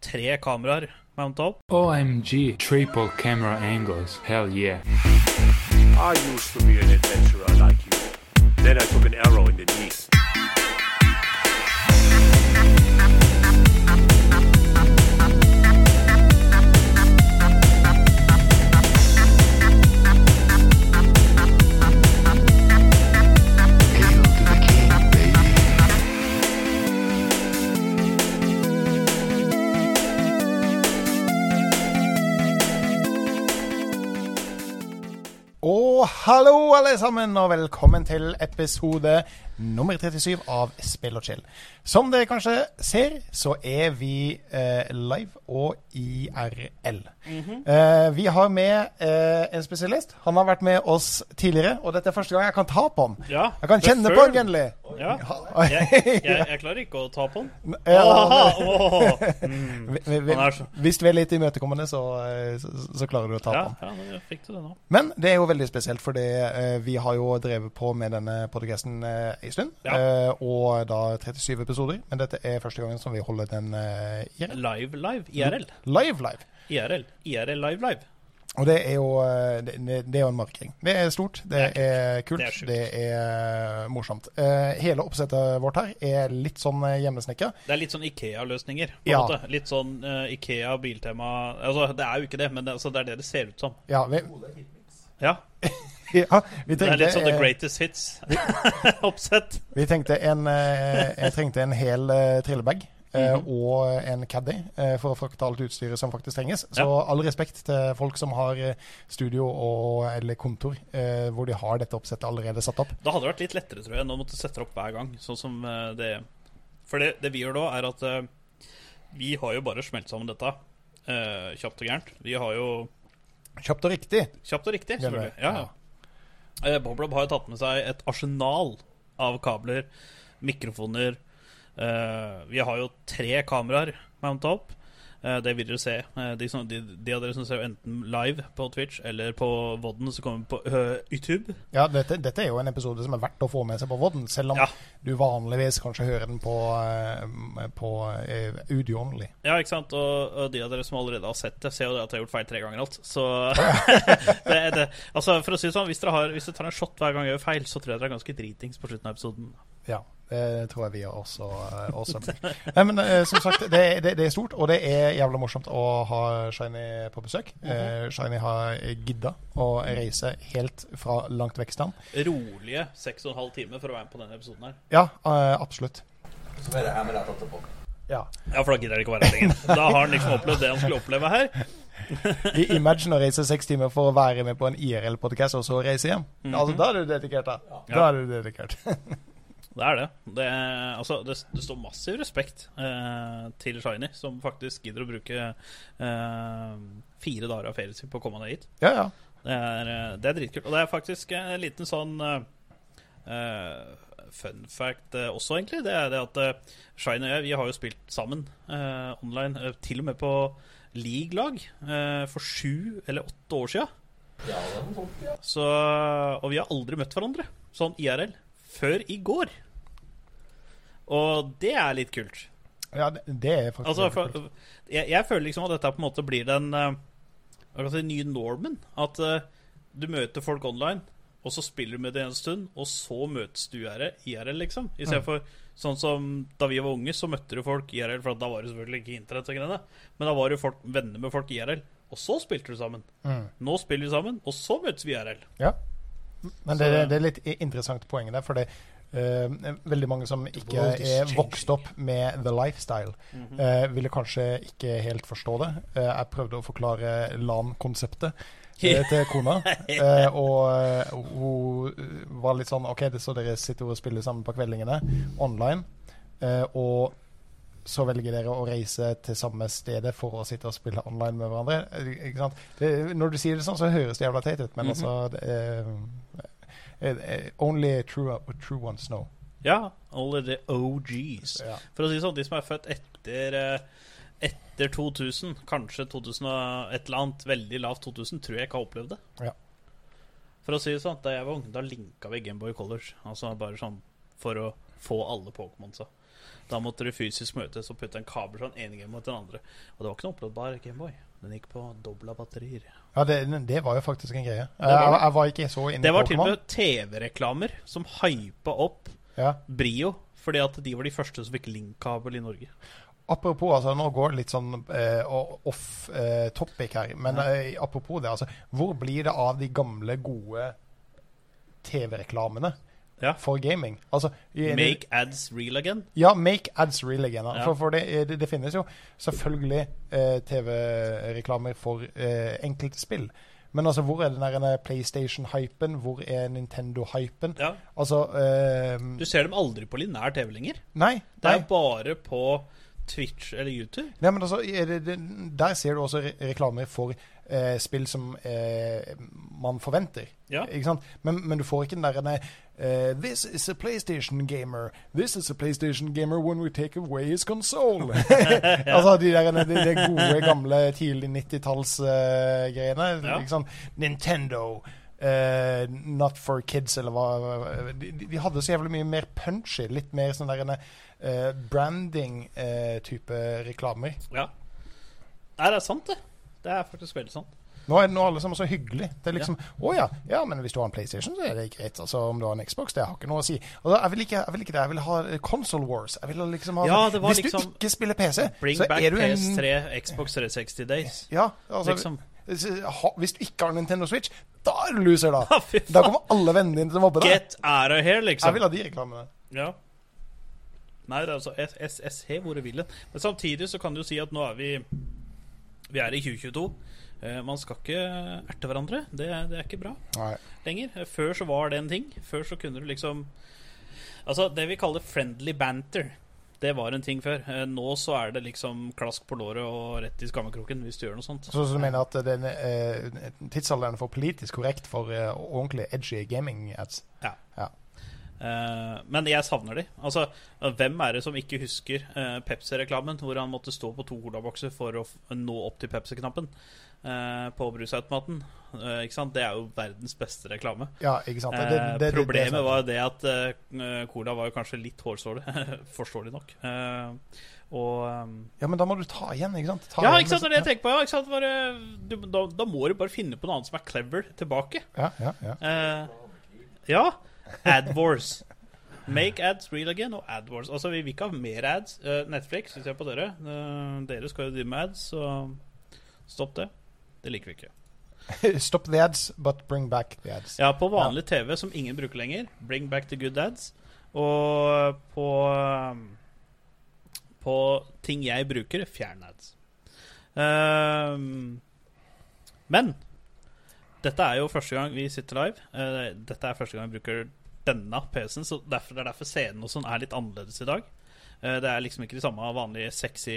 tre kameraer mounta opp. OMG, triple camera angles. Hell yeah. I used to be an adventurer like you. Then I took an arrow in the knee. Hallo, alle sammen, og velkommen til episode nummer 37 av Spill og chill. Som dere kanskje ser, så er vi eh, live og IRL. eh, vi har med eh, en spesialist. Han har vært med oss tidligere, og dette er første gang jeg kan ta på han. Ja, Jeg kan kjenne før... på han, Genli. Ja. Jeg, jeg, jeg klarer ikke å ta på ham. Åh. Mm. vi- vi- vi- Hvis du er litt imøtekommende, så, eh, så, så klarer du å ta Ja, på han. ja, fikk du det nå. Men det er jo veldig spesielt, fordi eh, vi har jo drevet på med denne podcasten en stund. Ja. Eh, og da 37 episoder. Men dette er første gangen som vi holder den eh, IRL. Live, live. IRL. live. live. IRL. IRL live, live. Og det er jo eh, det, er jo en markering. Det er stort, det, Det er kult, Det er det er morsomt. Hele oppsettet vårt her er litt sånn hjemmesnekka. Det er litt sånn Ikea-løsninger. Ja. måte. Litt sånn Ikea biltema Altså, det er jo ikke det, men det, altså, det er det det ser ut som. Ja, vi, Ja. ja, vi Det er litt sånn The eh, Greatest Hits-oppsett. Vi tenkte en, eh, jeg trengte en hel eh, trillebag Mm -hmm. og en caddy for å frakte alt utstyret som faktisk trenges. Så Ja. all respekt til folk som har studio og, eller kontor hvor de har dette oppsettet allerede satt opp. Da hadde det vært litt lettere, tror jeg, enn å måtte sette det opp hver gang. Sånn som det For det, det vi gjør da, er at vi har jo bare smelt sammen dette kjapt og gærent. Vi har jo Kjapt og riktig. Kjapt og riktig, selvfølgelig. Ja. ja. Eh, Boblob har jo tatt med seg et arsenal av kabler, mikrofoner. Eh, vi har jo tre kameraer mounta opp. Eh, det vil dere se. Eh, de, som, de, de av dere som ser enten live på Twitch eller på Vodden, som kommer på uh, YouTube. Ja, dette, dette er jo en episode som er verdt å få med seg på Vodden, selv om Ja. du vanligvis kanskje hører den på, på uh, Udio only. Ja, ikke sant? Og, og de av dere som allerede har sett det, ser jo det at jeg har gjort feil tre ganger alt. Så det, det, altså For å si det sånn, hvis dere, har, hvis dere tar en shot hver gang jeg gjør feil, så tror jeg dere er ganske dritings på slutten av episoden. Ja, det tror jeg vi også, eh, også blir. Nei, men eh, som sagt, det, det, det er stort, og det er jævla morsomt å ha Shiny på besøk. Eh, Shiny har gidda å reise helt fra langt vekk stand. Rolige seks og en halv time for å være med på denne episoden her. Ja, eh, absolutt. Så er det her med dette etterpå. Ja. Ja, for da gidder han ikke å være her lenger. Da har han liksom opplevd det han skulle oppleve her. I, imagine å reise seks timer for å være med på en IRL-podkast, og så reise hjem. Altså, Da er du dedikert, da. Da er du dedikert. Det er det. Det, altså, det, det står massiv respekt eh, til Shiny, som faktisk gidder å bruke eh, fire dager av ferien sin på å komme ned hit. ja, ja. Det er, eh, det er dritkult. Og det er faktisk en liten sånn eh, eh, fun fact eh, også, egentlig. Det er det at eh, Shine og jeg vi har jo spilt sammen eh, online, til og med på league-lag, eh, for sju eller åtte år sia. Ja, ja. Så, og vi har aldri møtt hverandre, sånn IRL, før i går. Og det er litt kult. ja det, det er faktisk Altså, for, kult. jeg, jeg føler liksom at dette på en måte blir den jeg si, nye normen. At uh, du møter folk online, og så spiller du med dem en stund, og så møtes du IRL, IRL liksom. Istedenfor sånn som da vi var unge, så møtte du folk IRL, for da var det selvfølgelig ikke internett og greiene. Men da var du folk, venner med folk IRL, og så spilte du sammen. Mm. Nå spiller vi sammen, og så møtes vi IRL. Ja. Men det, det er litt interessant poeng der, for det uh, veldig mange som ikke er vokst opp med the lifestyle, uh, ville kanskje ikke helt forstå det. Uh, jeg prøvde å forklare LAN-konseptet eh, til kona, og hun var litt sånn OK, det så dere sitter og spiller sammen på kveldingene online, og så velger dere å reise til samme stedet for å sitte og spille online med hverandre. Det, når du sier det sånn, så høres det jævla teit ut, men altså det Only true, true ones know. Ja, Only the OGs. Ja. For å si det sånn, de som er født etter eh, Etter 2000, kanskje 2000 og et eller annet veldig lavt 2000, tror jeg ikke har opplevd det. Ja. For å si det sånn, da jeg var ung, da linka vi Gameboy Colors. Altså bare sånn for å få alle Pokémonsa. Da måtte du fysisk møtes og putte en kabel fra den ene game mot den andre. Og det var ikke noe oppladbar Gameboy. Den gikk på dobla batterier. Ja, det, det var jo faktisk en greie. var det. Jeg, jeg var ikke så inne Det i var til og med TV-reklamer som hypa opp Ja. Brio, fordi at de var de første som fikk link-kabel i Norge. Apropos, altså, nå går det litt sånn eh, off eh, topic her, men eh, apropos det, altså, hvor blir det av de gamle, gode TV-reklamene Ja. for gaming? Altså, i- Make ads real again. Ja, make ads real again. Ja. For, for det, det, det finnes jo selvfølgelig eh, TV-reklamer for eh, enkelte spill. Men altså, hvor er den der PlayStation-hypen? Hvor er Nintendo-hypen? Ja. Altså eh, Du ser dem aldri på linær TV lenger. Nei. Det er bare på Twitch eller YouTube. Nei, men altså, det, det, der ser du også re reklamer for eh, spill som eh, man forventer. Ja. Ikke sant? Men, men du får ikke den der uh, This is a PlayStation gamer. This is a PlayStation gamer when we take away his console. altså de der de, de gode, gamle, tidlig 90-tallsgreiene. Ja. Ikke? Nintendo. Uh, not for kids, eller hva de, de- de hadde så jævlig mye mer punchy. Litt mer sånn der uh, branding-type reklamer. Ja. Nei, det er sant, det. Det er faktisk veldig sant. Nå er det nå alle sammen så hyggelig. Det er liksom Å ja, ja, men hvis du har en PlayStation, så er det greit. Altså Om du har en Xbox, det har ikke noe å si. Altså, jeg, vil ikke, jeg vil ikke det. Jeg vil ha console wars. Jeg vil liksom ha Ja, det var Hvis liksom- du ikke spiller PC, Bring så back er du en PS3, Xbox 360 Days. Ja, altså Liksom. Hvis du ikke har Nintendo Switch, da er du loser, da. Ja. Da kommer alle vennene dine til å mobbe deg. Get out of here, liksom. Jeg vil ha de reklamene. Ja. Nei, det er altså SSH, hvor det vil. Men samtidig så kan du jo si at nå er vi Vi er i 2022. Eh, man skal ikke erte hverandre. Det, det er ikke bra Nei. lenger. Eh, Før så var det en ting. Før så kunne du liksom Altså, det vi kaller friendly banter, det var en ting før. Eh, Nå så er det liksom klask på låret og rett i skammekroken hvis du gjør noe sånt. Så, så du mener at den eh, tidsalderen er for politisk korrekt for eh, ordentlig edgy gaming-ads? Ja. Ja. Eh, men jeg savner de. Altså, hvem er det som ikke husker eh, Pepsi-reklamen, hvor han måtte stå på to colabokser for å nå opp til Pepsi-knappen eh, på brusautomaten? Ikke sant? Det er jo verdens beste reklame. Ja, ikke sant? Det- det- det- det- det problemet sant. var det at cola var jo kanskje litt hårsårlig, forståelig nok. Og eh, Ja, men da må du ta igjen, ikke sant? Ta Ja, ikke sant, det er det jeg tenker på. Ja, ikke sant? Bare, du, da, da må du bare finne på noe annet som er clever tilbake. Ja, ja, ja. Eh, ja. AdWars. Make ads real again og AdWars. Altså, vi vil ikke ha mer ads. Eh, Netflix, vi ser på dere. Eh, dere skal jo drive med ads, så stopp det. Det liker vi ikke. Stop the ads, but bring back the ads. Ja, på vanlig TV som ingen bruker lenger, bring back the good ads. Og på um, På ting jeg bruker, fjern ads. Um, men dette er jo første gang vi sitter live. Eh, dette er første gang vi bruker denne PC-en, så derfor, det er derfor scenen og sånn er litt annerledes i dag. Eh, det er liksom ikke de samme vanlige sexy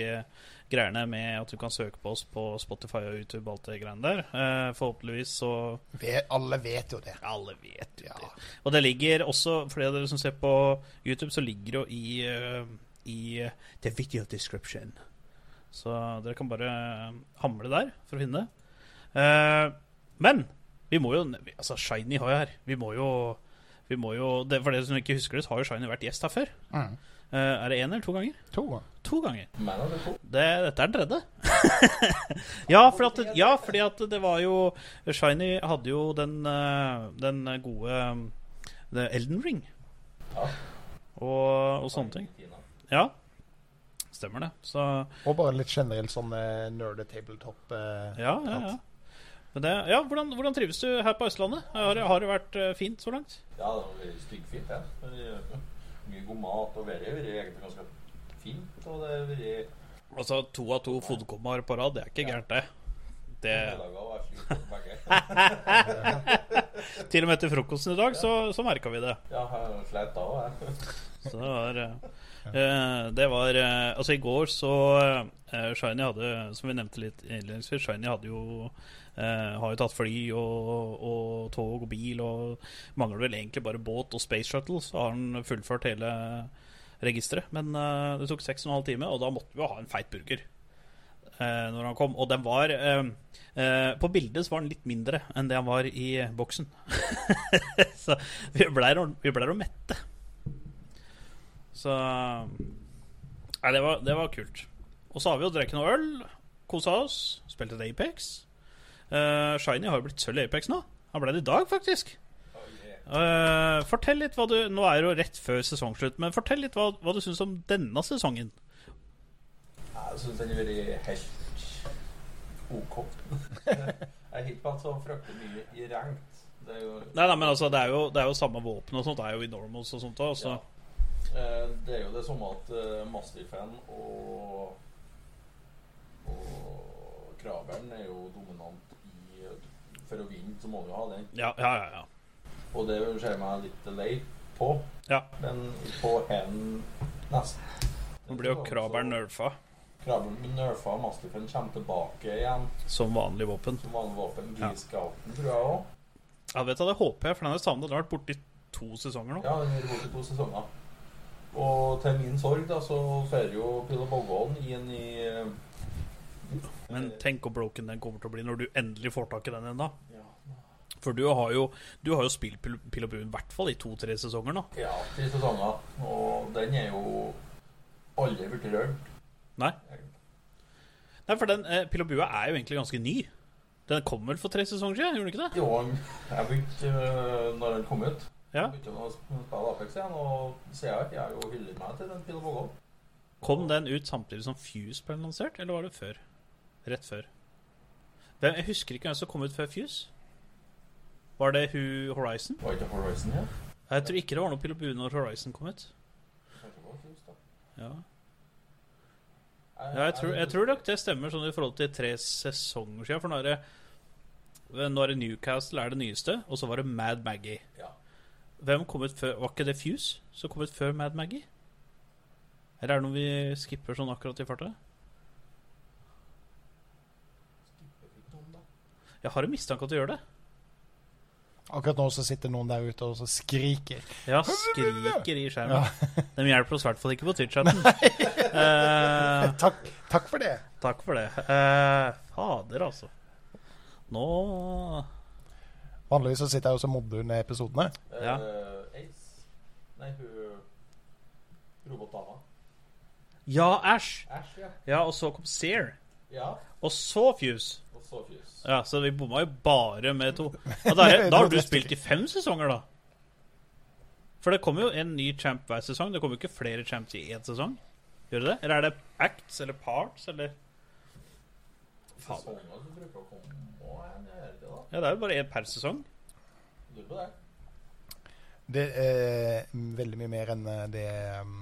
greiene med at du kan søke på oss på Spotify og YouTube og alt det greiene der. Eh, forhåpentligvis så Ve- Alle vet jo det. alle vet jo Ja. det. Og det ligger også, for dere som ser på YouTube, så ligger det jo i, eh, i eh, the video description. Så dere kan bare hamle der for å finne det. Eh, men vi må jo Altså, Shiny har jeg her. Vi må jo, vi må jo det, For dere som ikke husker det, så har jo Shiny vært gjest her før. Mm. Uh, er det én eller to ganger? To. To ganger. Det, dette er den tredje. ja, for at, ja, fordi at det var jo Shiny hadde jo den, eh, den gode um, The Elden Ring. Ja. Og, og sånne ting. Ja, stemmer det. Så Og bare litt generelt sånn nerde tabletop. eh, ja, ja. ja. Men det, ja hvordan, hvordan trives du her på Østlandet? Har, har det vært eh, fint så langt? Ja, det var veldig styggfint, det. Eh, Mye god mat, og været har vært egentlig ganske fint. Og det har vært Altså to av to fotkommaer på rad, det er ikke gærent, det. det. Til og med til frokosten i dag så, så merka vi det. Ja, jeg slet da òg, jeg. Så det var eh, eh, Det var eh, Altså, i går så eh, Shiny hadde, som vi nevnte litt innledningsvis, Shiny hadde jo eh, har jo tatt fly og, og tog og bil, og mangler vel egentlig bare båt og space shuttle, så har han fullført hele registeret. Men uh, det tok seks og en halv time, og da måtte vi jo ha en feit burger. Uh, når han kom. Og den var På bildet så var den litt mindre enn det han var i boksen. så vi blei ble jo mette. Så Nei, det var, det var kult. Og så har vi jo drukket noe øl, kosa oss, spilte Apex. Eh, Shiny har jo blitt sølv i Apex nå. Han ble det i dag, faktisk. Uh, fortell litt hva du Nå er det jo rett før sesongslutt, men fortell litt hva, hva du syns om denne sesongen. Jeg syns den har vært helt OK. Jeg har ikke vært så fryktelig mye i rangt. Det er jo Nei, nei, men altså, det er jo, det er jo samme våpen og sånt. Det er jo i normals og sånt òg. Så. Ja. uh, Det er jo det samme at uh, Mastiffen og Og Kraberen er jo dominant For å vinne så må du ha den. Ja, ja, ja, ja. Og det ser meg litt lei på. Ja. Men på hen nesten Nå blir jo kraberen nerfa Krabben blir nerfa, Mastiffen kommer tilbake igjen som vanlig våpen. som vanlig våpen. Ja. G-scouten tror jeg òg. Ja, vet du, Det håper jeg, for den er savna. Den har vært borti i to sesonger nå. Ja, den har vært i to sesonger. Og til min sorg da, så får jo Pilla Bogholm inn i eh, Men tenk hvor broken den kommer til å bli når du endelig får tak i den ennå. For du har jo, du har jo spilt Pil- Pil og Buen i hvert fall i to-tre sesonger nå. ja tre sesonger. Og den er jo aldri blitt rørt. Nei, Nei for den eh, Pil og Bue er jo egentlig ganske ny. Den kom vel for tre sesonger siden, gjorde den ikke det? Jo, jeg begynte øh, når den kom ut. Ja. Jeg begynte å spille Apex igjen, og jeg har jo hyllet meg til den Pil og Bue. Kom den ut samtidig som Fuse ble lansert, eller var det før? Rett før. Hvem, jeg husker ikke hvem som kom ut før Fuse. Var det Who Horizon? Var det Horizon ja? Jeg tror ikke det var noe Pil og Bue når Horizon kom ut. Ja. Ja, jeg tror, jeg tror nok det stemmer sånn i forhold til tre sesonger siden. For nå er det, nå er det Newcastle er det nyeste, og så var det Mad Maggie. Ja. Hvem kom ut før? Var ikke det Fuse som kom ut før Mad Maggie? Eller er det noe vi skipper sånn akkurat i farta? Jeg har en mistanke at du gjør det. Akkurat nå så sitter noen der ute og så skriker. Ja, skriker i skjermen. De hjelper oss i hvert fall ikke på Twitch-chatten. uh, Takk, takk for det. takk for det. Uh, fader, altså. Nå Vanligvis så sitter jeg og så modder under episodene. Ja. Uh, Ace. Nei, hun Robotdama. Ja, Æsj! Ash, ja. Ja, og så kom Sear. Ja, Og så Fuse. Ja, Så vi bomma jo bare med to. Og da, er, da har du spilt i fem sesonger, da. For det kommer jo en ny champ hver sesong. Det kommer jo ikke flere champs i én sesong. Gjør det det? Eller er det acts eller parts, eller da. Ja, det er jo bare én per sesong. Det. Det er veldig mye mer enn det um,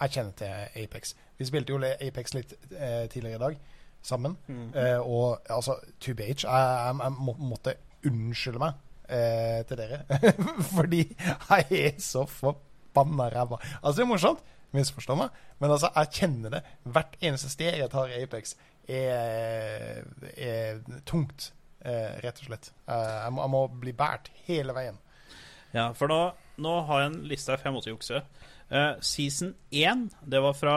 jeg kjenner til Apex. Vi spilte jo Apex litt eh, tidligere i dag sammen. Eh, og altså, 2BH Jeg, må, måtte unnskylde meg eh, til dere. Fordi jeg er så forbanna ræva. Altså, det er morsomt. Misforstå meg. Men altså, jeg kjenner det. Hvert eneste sted jeg tar i Apex, er, er tungt. Eh, rett og slett. Eh, jeg, må, jeg må bli båret hele veien. Ja, for nå, nå har jeg en liste her, for jeg måtte jukse. Eh, season 1, det var fra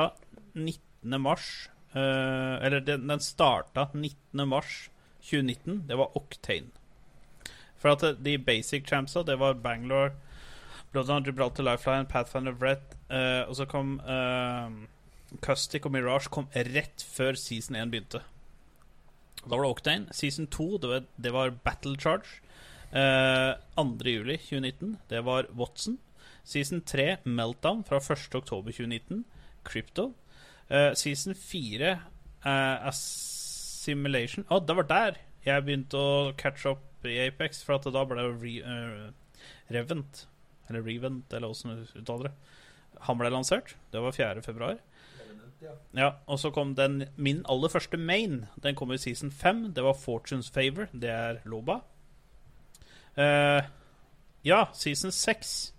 19. mars eh, Eller den, den starta 19. mars 2019. Det var Octane. For at de basic champsa, det var Bangalore, Bloodhound, Gibraltar, Lifeline, Pathfinder, Brett, uh, og så kom uh, Custic og Mirage kom rett før season 1 begynte. Da var det Octane. Season 2, det var, det var Battle Charge. Uh, 2. juli 2019, det var Watson. Season 3, Meltdown, fra 1. oktober 2019. Crypto. Eh, season 4, uh, Assimilation Å, det var der jeg begynte å catch up i Apex, for at da ble det re, uh, Revent. Eller Revent, eller åssen du uttaler det. Han ble lansert. Det var 4. februar. Ja. Ja, og så kom den min aller første main. Den kom i season 5. Det var Fortunes Favor. Det er Loba. Uh, ja, season 6.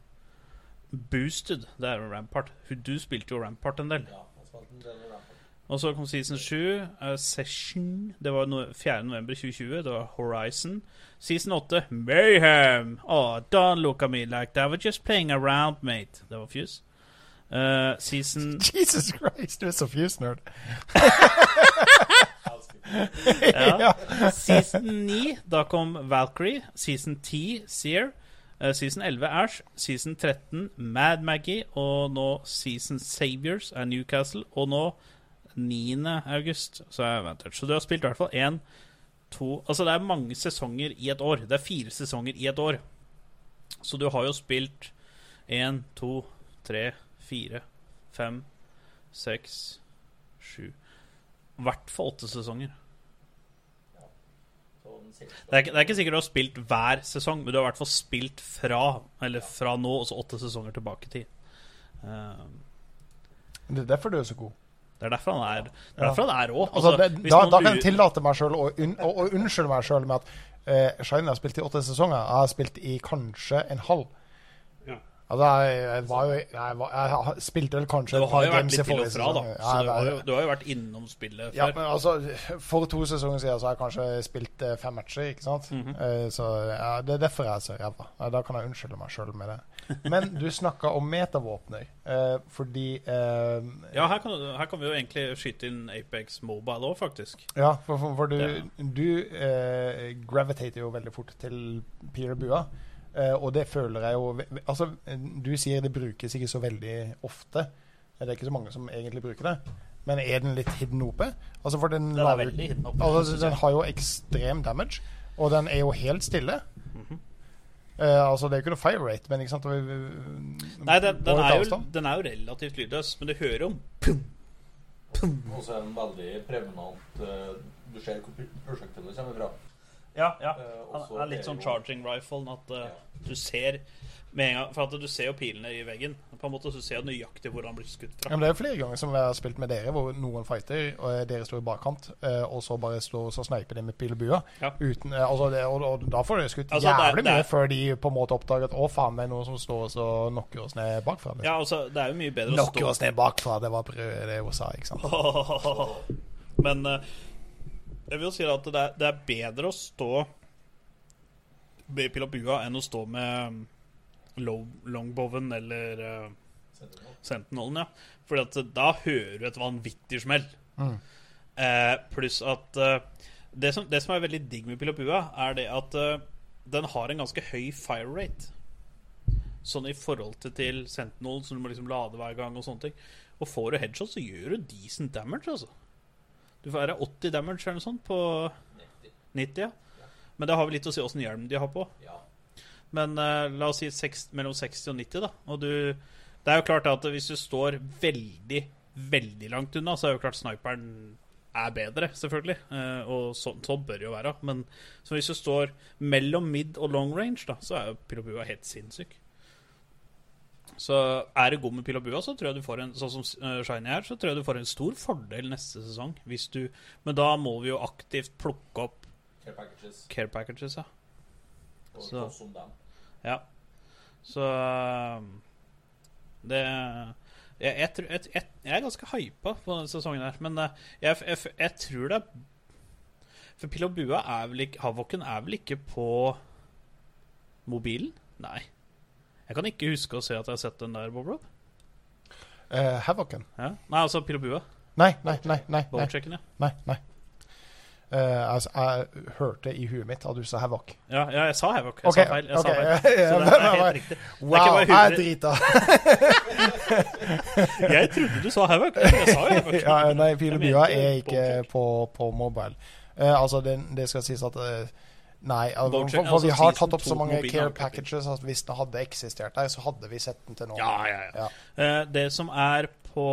Boosted. Det er jo Rampart. Du spilte jo Rampart en del. Ja, i. Og så kom season 7. Uh, Session. Det var no 4. november 2020. Det var Horizon. Season 8. Mayhem. Oh, don't look at me like that. We're just playing around, mate. Det var Fuse. Uh, season Jesus Christ, du er så fuse-nerd. Ja. Season 9, da kom Valkyrie. Season 10, Sear. Eh, season 11 Ash, season 13 Mad Maggie, og nå season Saviors er Newcastle, og nå 9. august så er Vantage. Så du har spilt i hvert fall én, to Altså det er mange sesonger i et år. Det er fire sesonger i et år. Så du har jo spilt én, to, tre, fire, fem, seks, sju I hvert fall åtte sesonger. Det er, ikke, det er ikke sikkert du har spilt hver sesong, men du har i hvert fall spilt fra Eller fra nå, og så åtte sesonger tilbake i tid. Eh, Det er derfor du er så god. det er derfor han er Det er han er rå. Altså, det, da, da kan jeg tillate meg sjøl å, un, å, å unnskylde meg sjøl med at uh, Shine har spilt i åtte sesonger. Jeg har spilt i kanskje en halv. Altså, jeg, jeg var jo Jeg, var, jeg spilte vel kanskje Du har jo vært litt til og fra, da. Så Ja, du har, jo, du har jo vært innom spillet ja, men altså, For to sesonger siden så har jeg kanskje spilt eh, fem matcher, ikke sant? Mm -hmm. så ja, Det er derfor jeg er så ræva. Da kan jeg unnskylde meg sjøl med det. Men du snakka om metavåpner, eh, fordi eh, Ja, her kan, her kan vi jo egentlig skyte inn Apex Mobile òg, faktisk. Ja, for, for, for du, Ja. du eh, gravitater jo veldig fort til Peter Bua. Eh, og det føler jeg jo Altså, du sier det brukes ikke så veldig ofte. Det er ikke så mange som egentlig bruker det. Men er den litt hidden oppe? Altså, for den, Den er veldig hidden oppe, Altså, den har jo ekstrem damage, og den er jo helt stille. Mhm. Eh, altså, det er jo ikke noe fire rate, men ikke sant vi- vi- Nei, den, den, er jo, den er jo relativt lydløs, men du hører jo Og så er den veldig prevenant. Uh, Du ser hvor prosjektet prosjektilet kommer fra. Ja, ja. Eh, og Han er litt sånn charging rifle, at uh, Ja. du ser med en gang For at du ser jo pilene i veggen. På en måte så ser du nøyaktig hvor han blir skutt Ja, fra. men det er jo flere ganger som jeg har spilt med dere, hvor noen fighter, og dere står i bakkant, eh, og så bare står så sneiper de med pil og bue. Ja. Uten, eh, altså det, og, og da får dere skutt Altså, jævlig det er- mye før de på en måte oppdager at å faen, det er noen som står og knocker oss ned bakfra. Liksom. Ja, altså, det er jo mye bedre å Knocker oss ned bakfra, det var det hun sa, ikke sant? Men eh, jeg vil jo si at det er, det er bedre å stå med pil og bua enn å stå med um, low, longbowen eller uh, Sentinelen, ja. Fordi at da hører du et vanvittig smell. Mm. Uh, pluss at uh, det, som, det som er veldig digg med pil og bua, er det at eh, den har en ganske høy fire rate. Sånn i forhold til, til Sentinel, som du må liksom lade hver gang og sånne ting. Og får du headshot, så gjør du decent damage, altså. Du får være 80 damage eller noe sånt på 90, ja. Men det har vel litt å si åssen hjelm de har på. Ja. Men uh, la oss si seks, mellom 60 og 90, da. Og du Det er jo klart at hvis du står veldig, veldig langt unna, så er jo klart sniperen er bedre, selvfølgelig. Uh, og sånn så bør det jo være. Men hvis du står mellom mid og long range, da, så er jo Pilopua helt sinnssyk. Så er du god med pil og bua, så tror jeg du får en Sånn som eh, Shiny her, så tror jeg du får en stor fordel neste sesong. Hvis du Men da må vi jo aktivt plukke opp Care packages. care packages, ja. Så-. Ja. Så um, Det jeg, jeg, tror- jeg, jeg, er ganske hypa på denne sesongen her, men uh, jeg, tror det er For Pil og Bua er vel ikke Havoken er vel ikke på mobilen? Nei. Jeg kan ikke huske å se at jeg har sett den der, Bob Rob. Uh, Havoken? Ja. Nei, altså Pil og Bua. Nei, nei, nei. nei, nei, ja. nei, nei. Uh, altså, jeg hørte i huet mitt at du sa Havoc. ja. Ja, jeg sa Havoc. Jeg okay, sa feil. Jeg okay. sa feil. Så det, er helt riktig. Wow, jeg er drita. Jeg trodde du sa Havoc. Jeg sa jo Havoc. ja, nei, Pil og bua er ikke på, på mobile. Uh, altså, det, det skal sies at eh, Nei, altså, for, for vi altså har tatt opp så mange care packages at hvis den hadde eksistert der, så hadde vi sett den til nå. Ja, ja, ja. Ja. Eh, det som er på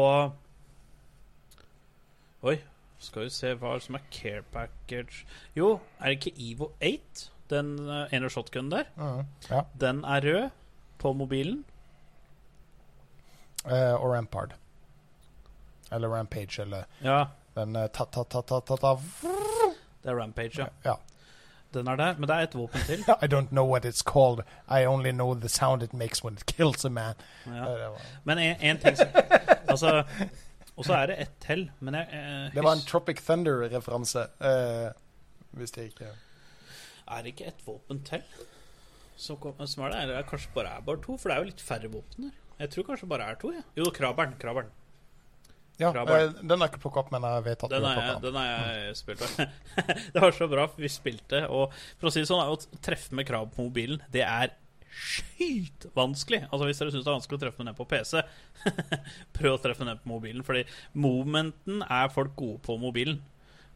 Oi, skal vi se hva som er care package Jo, er det ikke Evo 8? Den uh, ene shotgunen der. Mm, ja. Den er rød på mobilen. Uh, og Rampard. Eller Rampage, eller Ja, den eh, ta-ta-ta-ta-ta det er Rampage, ja. Ja. Den er der, men det er et våpen til. I don't know what it's called. I only know the sound it makes when it kills a man. Ja. Men en, en ting som Altså Og så er det ett til, men jeg, jeg det var en Tropic Thunder-referanse. uh, hvis det ikke Er det ikke ett våpen til som, kom, som er det? Eller er det kanskje bare er bare to? For det er jo litt færre våpen her. Jeg tror kanskje bare er to. Ja. Jo, krabberen. krabberen. Ja, eh, den er ikke plukket opp, men jeg vet at Den du plukket opp. den har jeg spilt av. det var så bra, for vi spilte, og for å si det sånn, å treffe med krav på mobilen, det er skytvanskelig. Altså Hvis dere syns det er vanskelig å treffe ned på PC, prøv å treffe ned på mobilen. Fordi momenten er folk gode på mobilen.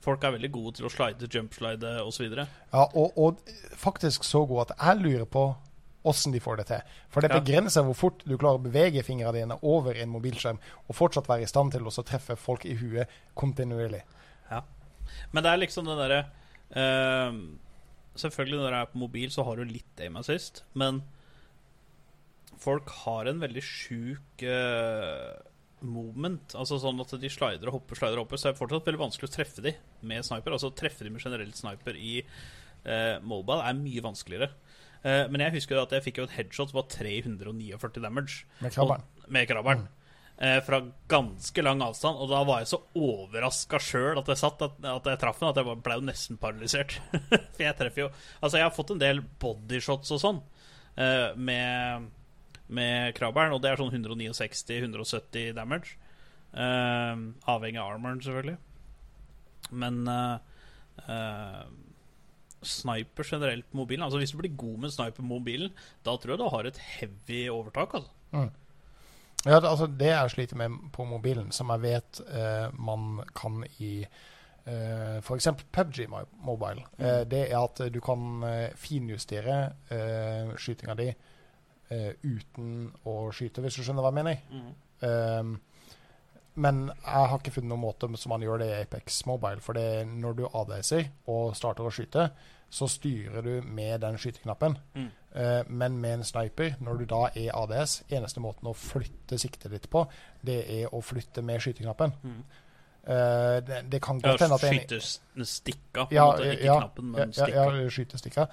Folk er veldig gode til å slide, jumpslide osv. Ja, og, og faktisk så god at jeg lurer på åssen de får det til. For det begrenser hvor fort du klarer å bevege fingrene dine over en mobilskjerm og fortsatt være i stand til å treffe folk i huet kontinuerlig. Ja. Men det er liksom den derre uh, Selvfølgelig når du er på mobil, så har du litt aim assist, men folk har en veldig sjuk uh, moment. Altså sånn at de slider og hopper, slider og hopper. Så er det fortsatt veldig vanskelig å treffe de med sniper. Altså treffe de med generelt sniper i uh, mobile er mye vanskeligere. Eh, men jeg husker jo at jeg fikk jo et headshot som var 349 damage Med krabberen. og- med krabberen. Eh, fra ganske lang avstand. Og da var jeg så overraska sjøl at jeg satt at, at jeg traff den, at jeg ble jo nesten paralysert. For jeg treffer jo Altså, jeg har fått en del bodyshots og sånn eh, med, med krabberen, og det er sånn 169-170 damage. Avhengig av armoren, selvfølgelig. Men uh, eh, sniper generelt på mobilen Altså Hvis du blir god med sniper på mobilen, da tror jeg du har et heavy overtak. Altså. Ja, det, altså det jeg sliter med på mobilen, som jeg vet eh, man kan i eh, f.eks. PubG Mobile, Mobile, eh, det er at du kan eh, finjustere eh, skytinga di eh, uten å skyte, hvis du skjønner hva jeg mener. Mm. Um, men jeg har ikke funnet noen måte som man gjør det i Apex Mobile. For det, når du ADS-er og starter å skyte, så styrer du med den skyteknappen. Mm. Eh, men med en sniper, når du da er ADS, eneste måten å flytte siktet ditt på, det er å flytte med skyteknappen. Mm. Eh, det, det kan godt hende at en- skytestikka, på Ja, en måte. Ikke ja, knappen, men ja, stikka. ja, skytestikka.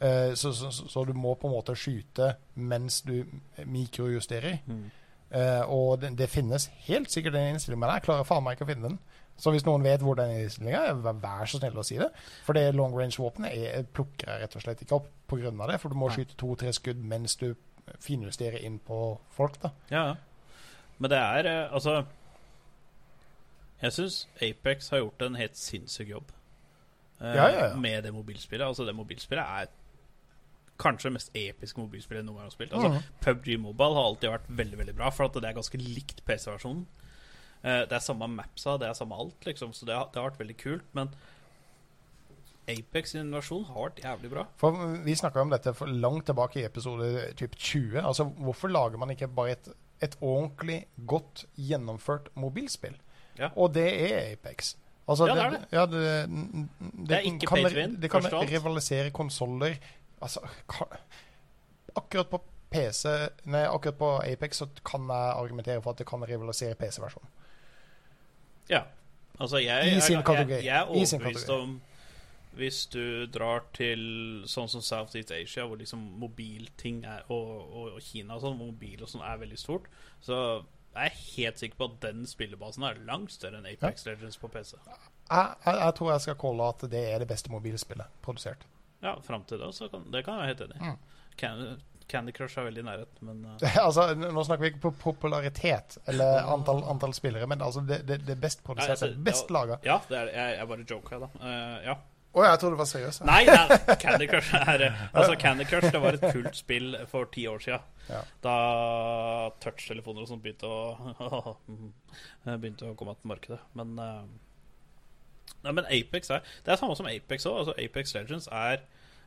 Eh, så, så, så, så du må på en måte skyte mens du mikrojusterer. Mm. Eh, og det, det finnes helt sikkert en innstilling, men jeg klarer faen meg ikke å finne den. Så hvis noen vet hvor den innstillinga er, vær- så snill å si det. For det long range-våpenet er- plukker jeg rett og slett ikke opp pga. det. For du må skyte to-tre skudd mens du finjusterer inn på folk. da. Ja. Men det er eh, Altså Jeg syns Apex har gjort en helt sinnssyk jobb eh, Ja, ja, ja. med det mobilspillet. Altså Det mobilspillet er kanskje det mest episke mobilspillet jeg noen gang har spilt. Altså Mhm. PubG Mobile har alltid vært veldig veldig bra, for at det er ganske likt PC-versjonen. Eh, det er samme mapsa, det er samme alt, liksom, så det har, det har vært veldig kult. Men Apex sin versjon har vært jævlig bra. For Vi snakka om dette for langt tilbake i episode typ 20. Altså, Hvorfor lager man ikke bare et, et ordentlig godt gjennomført mobilspill? Ja. Og det er Apex. Altså, Ja, det er det. Ja, det, det, er ikke pay det kan rivalisere konsoller. Altså, kan, akkurat på PC Nei, akkurat på Apex så kan jeg argumentere for at det kan rivalisere PC-versjonen. Ja. Altså, jeg, I jeg, sin kategori. jeg er overbevist om Hvis du drar til sånn som Southeast Asia, hvor liksom mobilting er, og, og, og Kina og sånn, hvor mobil og sånn er veldig stort, så jeg er helt sikker på at den spillebasen er langt større enn Apex Legends på PC. Jeg, jeg, jeg tror jeg skal calle at det er det beste mobilspillet produsert. Ja, fram til da, så kan, det kan jeg være helt enig i. Mm. Can, Candy Crush er veldig i nærhet, men uh, altså, Nå snakker vi ikke på popularitet eller antall, antall spillere, men altså det, det, det best produserte, ja, altså, best laga. Ja, det er, jeg, jeg bare joker, da. Uh, ja. Å, jeg trodde det var seriøst. Nei, nei, Candy Crush er eh, Altså, Candy Crush det var et kult spill for ti år siden. Ja. Da touchtelefoner og sånt begynte å Begynte å komme til markedet. Men Nei, men Apex er Det er samme som Apex òg. Altså, Apex Legends er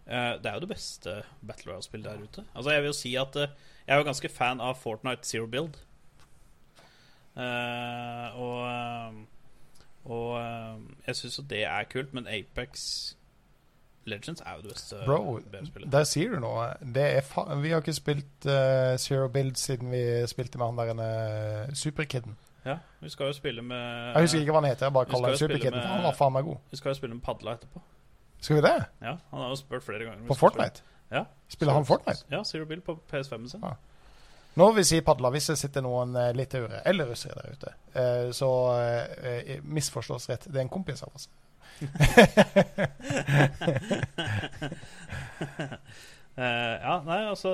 Det er jo det beste Battle Royale-spillet der ute. Altså, jeg vil jo si at eh, jeg er jo ganske fan av Fortnite Zero Build. Eh, og eh, og eh, jeg syns jo det er kult, men Apex Legends er jo det beste Bro, BR-spillet. der sier du noe. Er vi har ikke spilt uh, Zero Build siden vi spilte med han der uh, Superkidden. Ja, vi skal jo spille med Jeg husker ikke hva han heter, jeg bare kaller han skal Superkidden. for Han var faen meg god. Vi skal jo spille med Padla etterpå. Skal vi det? Ja, Han har jo spurt flere ganger. På Fortnite? Ja. Spiller han Fortnite? Ja, Zero Bill på PS5-en sin. Ja. Når vi sier padler, hvis det sitter noen uh, litauere eller russere der ute, eh, så uh, misforstås rett. Det er en kompis av oss. Eh, ja, nei, altså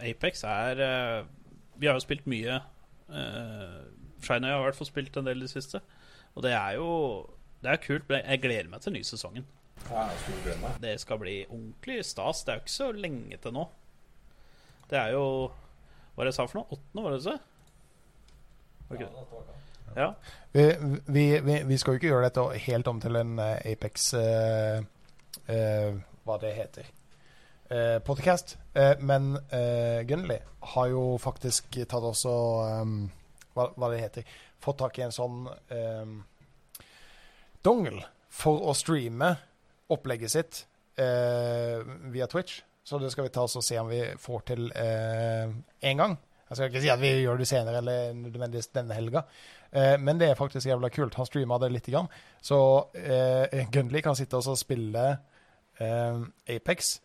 Apex er eh, Vi har jo spilt mye. Shiny har i hvert fall spilt en del i det siste. Og det er jo Det er kult. Men jeg gleder meg til ny sesongen. Det skal bli ordentlig stas. Det er jo ikke så lenge til nå. Det er jo Hva var det jeg sa for noe? Åttende, var det det? Okay. Ja. Vi, vi, vi, vi skal jo ikke gjøre dette helt om til en eh, Apex uh, uh, Hva det heter. Uh, podcast. Men uh, Gunnli har jo faktisk tatt også um, hva, hva det heter Fått tak i en sånn um, dongle for å streame opplegget sitt eh, via Twitch. Så det skal vi ta oss og se om vi får til eh, en gang. Jeg skal ikke si at vi gjør det senere eller nødvendigvis denne helga, eh, men det er faktisk jævla kult. Han streama det lite grann. Så eh, Gunley kan sitte og spille eh, Apex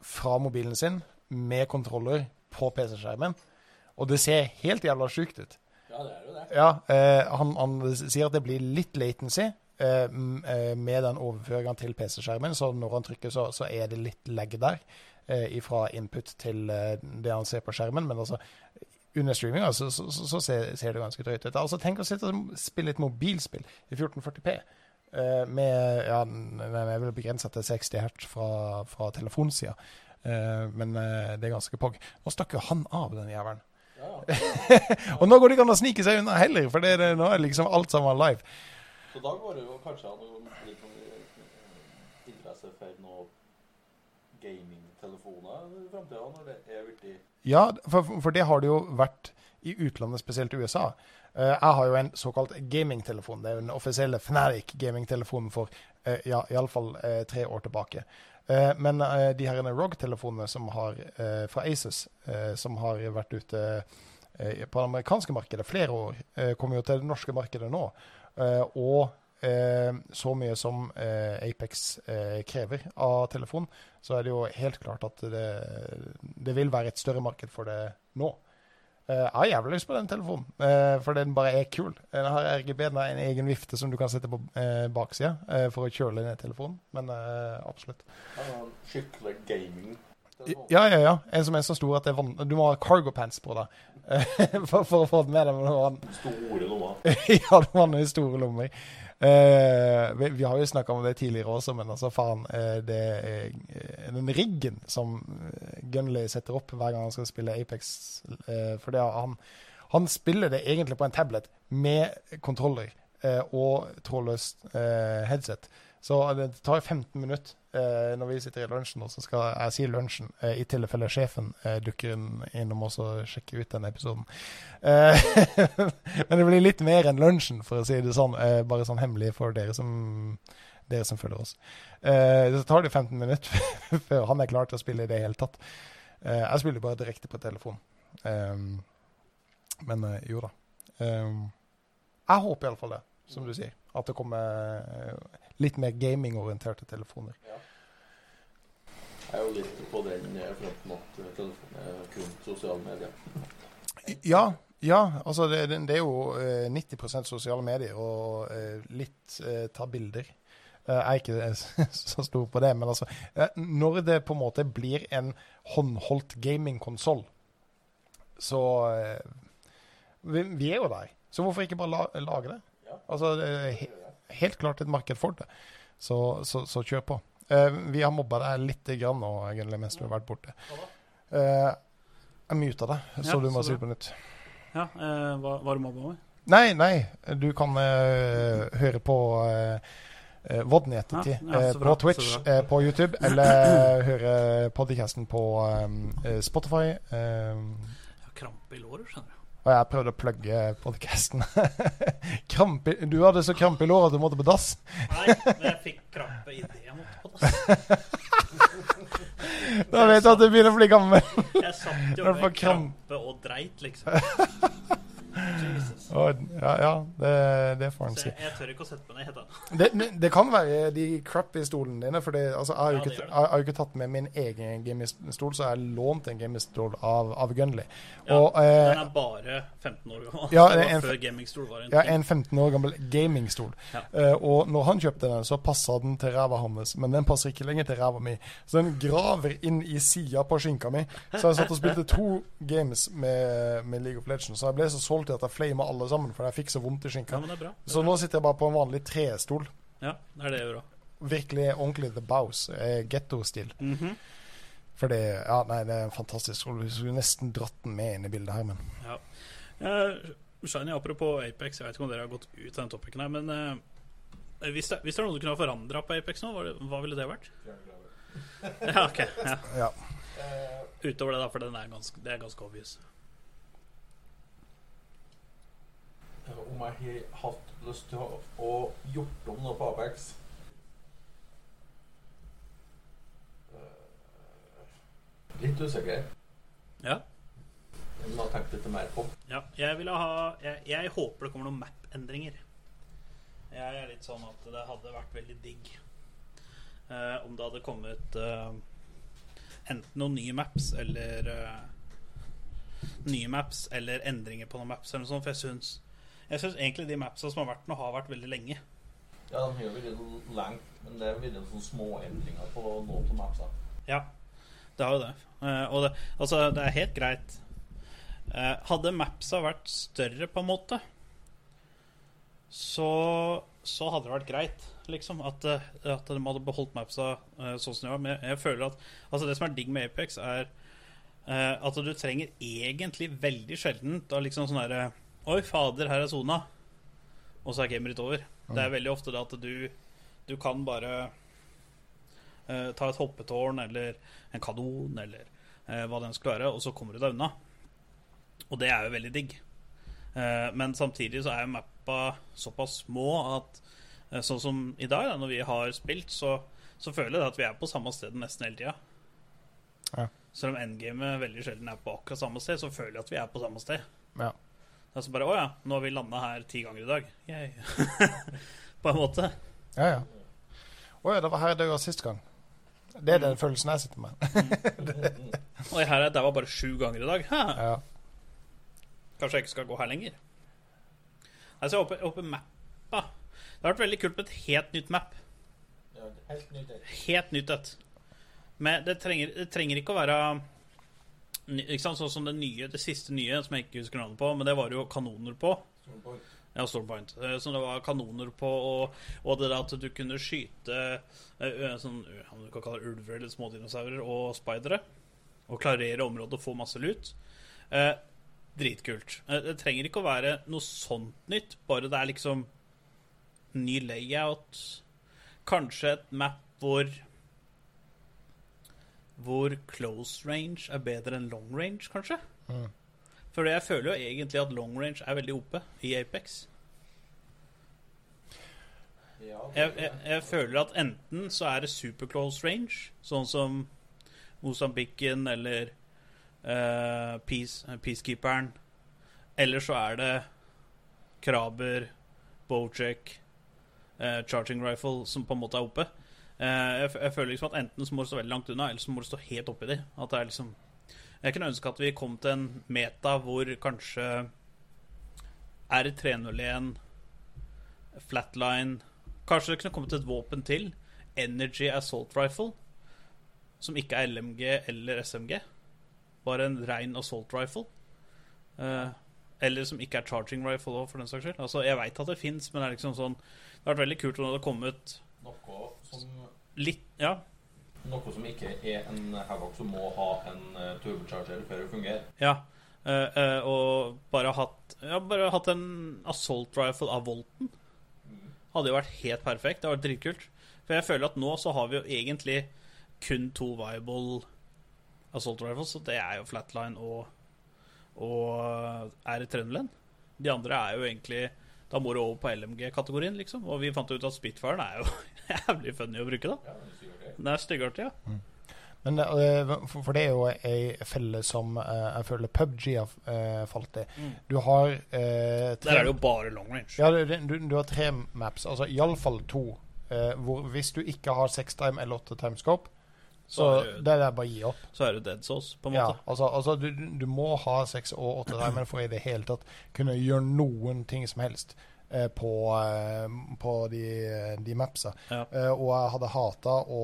fra mobilen sin med kontroller på PC-skjermen. Og det ser helt jævla sjukt ut. Ja, det er jo det. Ja, eh, han, han sier at det blir litt latency med den overføringen til PC-skjermen. Så når han trykker, så, så er det litt lag der. Eh, fra input til eh, det han ser på skjermen. Men altså, under streaminga så, så, så, så ser, ser det ganske drøyt ut. Altså, tenk å sitte og spille et mobilspill i 1440P. eh, med ja, den er vel begrensa til 60 hertz fra, fra telefonsida. Eh, men eh, det er ganske pog. Nå stakk jo han av, den jævelen. Ja. Og nå går det ikke an å snike seg unna heller, for det er, nå er liksom alt sammen live. Så da går det jo kanskje an å litt eh, interesse for noe gamingtelefoner i framtida, når det er blitt Ja, for, for det har det jo vært i utlandet, spesielt i USA. Eh, jeg har jo en såkalt gamingtelefon. Det er jo den offisielle Fnatic gamingtelefonen for uh, ja, iallfall tre år tilbake. Eh, men eh, de her ROG-telefonene som har, eh, fra eh, som har vært ute eh, på det amerikanske markedet flere år, eh, kommer jo til det norske markedet nå. Eh, og eh, så mye som eh, Apex krever av telefon, så er det jo helt klart at det, det vil være et større marked for det nå. Jeg har jævlig lyst på den telefonen, for den bare er kul. Den har RGB, den har en egen vifte som du kan sette på baksida for å kjøle ned telefonen. Men absolutt. ja, en skikkelig gaming. Ja, ja, ja. En som er så stor at det er vann... Du må ha cargo pants på deg for, for å få den med deg. Du må ha Store lommer. ja, det var noen store lommer. Uh, vi, vi har jo snakka om det tidligere også, men altså faen Uh, det eh, Den riggen som Gunley setter opp hver gang han skal spille Apex For det, han, han spiller det egentlig på en tablet med kontroller og trådløst headset. Så det tar 15 minutter når vi sitter i lunsjen, så skal jeg si lunsjen, eh, i tilfelle sjefen eh, dukker inn- innom og sjekker ut denne episoden. Eh, men det blir litt mer enn lunsjen, for å si det sånn. Eh, bare sånn hemmelig for dere som, dere som følger oss. Eh, så tar det 15 minutter før han er klar til å spille i det hele tatt. Eh, jeg spiller bare direkte på telefon. Eh, men eh, jo da. Eh, jeg håper iallfall det, som du sier. At det kommer eh, litt mer gamingorienterte telefoner. Jeg er jo litt på den eh, fronten at eh, telefonen er kun sosiale medier. Ja, ja altså det, det, er jo eh, 90% sosiale medier og eh, litt eh, ta bilder. Eh, jeg er ikke eh, så stor på det, men altså eh, Når det på en måte blir en håndholdt gamingkonsoll, så eh, vi, er jo der. Så hvorfor ikke bare la, lage det? Altså, det er helt klart et marked for det. Så, så, så kjør på. Eh, vi har mobba deg litt grann nå, egentlig, mens du har vært borte. Eh, jeg muta deg, så Ja, du må si det på nytt. Ja, eh, hva var du mobba med? Nei, nei. Du kan høre på uh, Vodden i ettertid Ja, ja, på Twitch, på YouTube, eller høre podcasten på Spotify. Jeg har krampe i låret, skjønner du. og jeg prøvde å plugge podcasten. krampe, du hadde så krampe i låret at du måtte på dass. Nei, men jeg fikk krampe idet jeg måtte. Da vet du at du begynner å bli gammel. Jeg satt jo med krampe og dreit, liksom. Og, ja, ja det, det får en si. jeg, jeg tør ikke å sette meg ned ennå. Det, det, kan være de crappy stolene dine. For altså, jeg, har jo ikke, jeg har ikke tatt med min egen gamingstol, så jeg har lånt en gamingstol av, av Gunley. Ja, Og eh, Den er bare 15 år gammel. Ja, en- før gamingstol var en ja, en 15 år gammel gamingstol. Ja. Eh, og når han kjøpte den, så passa den til ræva hans, men den passer ikke lenger til ræva mi. Så den graver inn i sida på skinka mi. Så jeg satt og spilte to games med, med League of Legends, så jeg ble så solgt til at jeg flama alle sammen, for jeg fikk så vondt i skinka. Ja, det bra. Så nå sitter jeg bare på en vanlig trestol. Ja, det er det òg. Virkelig ordentlig The Bows. Eh, Getto-stil. Mhm. For det, ja, nei, det er fantastisk. Du skulle nesten dratt den med inn i bildet her, men Ja. Eh, Shiny, apropos Apex, jeg vet ikke om dere har gått ut av den topicen her, men eh, hvis, det, hvis det er noe du kunne ha forandra på Apex nå, hva, hva ville det vært? Ja, ok. Ja. ja. Eh, Utover det, da, for den er ganske, det er ganske obvious. Om jeg har hatt lyst til å, å gjort om noe på Apex Eh, Litt usikker. Ja. Jeg må ha tenkt litt mer på. Ja, jeg ha Jeg, jeg håper det kommer noen map-endringer. Jeg er litt sånn at det hadde vært veldig digg eh, om det hadde kommet eh, enten noen nye maps eller eh, Nye maps eller endringer på noen maps eller noe sånt. For jeg syns Jeg syns egentlig de mapsa som har vært nå, har vært veldig lenge. Ja, de har vært lengt, men det er jo sånne småendringer på noen av mapsa. Ja, det har jo det. Eh, og det, altså, det er helt greit. Eh, hadde mapsa vært større, på en måte, så, så hadde det vært greit, liksom. At, eh, at de hadde beholdt mapsa sånn som de var. Men jeg, jeg føler at altså, det som er digg med Apex, er at du trenger egentlig veldig sjelden da liksom sånn derre Oi, fader, her er sona. Og så er gamet ditt over. Det er veldig ofte det at du, du kan bare uh, ta et hoppetårn eller en kanon eller uh, hva enn skulle være, og så kommer du deg unna. Og det er jo veldig digg. Uh, men samtidig så er jo mappa såpass små at sånn som i dag, da, når vi har spilt, så, så føler jeg at vi er på samme sted nesten hele tida. Ja. Selv om endgamet veldig sjelden er på akkurat samme sted, så føler jeg at vi er på samme sted. ja. Det er så bare Å ja, nå har vi landa her ti ganger i dag. På en måte. Ja, ja. Å ja, det var her jeg døde sist gang. Det er den følelsen jeg sitter med. Og her er jeg daua bare sju ganger i dag. Hæ. Ja. Kanskje jeg ikke skal gå her lenger. Altså, jeg håper, jeg håper mappa Det har vært veldig kult med et helt nytt map. Ja, helt nytt. et. Helt nytt et. Men det trenger, det trenger ikke å være ikke sant, Sånn som det nye, det siste nye, som jeg ikke husker navnet på, men det var jo kanoner på. Ja, Stormpoint. Så det var kanoner på, og, og det der at du kunne skyte eh, sånn, om du kan kalle det ulver eller smådinosaurer og speidere. Og klarere området og få masse lut. Eh, dritkult. Eh, det trenger ikke å være noe sånt nytt, bare det er liksom ny layout. Kanskje et map hvor Hvor close range er bedre enn long range, kanskje? Mm. For jeg føler jo egentlig at long range er veldig oppe i Apex. Ja, Jeg, jeg, jeg føler at enten så er det super close range, sånn som Mosambiken eller uh, Peace, Peacekeeperen, eller så er det Kraber, Bojack, uh, Charging Rifle som på en måte er oppe. Eh, jeg, jeg føler liksom at enten så må du stå veldig langt unna, eller så må du stå helt oppi de. At det er liksom Jeg kunne ønske at vi kom til en meta hvor kanskje R301, Flatline Kanskje det kunne kommet et våpen til. Energy Assault Rifle. Som ikke er LMG eller SMG. Bare en rein assault rifle. Eh, eller som ikke er charging rifle òg, for den saks skyld. Altså, jeg veit at det fins, men det er liksom sånn Det hadde vært veldig kult om det hadde kommet Noe som, litt Ja, noe som ikke er en Havoc som må ha en uh, turbocharger før det fungerer. ja. Uh, uh, og bare hatt Ja, bare hatt en assault rifle av Volten. Hadde jo vært helt perfekt. Det hadde vært dritkult. For jeg føler at nå så har vi jo egentlig kun to viable assault rifles, og det er jo Flatline og, og R301. De andre er jo egentlig Da må du over på LMG-kategorien, liksom. Og vi fant ut at Spitfire er jo jævlig funny å bruke, da. Ja, det er styggartig, ja. Men eh, for det er jo ei felle som eh, jeg føler PubG har eh, falt i. Mm. Du har eh, tre, Der er det jo bare long range. Ja, du, du har tre maps, altså iallfall to. Eh, hvor hvis du ikke har seks time eller åtte time scope, så Så er det- det er bare å gi opp. Så er det Dead Sauce, på en Ja, måte. altså, altså du, du må ha seks og åtte timer for i det hele tatt kunne gjøre noen ting som helst eh, på, eh, på de, de mapsa. Ja. Eh, og jeg hadde hata å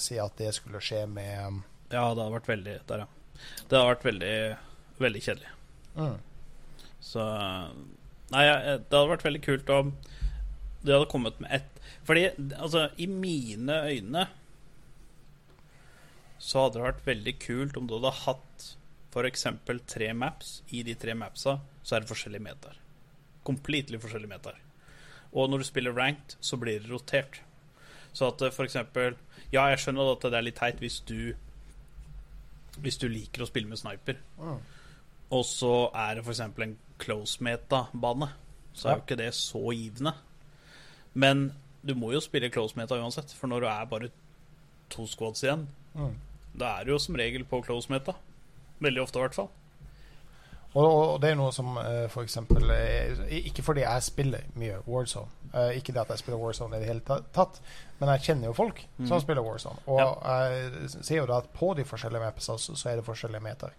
si at det skulle skje med Ja, det hadde vært veldig Der, ja. Det hadde vært veldig, veldig kjedelig. mm, Så Nei, det hadde vært veldig kult om det hadde kommet med ett Fordi, altså, i mine øyne så hadde det vært veldig kult om du hadde hatt f.eks. tre maps. I de tre mapsa så er det forskjellige meter. Completely forskjellige meter. Og når du spiller ranked, så blir det rotert. Så at for eksempel Ja, jeg skjønner at det er litt teit hvis du Hvis du liker å spille med sniper, Mm. og så er det f.eks. en close meta-bane, så er jo ikke det så givende. Men du må jo spille close meta uansett, for når du er bare to squads igjen, Mm. da er du jo som regel på close meta. Veldig ofte, i hvert fall. Og, og det er noe som uh, for eksempel eh, Ikke fordi jeg spiller mye Warzone. Eh, ikke det at jeg spiller Warzone i det hele tatt, men jeg kjenner jo folk som Mhm. spiller Warzone. Og jeg ser jo da at på de forskjellige mapsa så, så er det forskjellige meter.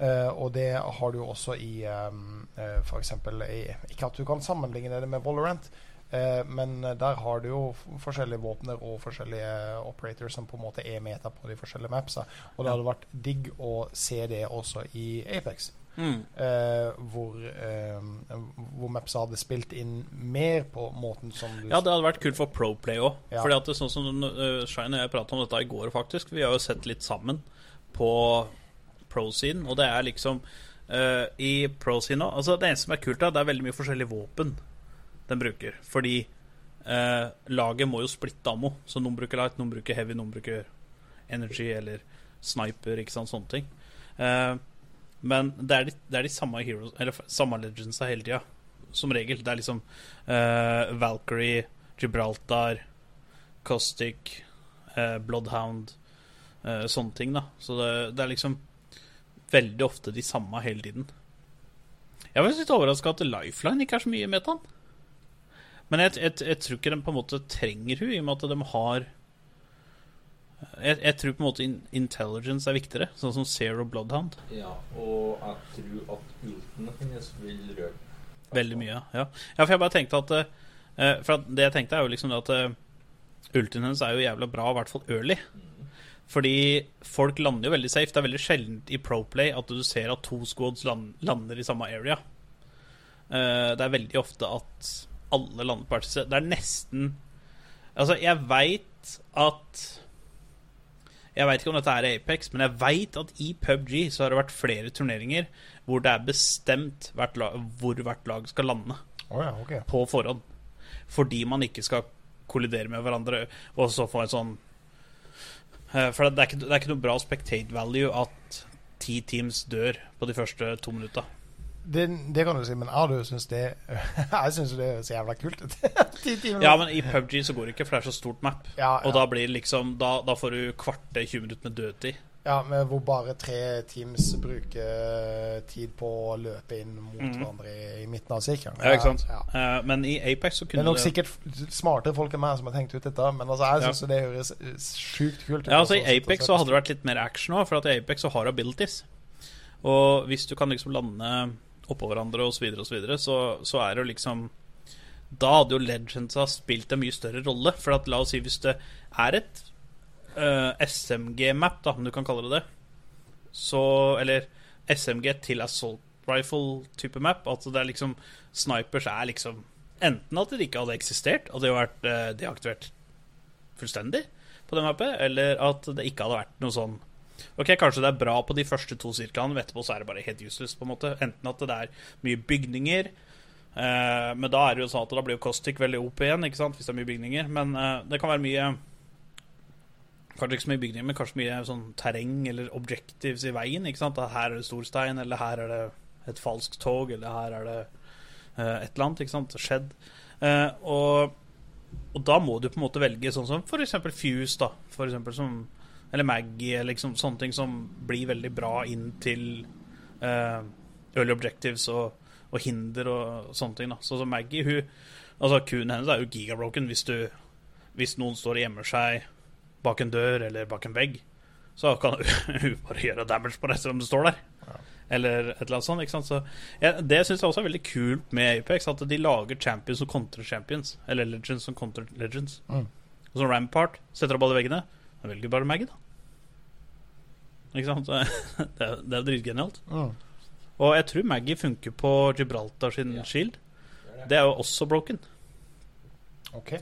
Uh, og det har du jo også i um, uh, for eksempel Ikke at du kan sammenligne det med Valorant, eh, men der har du jo forskjellige våpner og forskjellige operators som på en måte er meta på de forskjellige mapsa. Og det hadde vært digg å se det også i Apex. Eh, hvor, eh, hvor Maps hadde spilt inn mer på måten som du Ja, det hadde vært kult for Proplay òg. Ja. Fordi at det er sånn som uh, Shine og jeg prata om dette i går, faktisk. Vi har jo sett litt sammen på pro-scene, og det er liksom uh, I pro-scene òg altså Det eneste som er kult, da, det er veldig mye forskjellige våpen den bruker. Fordi eh, laget må jo splitte ammo. Så noen bruker light, noen bruker heavy, noen bruker energy eller sniper, ikke sant, sånne ting. Eh, men det er de, det er de samme heroes Eller samme legendsa hele tida. Som regel. Det er liksom eh, Valkyrie, Gibraltar, Caustic, eh, Bloodhound eh, Sånne ting, da. Så det, det er liksom veldig ofte de samme hele tiden. Jeg var litt overraska at Lifeline ikke er så mye i metaen. Men jeg, jeg, jeg tror ikke de på en måte trenger hun, i og med at de har jeg, jeg tror på en måte in intelligence er viktigere, sånn som Zero Bloodhound. Ja, og jeg tror at ultene hennes vil røpe Veldig mye, ja. ja, for jeg bare tenkte at eh, For at det jeg tenkte, er jo liksom at uh, ultien hennes er jo jævla bra, i hvert fall early. Fordi folk lander jo veldig safe. Det er veldig sjeldent i Proplay at du ser at to squads land, lander i samme area. Uh, det er veldig ofte at alle sted. Det er nesten Altså, jeg veit at Jeg veit ikke om dette er Apex, men jeg veit at i PubG så har det vært flere turneringer hvor det er bestemt hvert lag, hvor hvert lag skal lande Oh ja, okay. på forhånd. Fordi man ikke skal kollidere med hverandre og så få en sånn Eh, For det er, ikke, det er ikke noe bra spectate value at ti teams dør på de første to minutta. Det, det kan du si, men jeg syns det Jeg syns det er så jævla kult. Ja, men i PubG så går det ikke, for det er så stort map. Ja, Og da blir liksom Da, da får du kvarter 20 minutter med dødtid. Ja, men hvor bare tre teams bruker tid på å løpe inn mot mm. hverandre i, i midten av sirkelen. Ja, ikke sant? Ja. Uh, men i Apex så kunne Det er nok det sikkert smartere folk enn meg som har tenkt ut dette, men altså, jeg Ja. det høres eh, sjukt kult ut. Ja, altså I også, å sitte og Apex så hadde det vært litt mer action òg, for at i Apex så har du abilities. Og hvis du kan liksom lande oppå hverandre og så og så videre, så, er det jo liksom Da hadde jo Legendsa spilt en mye større rolle. For at la oss si hvis det er et uh, SMG-map, da, om du kan kalle det det, så Eller SMG til assault rifle-type map. Altså det er liksom Snipers er liksom Enten at det ikke hadde eksistert, at det hadde vært uh, deaktivert fullstendig på det mappet, eller at det ikke hadde vært noe sånn Ok, kanskje det er bra på de første to sirklene, men etterpå så er det bare helt useless. på en måte Enten at det er mye bygninger, eh, men da er det jo sånn at da blir jo Costic veldig OP igjen, ikke sant, hvis det er mye bygninger. Men eh, det kan være mye Kanskje ikke så mye bygninger, men kanskje mye sånn terreng eller objectives i veien. ikke sant, at Her er det stor stein, eller her er det et falskt tog, eller her er det eh, et eller annet. ikke sant, skjedd. Eh, og og da må du på en måte velge sånn som f.eks. Fuse, da. For eksempel som, eller Maggie, liksom sånne ting som blir veldig bra inn til uh, early objectives og, og hinder og sånne ting. da Så, så Maggie, hun Altså Q-en hennes er jo gigabroken hvis du Hvis noen står og gjemmer seg bak en dør eller bak en vegg, så kan hun bare gjøre damage på det selv om du står der. Eller et eller annet sånt. Ikke sant? Så, ja, det syns jeg også er veldig kult med Apex, at de lager champions som kontrer champions. Eller legends som kontrer legends. Mm. Og så Rampart setter opp alle veggene. Da velger bare Maggie, da. Ikke sant? Så Det er, det er dritgenialt. Mm. Og jeg tror Maggie funker på Gibraltar sin Ja. shield. Det er jo også broken. Ok.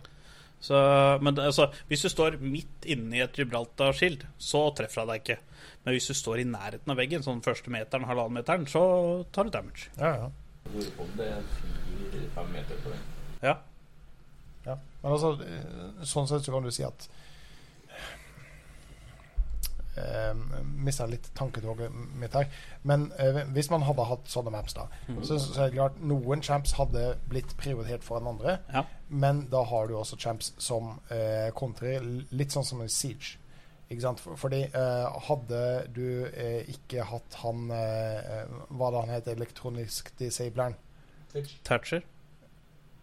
Så, men det- altså, hvis du står midt inne i et Gibraltar-skilt, så treffer jeg deg ikke. Men hvis du står i nærheten av veggen, sånn første meteren, halvannen meteren, så tar du damage. Ja, ja. Lurer på om det er fire-fem meter på den. Ja. Ja. Men altså, eh, sånn sett så kan du si at eh, Mista litt tanketoget mitt her. Men eh, hvis man hadde hatt sånne maps, da, mm. så, så er det klart noen champs hadde blitt prioritert foran andre. Ja. Men da har du også champs som eh, kontrer litt sånn som en siege. Ikke sant? Fordi eh, hadde du eh, ikke hatt han eh, Hva det han heter, elektronisk disableren? Thatcher.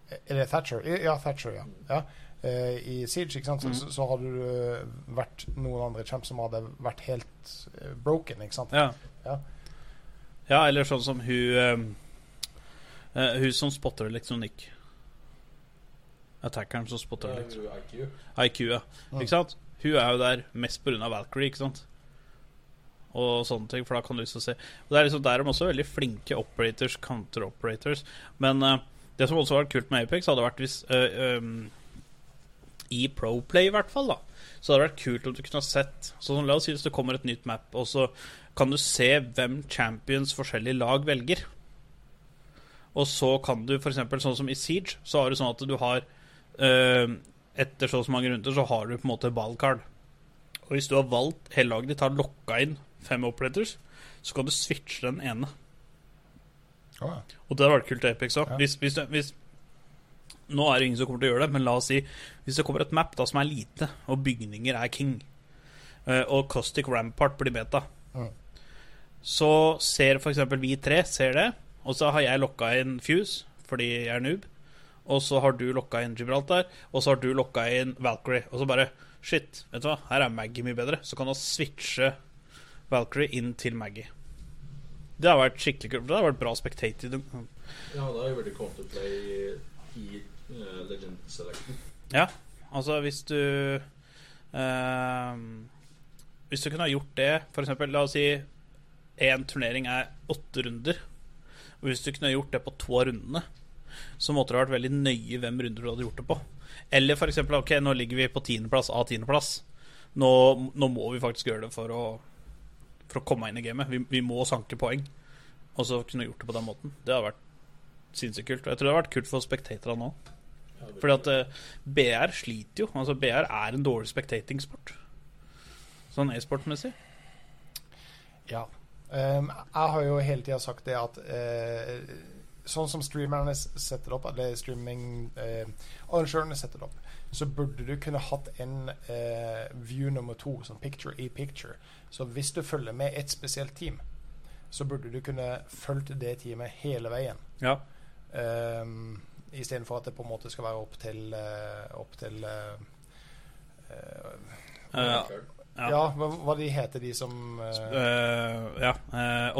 Er det Thatcher? Ja, Thatcher, ja. ja. Eh, I Siege, ikke sant? Så, mm. så, så hadde du eh, vært noen andre champs som hadde vært helt eh, broken, ikke sant? Ja. Ja. ja, eller sånn som hun uh, eh, Hun som spotter elektronikk. Attackeren som spotter er elektronikk. jo IQ. IQ, ja. Mm. Ikke sant? Hun er jo der mest pga. Valkyrie, ikke sant? Og sånne ting, for da kan du liksom se Og Det er liksom der de også veldig flinke operators, counter-operators. Men uh, det som også hadde vært kult med Apex, hadde vært hvis uh, um, I Proplay, i hvert fall, da. Så det hadde vært kult om du kunne ha sett så La oss si hvis det kommer et nytt map, og så kan du se hvem champions forskjellige lag velger. Og så kan du f.eks. sånn som i Siege, så har du sånn at du har øh, Etter så mange runder så har du på en måte ballcard. Og hvis du har valgt hele laget ditt har lokka inn fem operators, så kan du switche den ene. Oh, ja. Og det hadde vært kult i Apex òg. Ja. Hvis, hvis, hvis Nå er det ingen som kommer til å gjøre det, men la oss si hvis det kommer et map da som er lite, og bygninger er king, eh, og Caustic Rampart blir beta, Mm. så ser f.eks. vi tre ser det, og så har jeg lokka inn Fuse fordi jeg er noob, og så har du lokka inn Gibraltar, og så har du lokka inn Valkyrie, og så bare Shit, vet du hva, her er Maggie mye bedre. Så kan du switche Valkyrie inn til Maggie. Det har vært skikkelig kult. Det har vært bra spectated. Ja, det har jo vært counterplay i Legend Select. Ja, altså hvis du eh, Hvis du kunne ha gjort det, eksempel, la oss si én turnering er åtte runder. Og hvis du kunne ha gjort det på to av rundene, så måtte det ha vært veldig nøye hvem runder du hadde gjort det på. Eller eksempel, ok, nå ligger vi på tiendeplass av tiendeplass. Nå, nå må vi faktisk gjøre det for å, for å komme inn i gamet. Vi, vi må sanke poeng. Og så kunne gjort det på den måten. Det hadde vært sinnssykt kult. Og jeg tror det hadde vært kult for spectatorene òg. Fordi at uh, BR sliter jo. Altså BR er en dårlig spectating-sport. Sånn e-sportmessig. Ja. Um, jeg har jo hele tida sagt det at uh, Sånn som streamerne setter opp, eller streaming-arrangørene setter opp, så burde du kunne hatt en eh, view nummer to, sånn picture i picture. Så hvis du følger med et spesielt team, så burde du kunne fulgt det teamet hele veien. Ja. Um, Istedenfor at det på en måte skal være opp til eh, Opp til eh, eh, ja. Ja. hva, hva de heter de som ja.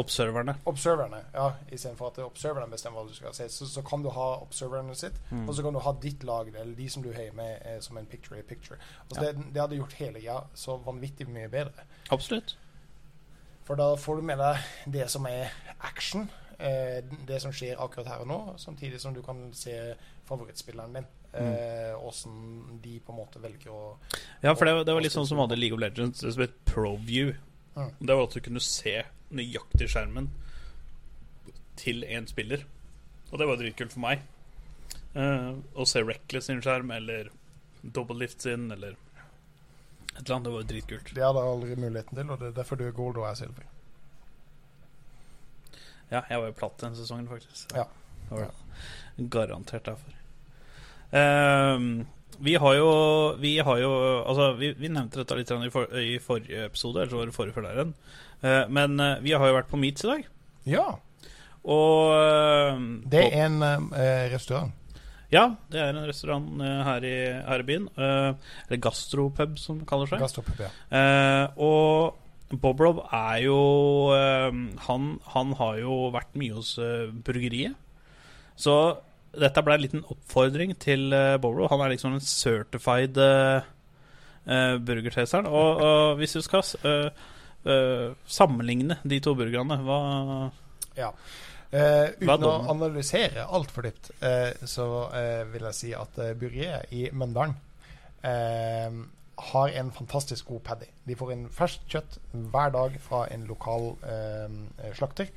observerne. Observerne. ja Istedenfor at observerne bestemmer hva du skal se, så, så kan du ha observerne sitt, Mm. og så kan du ha ditt lag, eller de som du heier med, som en picture in picture. Altså Ja. det, det hadde gjort hele greia så vanvittig mye bedre. Absolutt. For da får du med deg det som er action, det som skjer akkurat her og nå, samtidig som du kan se favorittspilleren din. Eh, Åssen de på en måte velger å Ja, for det, var- det var litt sånn som hadde League of Legends, det som het ProView. Mm. Det var at du kunne se nøyaktig skjermen til én spiller. Og det var dritkult for meg. Eh, å se Reckless sin skjerm, eller Double Lift sin, eller et eller annet. Det var dritkult. Det hadde jeg aldri muligheten til, og det er derfor du er gold og jeg er silver. Ja, jeg var jo platt den sesongen, faktisk. Ja. Det var det. Garantert derfor. Ehm, vi har jo Vi har jo Altså, vi, vi nevnte dette litt i, for, i forrige episode, eller så var det forrige før der. Eh, men uh, vi har jo vært på Meats i dag. Ja. Og eh, Det er en restaurant. Ja, det er en restaurant her, i, her i byen. eller gastropub, som det kaller seg. Gastropub, ja. Og Bob Rob er jo eh, han, han har jo vært mye hos eh, burgeriet. Så dette ble en liten oppfordring til uh, Bob Rob. Han er liksom en certified uh. Og, og hvis du skal uh, uh, sammenligne de to burgerne, hva ja. Uh, uten å analysere altfor dypt, uh, så uh, vil jeg si at uh, burgeriet i Møndalen eh, har en fantastisk god paddy. De får inn ferskt kjøtt hver dag fra en lokal eh, slakter.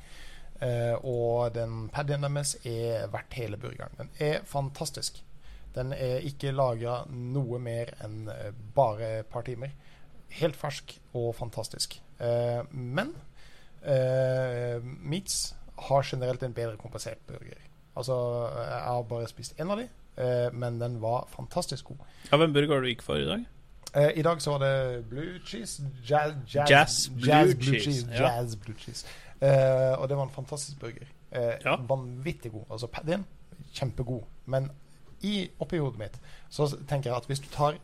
Eh, og den paddyen deres er verdt hele burgeren. Den er fantastisk. Den er ikke lagra noe mer enn eh, bare et par timer. Helt fersk og fantastisk. Eh, men eh, Meats har generelt en bedre kompensert burger. Altså, jeg har bare spist én av de, eh, men den var fantastisk god. Ja, Hvem burger du gikk for i dag? Eh, I dag så var det blue cheese. Jazz, jazz, Jazz blue cheese, ja. Jazz blue cheese. Uh, og det var en fantastisk burger. Uh, Ja. Vanvittig god. Altså paddyen, kjempegod. Men i, oppi hodet mitt så tenker jeg at hvis du tar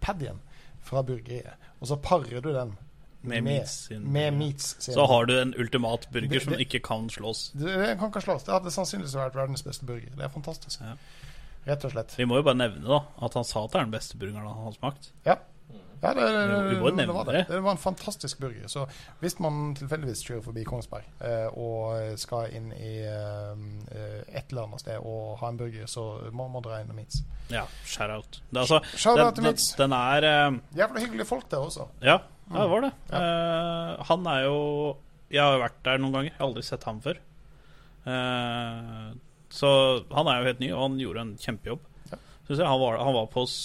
paddyen fra burgeriet, og så parer du den Med meats sin- med meats sin, Så har du en ultimat burger Det- som ikke kan slås. det, det kan ikke slås. Det hadde sannsynligvis vært verdens beste burger. Det er fantastisk. Ja. Rett og slett. Vi må jo bare nevne da at han sa at det er den beste burgeren han har smakt. Ja. Ja, det, det, Vi må jo det, nevne var det. det. det var en fantastisk burger. Så hvis man tilfeldigvis kjører forbi Kongsberg eh, og skal inn i eh, et eller annet sted og ha en burger, så må man dra innom Meats. Ja, shout-out. Det Altså, til den, den, den er eh, Jævla hyggelige folk der også. Ja, ja det var det. Eh, han er jo Jeg har vært der noen ganger. Jeg har aldri sett ham før. Eh, så han er jo helt ny, og han gjorde en kjempejobb. Ja. Jeg Han var, han var på oss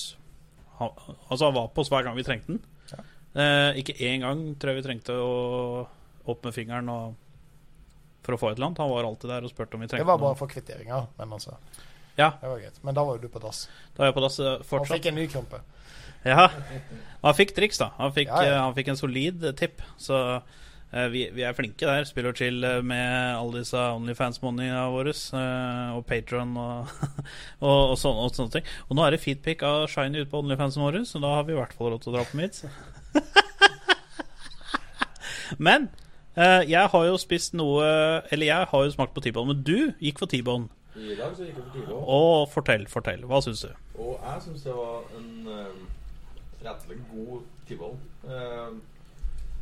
han, Altså han var på oss hver gang vi trengte den. Ja. Eh, ikke én gang tror jeg vi trengte å opp med fingeren og, for å få et eller annet. Han var alltid der og spurte om vi trengte Det var bare noe. for kvitteringa, men altså Ja, Det var greit. Men da var jo du på dass. da var jeg på dass fortsatt. Han fikk en ny klumpe. Ja, han fikk triks, da. Han fikk, Ja, ja. eh, Han fikk en solid eh, tipp. Så eh, vi, vi er flinke der. Spill og chill eh, med alle disse Onlyfans-moneyene våre. eh, og Patron og, og, og, sånne, og sånne ting. Og nå er det feedpick av Shiny ute på Onlyfansen våre, så da har vi i hvert fall råd til å dra på mitt. men eh, jeg har jo spist noe Eller jeg har jo smakt på T-bone, men du gikk for T-bone. I dag så gikk jeg for Tivo, Og fortell, fortell. Hva syns du? og jeg syns det var en um, rettelig god Tivo. Uh,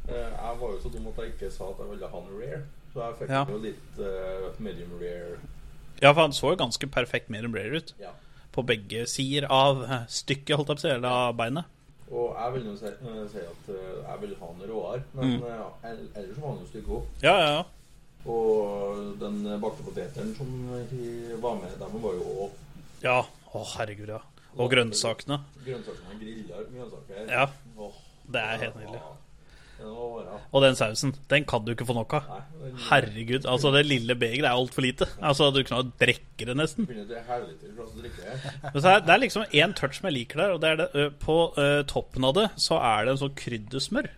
jeg var jo så dum at jeg ikke sa at jeg ville ha en rare, så jeg fikk Ja. jo litt uh, medium rare. Ja, for han så jo ganske perfekt enn rare ut. Ja. på begge sider av eh, stykket, holdt jeg på å si, eller av beinet. Og jeg vil jo si, eh, si at eh, jeg vil ha en råere, men Mm. eh, ellers var han jo stygg òg. Ja, ja, ja. Og den bakte poteteren som de var med, dem var jo òg Ja, å herregud, ja. Og grønnsakene. grønnsakene. Grilla grønnsaker. Ja, det er helt nydelig. ja. Den var bra. Og den sausen, den kan du ikke få nok av. Herregud, altså det lille begeret er altfor lite. Altså Du kunne drikke det nesten. Er, det er liksom én touch som jeg liker der, og det er det På uh, toppen av det så er det en sånn kryddersmør.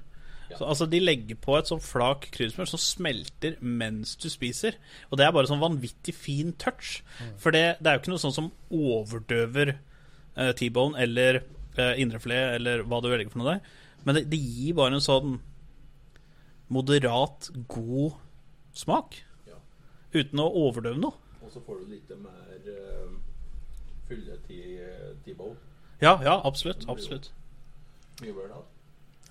Så, altså De legger på et sånn flak kryddersmør som smelter mens du spiser. Og det er bare sånn vanvittig fin touch. For det, det er jo ikke noe sånn som overdøver uh, T-bone eller uh, indrefilet eller hva du velger for noe der. Men det, det gir bare en sånn moderat god smak. Ja. Uten å overdøve noe. Og så får du litt mer uh, fylle til T-bow. Ja, ja, absolutt. Absolutt. Mye bedre da.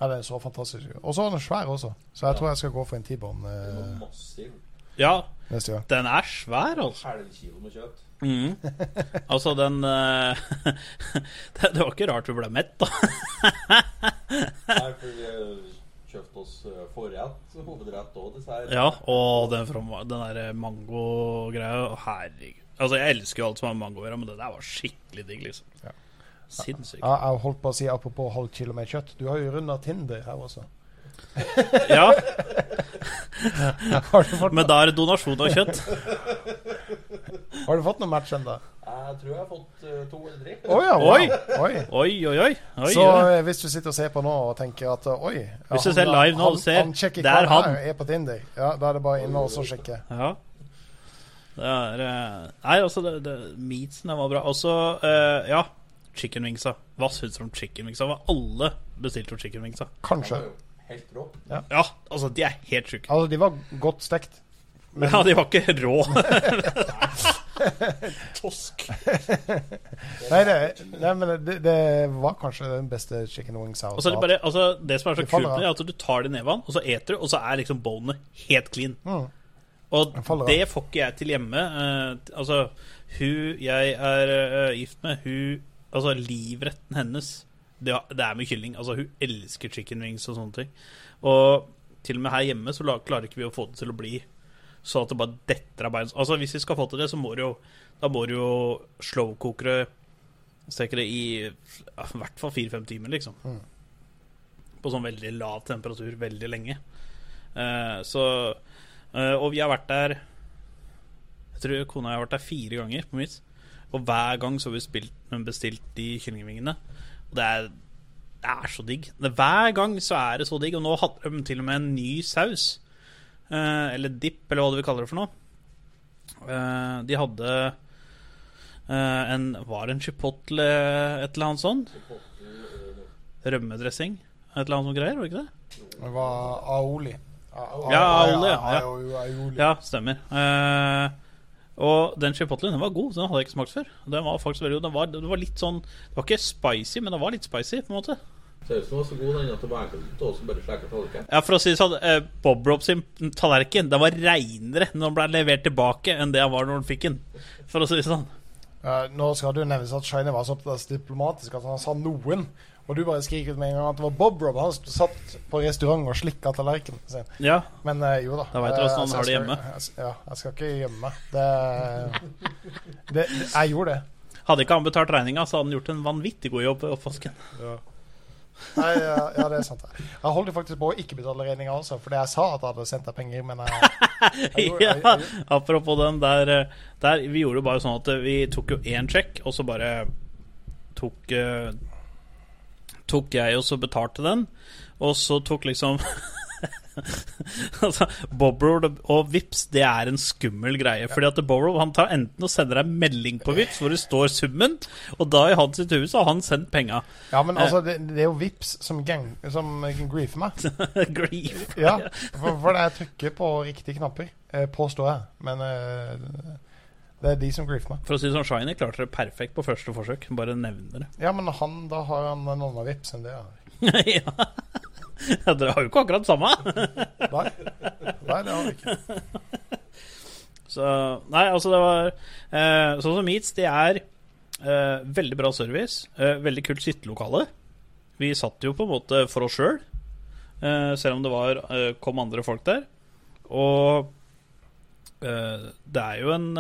Ja, det er så fantastisk. Og så er den svær også, så jeg tror jeg skal gå for en T-bone eh, massiv. Ja, neste gang. den er svær, altså. Halvkilo med kjøtt. Mm. Altså, den uh, det, det var ikke rart vi ble mett, da. Nei, for har kjøpt oss eh, forrett, hovedrett og dessert. Ja, og den, den der mangogreia Herregud. Altså, jeg elsker jo alt som har mango å gjøre, men det der var skikkelig digg, liksom. Ja. Sinnssykt. Ja, jeg holdt på å si apropos halv kilo med kjøtt. Du har jo runda Tinder her også. Ja, men da er det donasjon av kjøtt. har du fått noen match ennå? Jeg tror jeg har fått eh, to eller tre. Oh, ja. Oi. oi. Oi, oi, oi. oi Så oi. eh, hvis du sitter og ser på nå og tenker at eh, oi ja, Hvis du ser live nå, og ser, han han det er han. er på Tinder, ja, da er det bare inne og så sjekke. Ja. Det er Nei, altså, det, det, meatsen var bra. Og så, eh, ja, chicken wingsa. Hva syns du om chicken wingsa? Hva alle bestilte chicken wingsa? Kanskje. helt rå. Ja, altså, de er helt sjuke. Altså, de var godt stekt. Ja, de var ikke rå. Tosk. Nei, det, nei men det, det var kanskje den beste chicken wings jeg har hatt. altså, det som er så kult, er at du tar det i nevene, og så eter du, og så er liksom bonet helt clean. Mm. Og det får ikke jeg til hjemme. Uh, altså, hun jeg er uh, gift med, hun Altså, livretten hennes det, det er med kylling. Altså, hun elsker chicken wings og sånne ting. Og til og med her hjemme så klarer ikke vi å få det til å bli sånn at det bare detter av beina. Altså, hvis vi skal få til det, så må det jo Da må det jo slowkokere steke det i ja, i hvert fall fire-fem timer, liksom. Mm. På sånn veldig lav temperatur veldig lenge. Eh, så eh, Og vi har vært der Jeg tror kona og jeg har vært der fire ganger på mitt. Og hver gang så har vi spilt, bestilt de kyllingvingene. Og det er, det er så digg. Hver gang så er det så digg. Og nå hadde de til og med en ny saus. Eh, eller dip, eller hva du vil kalle det for noe. Eh, de hadde eh, en Var det en chipotle et eller annet sånt? Rømmedressing? Et eller annet sånt greier, var det ikke det? Det var aoli. Ja, aoli, ja. Ja, stemmer. Og den chipotlen den var god. Den hadde jeg ikke smakt før. Den var faktisk veldig god. Den var, den var litt sånn Det var ikke spicy, men den var litt spicy. på en måte Sausen var så god den at det var enkelt å også bare slekke tallerkenen. Ja, For å si det sånn, eh, Bob Rob sin tallerken Den var reinere når den ble levert tilbake, enn det han var når han fikk den. For å si det sånn. Uh, nå skal det jo nevnes at Shiny var såpass diplomatisk at han sa noen. Og du bare skriker ut med en gang at det var Bob Rob. Han satt på restaurant og slikka tallerkenen sin. Ja, Men uh, jo da. Da vet du åssen han har det hjemme. jeg- Ja, jeg skal ikke gjemme meg. Det, det, det Jeg gjorde det. Hadde ikke han betalt regninga, så hadde han gjort en vanvittig god jobb ved oppvasken. Nei, ja, ja, det er sant. det. Jeg holdt faktisk på å ikke betale regninga også, fordi jeg sa at jeg hadde sendt deg penger, men jeg, jeg, gjorde- ja, jeg, jeg, apropos den der, der Vi gjorde jo bare sånn at vi tok jo én sjekk, og så bare tok eh, Tok jeg og så betalte den, og så tok liksom altså, Bobrow og Vips det er en skummel greie. Fordi at Bobrow han tar enten og sender deg melding på Vips hvor det står summen, og da i hans hus har han sendt penga. ja, men altså, det, det er jo Vips som, gang, som griefer meg. Grief. Ja, for, for jeg trykker på riktige knapper, eh, påstår jeg. Men eh, det er de som griefer meg. For å si det sånn, Shiny klarte det perfekt på første forsøk. Bare nevner det. Ja, men han, da har han en annen Vips enn det jeg har. ja. Ja, dere har jo ikke akkurat samme. Nei, Nei det har vi ikke. Så Nei, altså, det var eh, Sånn som Meets, det er eh, veldig bra service. Eh, veldig kult sittelokale. Vi satt jo på en måte for oss sjøl, eh, selv om det var, eh, kom andre folk der. Og eh, det er jo en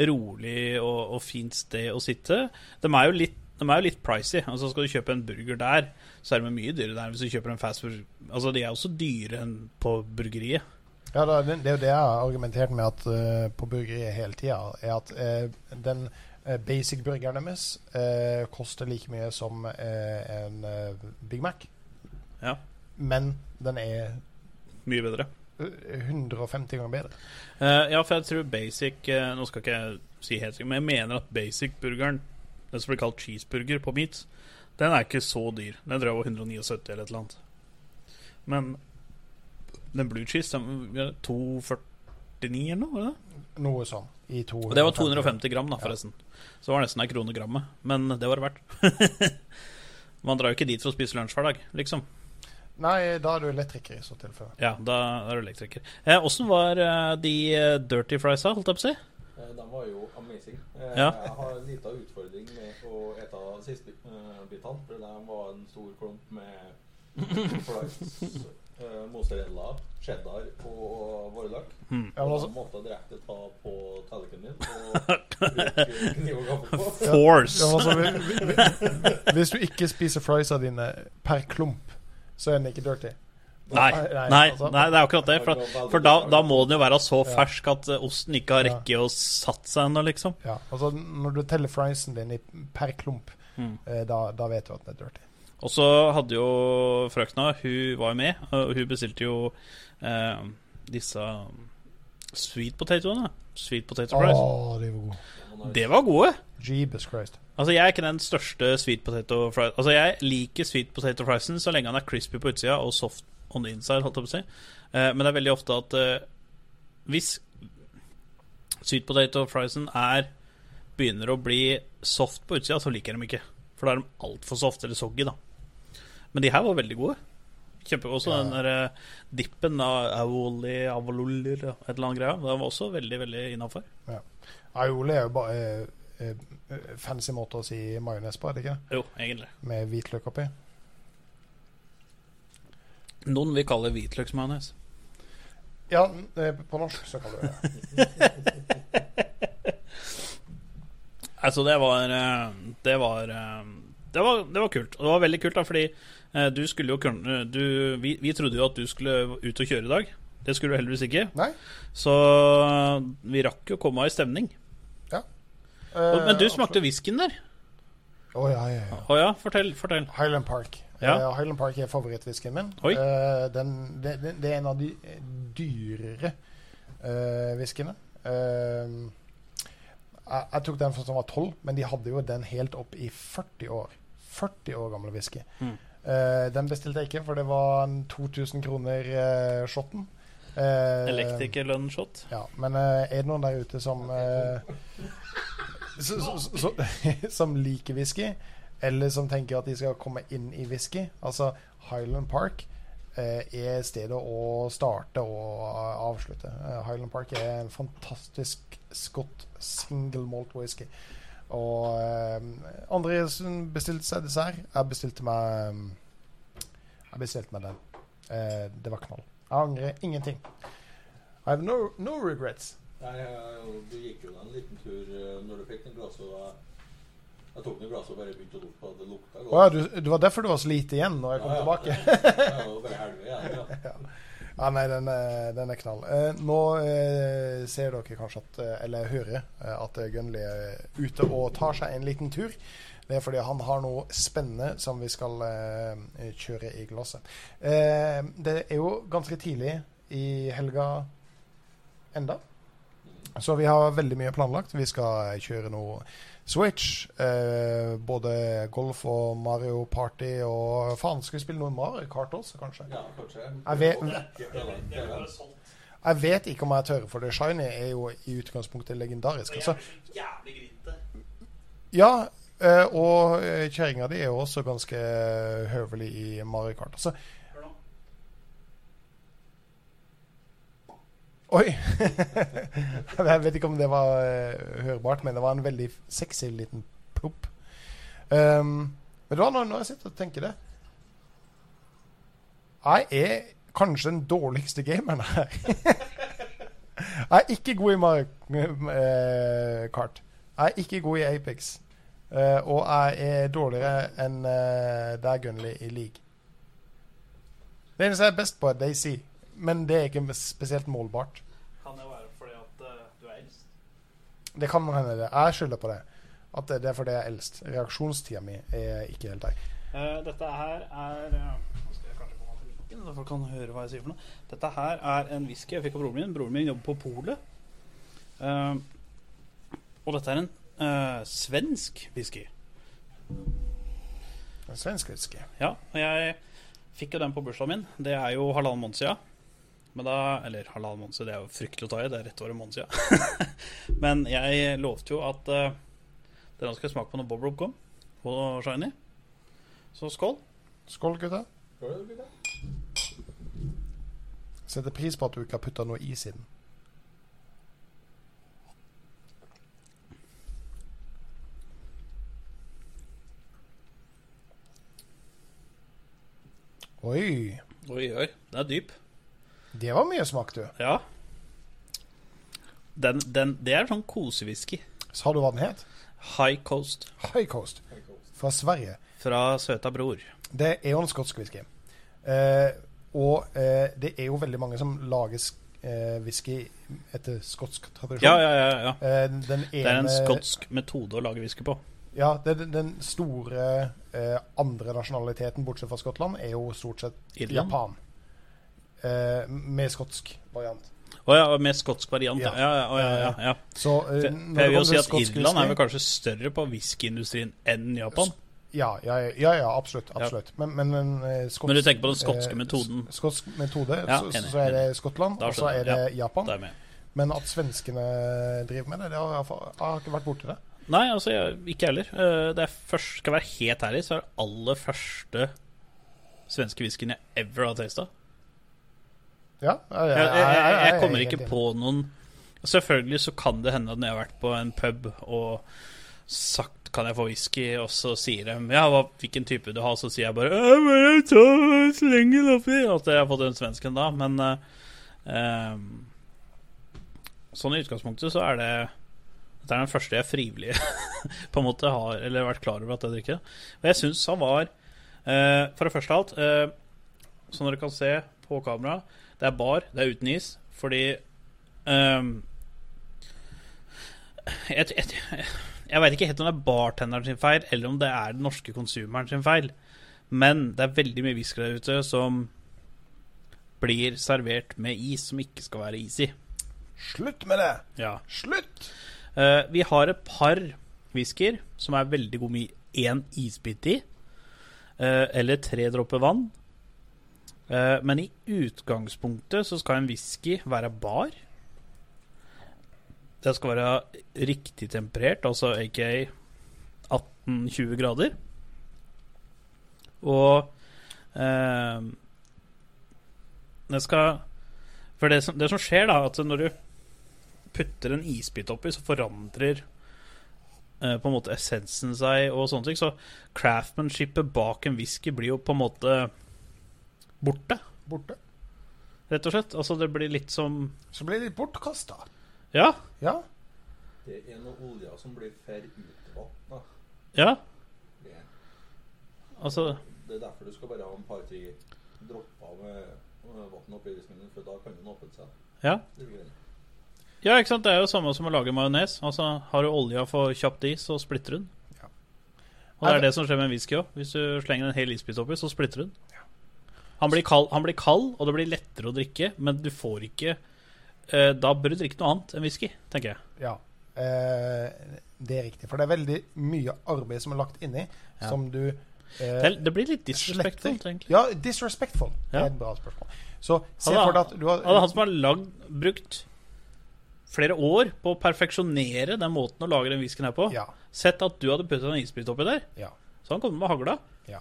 rolig og, og fint sted å sitte. De er jo litt de er jo litt pricy. Altså Skal du kjøpe en burger der, så er de mye dyrere der hvis du kjøper en fast food. Altså De er også dyre enn på burgeriet. Ja, da, det, det er jo det jeg har argumentert med at uh, på burgeriet hele tida, er at uh, den uh, basic burgeren deres koster like mye som en Big Mac. Ja. Men den er Mye bedre. eh, 150 ganger bedre. Ja, for jeg tror basic Nå skal ikke jeg si helt sikkert, men jeg mener at basic-burgeren, den som blir kalt cheeseburger på Meats, den er ikke så dyr. Den tror jeg var 179 eller et eller annet. Men den blue cheese, den er 249 eller noe? Eller? det det? Noe sånn. I 250. Og det var 250 gram, da, forresten. Så det var nesten ei krone grammet. Men det var det verdt. Man drar jo ikke dit for å spise lunsj hver dag, liksom. Nei, da er du elektriker i så tilfelle. Ja, da er du elektriker. Eh, var eh, de eh, dirty friesa, holdt jeg på å si? Eh, De var jo amazing. Eh, Ja. Jeg har en liten utfordring med å ete siste uh, bitene. For de var en stor klump med flights, eh, mozzarella, cheddar og vårløk. Hmm. Ja, Og altså, de måtte direkte ta på tallerkenen min og bruke kniv og gaffel på. Force! ja, altså vi, vi, vi, hvis du ikke spiser friesa dine per klump, så er den ikke dirty. Nei, Nei, nei, altså. det er akkurat det. For, for da, da må den jo være så fersk at eh, osten ikke har rekke å satt seg ennå, liksom. Ja, altså Når du teller friesen din per klump, Mm. eh, da, da vet du at den er dirty. Og så hadde jo frøkna Hun var jo med, og hun bestilte jo eh, disse sweet potatoene. Sweet potato fries. fries. de var gode. Det var gode! Jeebus Christ. Altså Jeg er ikke den største sweet potato fries Altså Jeg liker sweet potato friesen så lenge han er crispy på utsida og soft on the inside. Holdt jeg på å si. Eh, men det er veldig ofte at eh, hvis sweet potato friesen er begynner å bli soft på utsida, så liker jeg dem ikke. For da er de altfor soft eller soggy, da. Men de her var veldig gode. Kjempe, også Ja. den der eh, dippen av aioli, avololi eller et eller annet greia. Den var også veldig, veldig innafor. Aioli er jo bare fancy måte å si majones på, er det ikke? Jo, egentlig. Med hvitløk oppi. Noen vil kalle det hvitløksmajones. Ja, eh, på norsk så kaller vi det Altså, det var eh, Det var eh, det var, det var kult. Og det var veldig kult, da, fordi eh, du skulle jo kunne du, vi, vi trodde jo at du skulle ut og kjøre i dag. Det skulle du heldigvis ikke. Nei. Så vi rakk jo å komme i stemning. Ja. Og- Men du Eh, smakte whiskyen der. Å ja, ja, ja. Oh, ja, fortell. fortell Highland Park. Ja. Uh, Highland Park er favorittwhiskyen min. Eh, den, det, det, er en av de dyrere uh, whiskyene. Eh, jeg, jeg tok den som var 12, men de hadde jo den helt opp i 40 år. 40 år gammel whisky. Mm. Den bestilte jeg ikke, for det var en 2000 kroner uh. Uh, Elektrikerlønnshot. Ja, men uh, er det noen der ute som uh, så, så, så, Som liker whisky, eller som tenker at de skal komme inn i whisky? Altså, Highland Park eh, er stedet å starte og avslutte. Eh, Highland Park er en fantastisk scott single malt whisky. Og eh, andre bestilte seg dessert, jeg bestilte meg Jeg bestilte meg den. Eh, det var knall. Jeg angrer ingenting. I have no, no regrets. Nei, du gikk jo da en liten tur eh, når du fikk den glasset. Jeg tok den glasset og bare begynte å lukte på det lukta godt. Å ja, du, det var derfor du var så lite igjen når jeg kom tilbake? det var bare igjen, ja. Ja, nei, den er, den er knall. Eh, nå eh, ser dere kanskje at eh, Eller hører eh, at Gunnli er ute og tar seg en liten tur. Det er fordi han har noe spennende som vi skal eh, kjøre i glasset. Eh, det er jo ganske tidlig i helga enda. Så vi har veldig mye planlagt. Vi skal kjøre noe Switch. Eh, både golf og Mario Party og Faen, skal vi spille noe Mario Kart også, kanskje? Ja, kanskje. Jeg vet, jeg vet ikke om jeg tør, for det Shiny er jo i utgangspunktet legendarisk. Altså, ja, eh, og eh, kjerringa di er jo også ganske høvelig i Mario Kart. Altså, oi! jeg vet ikke om det var uh, hørbart, men det var en veldig sexy liten plopp. Um, vet du hva, når, når jeg sitter og tenker det Jeg er kanskje den dårligste gameren her. jeg er ikke god i Mario eh, Kart. Jeg er ikke god i Apex. Uh, og jeg er dårligere enn uh, deg, Gunnli i league. Det eneste jeg er best på, er Daisy. Men det er ikke spesielt målbart. Kan det være fordi at uh, du er eldst? Det kan hende det. Jeg skylder på det. At det det er fordi jeg er eldst. Reaksjonstida mi er ikke helt der. Uh, dette her er uh, Nå skal jeg kanskje komme til mikken, så folk kan høre hva jeg sier for noe. Dette her er en whisky jeg fikk av broren min. Broren min jobber på polet. Og dette er en svensk whisky. En svensk whisky. Ja, og jeg fikk jo den på bursdagen min. Det er jo halvannen måned siden. Men da, eller halvannen måned siden, det er jo fryktelig å ta i. Det er rett over en måned siden. Men jeg lovte jo at uh, dere skal smake på når Bob Rob kom, på Shiny. Så skål. Skål, gutta. Det det? Setter pris på at du ikke har putta noe is i den. Oi. Oi, oi. Den er dyp. Det var mye smak, du. Ja. Den, den, det er sånn kosewhisky. Sa du hva den het? High Coast High Coast. Fra Sverige. fra Søta Bror. Det er jo en skotsk whisky. Eh, og eh, det er jo veldig mange som lager eh, whisky etter skotsk tradisjon. Ja, ja, ja. ja. Eh, den ene, Det er en skotsk metode å lage whisky på. Ja, den- den store eh, andre nasjonaliteten, bortsett fra Skottland, er jo stort sett Irland? Japan. Eh, med skotsk variant. Å ja, med skotsk variant. Ja, Ja. ja, ja, å, ja. Så eh, det jeg vil jo si at Irland er vel kanskje større på whiskyindustrien enn Japan. Ja, ja, ja, ja absolutt. absolutt. Men, men, men, eh, skotsk, Men du tenker på den skotske eh, metoden? Skotsk metode, så, så er det Skottland, og så er det Japan. Men at svenskene driver med det, det har jeg, jeg har ikke vært borti det. Nei, altså, jeg, ikke heller. Eh, Det er først, skal være helt ærlig, så er det aller første svenske whiskyen jeg ever har testa. Ja, jeg, Jeg, jeg, jeg, kommer er ikke på noen Selvfølgelig så kan det hende at når jeg har vært på en pub og sagt Kan jeg få whisky, og så sier de ja, hva, hvilken type du har, så sier jeg bare 'jeg tar ta sleng den oppi. At jeg har fått den svensken da, men eh, Sånn i utgangspunktet så er det Dette er den første jeg frivillig på en måte har Eller vært klar over at jeg drikker. Og jeg syns han var uh, For det første av alt, uh, som dere kan se på kamera, det er bar, det er uten is, fordi um, jeg, jeg, jeg veit ikke helt om det er bartenderen sin feil, eller om det er den norske konsumeren sin feil. Men det er veldig mye whisky der ute som blir servert med is som ikke skal være is i. Slutt med det! Ja. Slutt! Uh, vi har et par whiskyer som er veldig gode med én isbit i. Uh, eller tre dråper vann. Eh, men i utgangspunktet så skal en whisky være bar. Det skal være riktig temperert, altså aka 18-20 grader. Og eh, det skal For det som, det som skjer, da, at når du putter en isbit oppi, så forandrer eh, på en måte essensen seg og sånne ting. Så craftmanshipet bak en whisky blir jo på en måte borte, Borte. rett og slett. Altså det blir litt som Så blir det litt bortkasta. Ja, Ja. Det er noe olja som blir for utvatna. ja. Det, Altså det er derfor du skal bare ha en par-tre dropper med med vann oppi whiskyen, for da kan den åpne seg. Ja. Ja, ikke sant? Det er jo samme som å lage majones. Altså, har du olja for kjapt i, så splitter hun. Ja. Og det er det som skjer med en whisky òg. Hvis du slenger en hel isbit oppi, så splitter hun. Han blir, kald, han blir kald, og det blir lettere å drikke, men du får ikke eh, Da bør du drikke noe annet enn whisky, tenker jeg. Ja. Eh, det er riktig. For det er veldig mye arbeid som er lagt inni, Ja. som du Det, eh, er- det blir litt disrespectful, egentlig. Ja, disrespectful. Det Ja. er et bra spørsmål. Så se for deg at du har Hadde han som har lagd, brukt flere år på å perfeksjonere den måten å lage den whiskyen her på, Ja. sett at du hadde puttet en isbit oppi der, ja. så han kommet med hagla. Ja.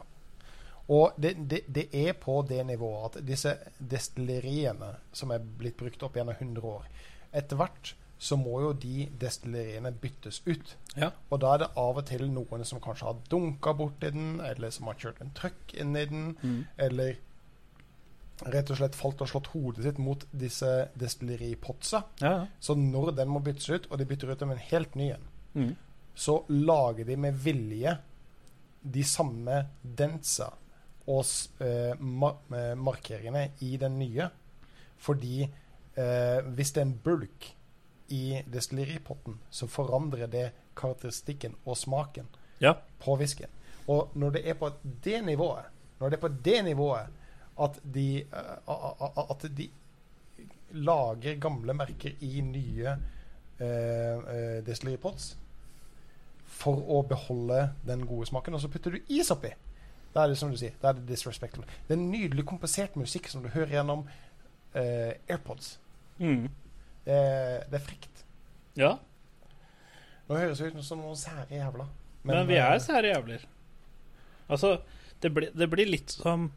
Og det, det, det er på det nivået at disse destilleriene som er blitt brukt opp gjennom 100 år Etter hvert så må jo de destilleriene byttes ut. Ja. Og da er det av og til noen som kanskje har dunka borti den, eller som har kjørt en trøkk inn i den, Mm. eller rett og slett falt og slått hodet sitt mot disse destilleripotsa. Ja, ja. Så når den må byttes ut, og de bytter ut med en helt ny en, Mm. så lager de med vilje de samme densa og eh, eh, markeringene i den nye. Fordi eh, hvis det er en bulk i destilleripotten, så forandrer det karakteristikken og smaken ja. på whiskyen. Og når det er på det nivået, når det er på det nivået at de, eh, at de lager gamle merker i nye eh, eh, destilleripots for å beholde den gode smaken, og så putter du is oppi. Da er det som du sier, da er det disrespectful. Det er nydelig kompensert musikk som du hører gjennom uh, AirPods. Mm. Det, er- det er frekt. ja. Nå høres det ut som noen sære jævla. Men, vi eh, er sære jævler. Altså, det, blir- det blir litt som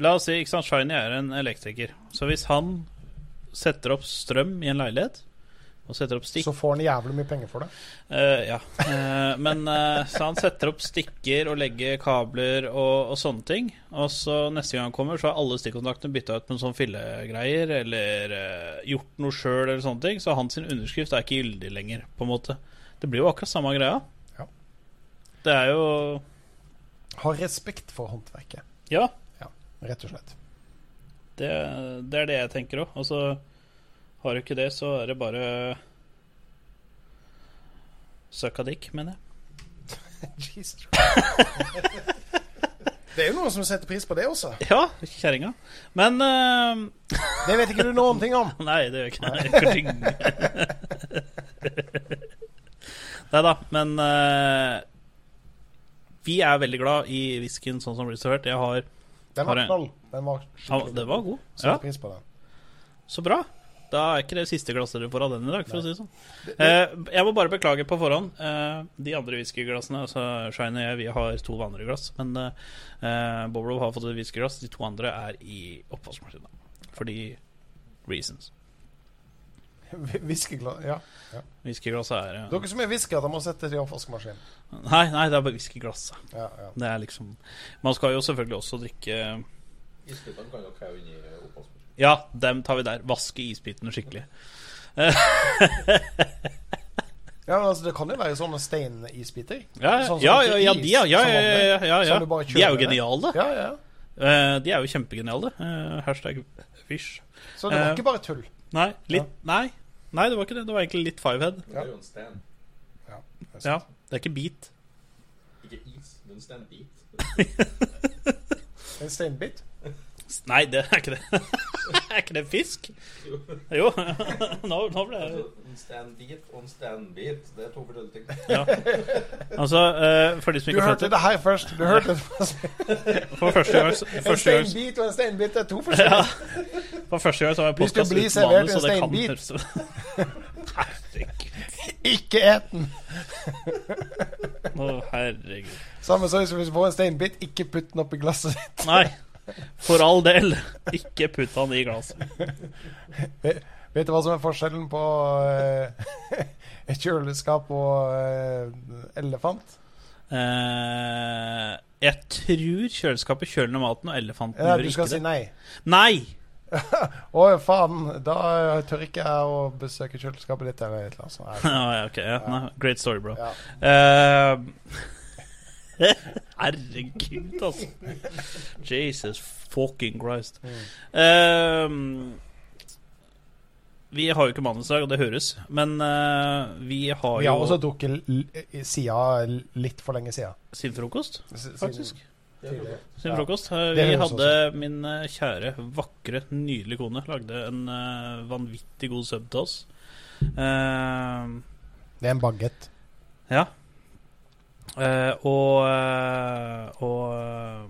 La oss si ikke sant, Shiny er en elektriker. Så hvis han setter opp strøm i en leilighet, og setter opp stikk Så får han jævlig mye penger for det. Uh, Ja. Uh, men uh, så han setter opp stikker og legger kabler og, og sånne ting. Og så neste gang han kommer, så har alle stikkontaktene bytta ut med sånne fillegreier, eller gjort noe sjøl, eller sånne ting. Så hans underskrift er ikke gyldig lenger, på en måte. Det blir jo akkurat samme greia. Ja. Det er jo Ha respekt for håndverket, Ja, rett og slett. det, det er det jeg tenker òg. Og så har du ikke det, så er det bare Søkka dick, mener jeg. Jesus. det er jo noen som setter pris på det også. Ja, kjerringa. Men uh... Det vet ikke du noen ting om. Nei, det gjør ikke det. Nei da, men uh... vi er veldig glad i whiskyen sånn som servert. Jeg har Den var knall. Den var ja, den Det var god. Setter Ja, pris på den. Så bra. Da er ikke det siste glasset du får av den i dag, for å si det sånn. Eh, jeg må bare beklage på forhånd. Eh, de andre whiskyglassene, altså Shine og jeg, vi har to vanlige glass. Men eh, Boblo har fått et whiskyglass. De to andre er i oppvaskmaskina. Fordi reasons. Whiskyglass Ja. Whiskyglasset er ja. Dere som er de må sette det i oppvaskmaskinen. Nei, nei, det er bare whiskyglass. Ja, ja. Det er liksom Man skal jo selvfølgelig også drikke Isbitene kan jo kaue inn i oppvaskmaskinen. Ja, dem tar vi der. Vaske isbitene skikkelig. ja, men altså, det kan jo være sånne steinisbiter. Ja, Sånn ja, ja, ja, de, ja, ja, ja, ja, ja, ja. bare De er jo geniale. Ja, ja. Eh, De er jo kjempegeniale. Eh, hashtag fish. Så det var Eh. ikke bare tull. Nei, litt Nei. Nei, det var ikke det. Det var egentlig litt fivehead. Men Det er jo en stand. Ja, det er ikke beat. Ikke is, det er en stand-bit. En steinbit. Nei, det er ikke det. er ikke det fisk? Jo. nå, nå ble det Altså, en stand-bit og en stand-bit, det er to forskjellige ting. ja. Altså, eh, for de som Du ikke har hørte hørt det det her først. Du hørte det For første gang, En steinbit og en steinbit er to forskjellige. for første gang så har jeg du blir uten manus, en og det kan Herregud. Ikke et den! Å, herregud. Samme som hvis du får en steinbit, ikke putt den oppi glasset ditt. Nei, for all del. Ikke putt han i glasset. Vet du hva som er forskjellen på eh, et kjøleskap og eh, elefant? Eh, jeg tror kjøleskapet kjøler ned maten, og elefanten Ja, gjør du skal si nei. Nei! Å, faen. Da tør ikke jeg å besøke kjøleskapet ditt eller et eller annet sånt. Ja, ja, ja. Great story, bro. Ja. Eh, herregud, altså. Jesus fucking Christ. Um, vi har jo ikke manus og det høres, men uh, vi har jo Vi har også drukket sida litt for lenge siden. sin frokost, faktisk. Sin frokost. Eh, Vi hadde min eh, kjære, vakre, nydelige kone lagde en uh, vanvittig god sub til oss. Uh, Det er en bagett. ja. Eh, og eh, og eh,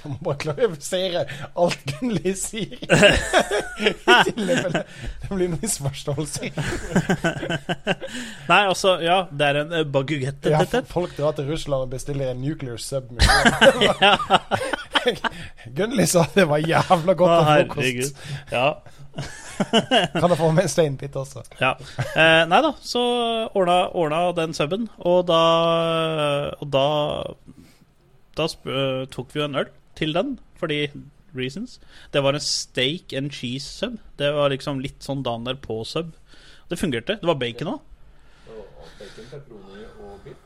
Jeg må bare klarifisere alt Gunnli sier. I tilfelle det blir noen misforståelser. Nei, altså, ja, det er en uh, bagugette. Ja, folk drar til Russland og bestiller en nuclear sub. Gunnli sa det var jævla godt Å, frokost. Ja. Kan jeg få med en steinbit også? ja. Eh, nei da, så ordna, ordna den suben, og da Og da Da sp eh, tok vi jo en øl til den, fordi reasons. Det var en steak and cheese sub. Det var liksom litt sånn dagen derpå-sub. Det fungerte. Det var bacon òg.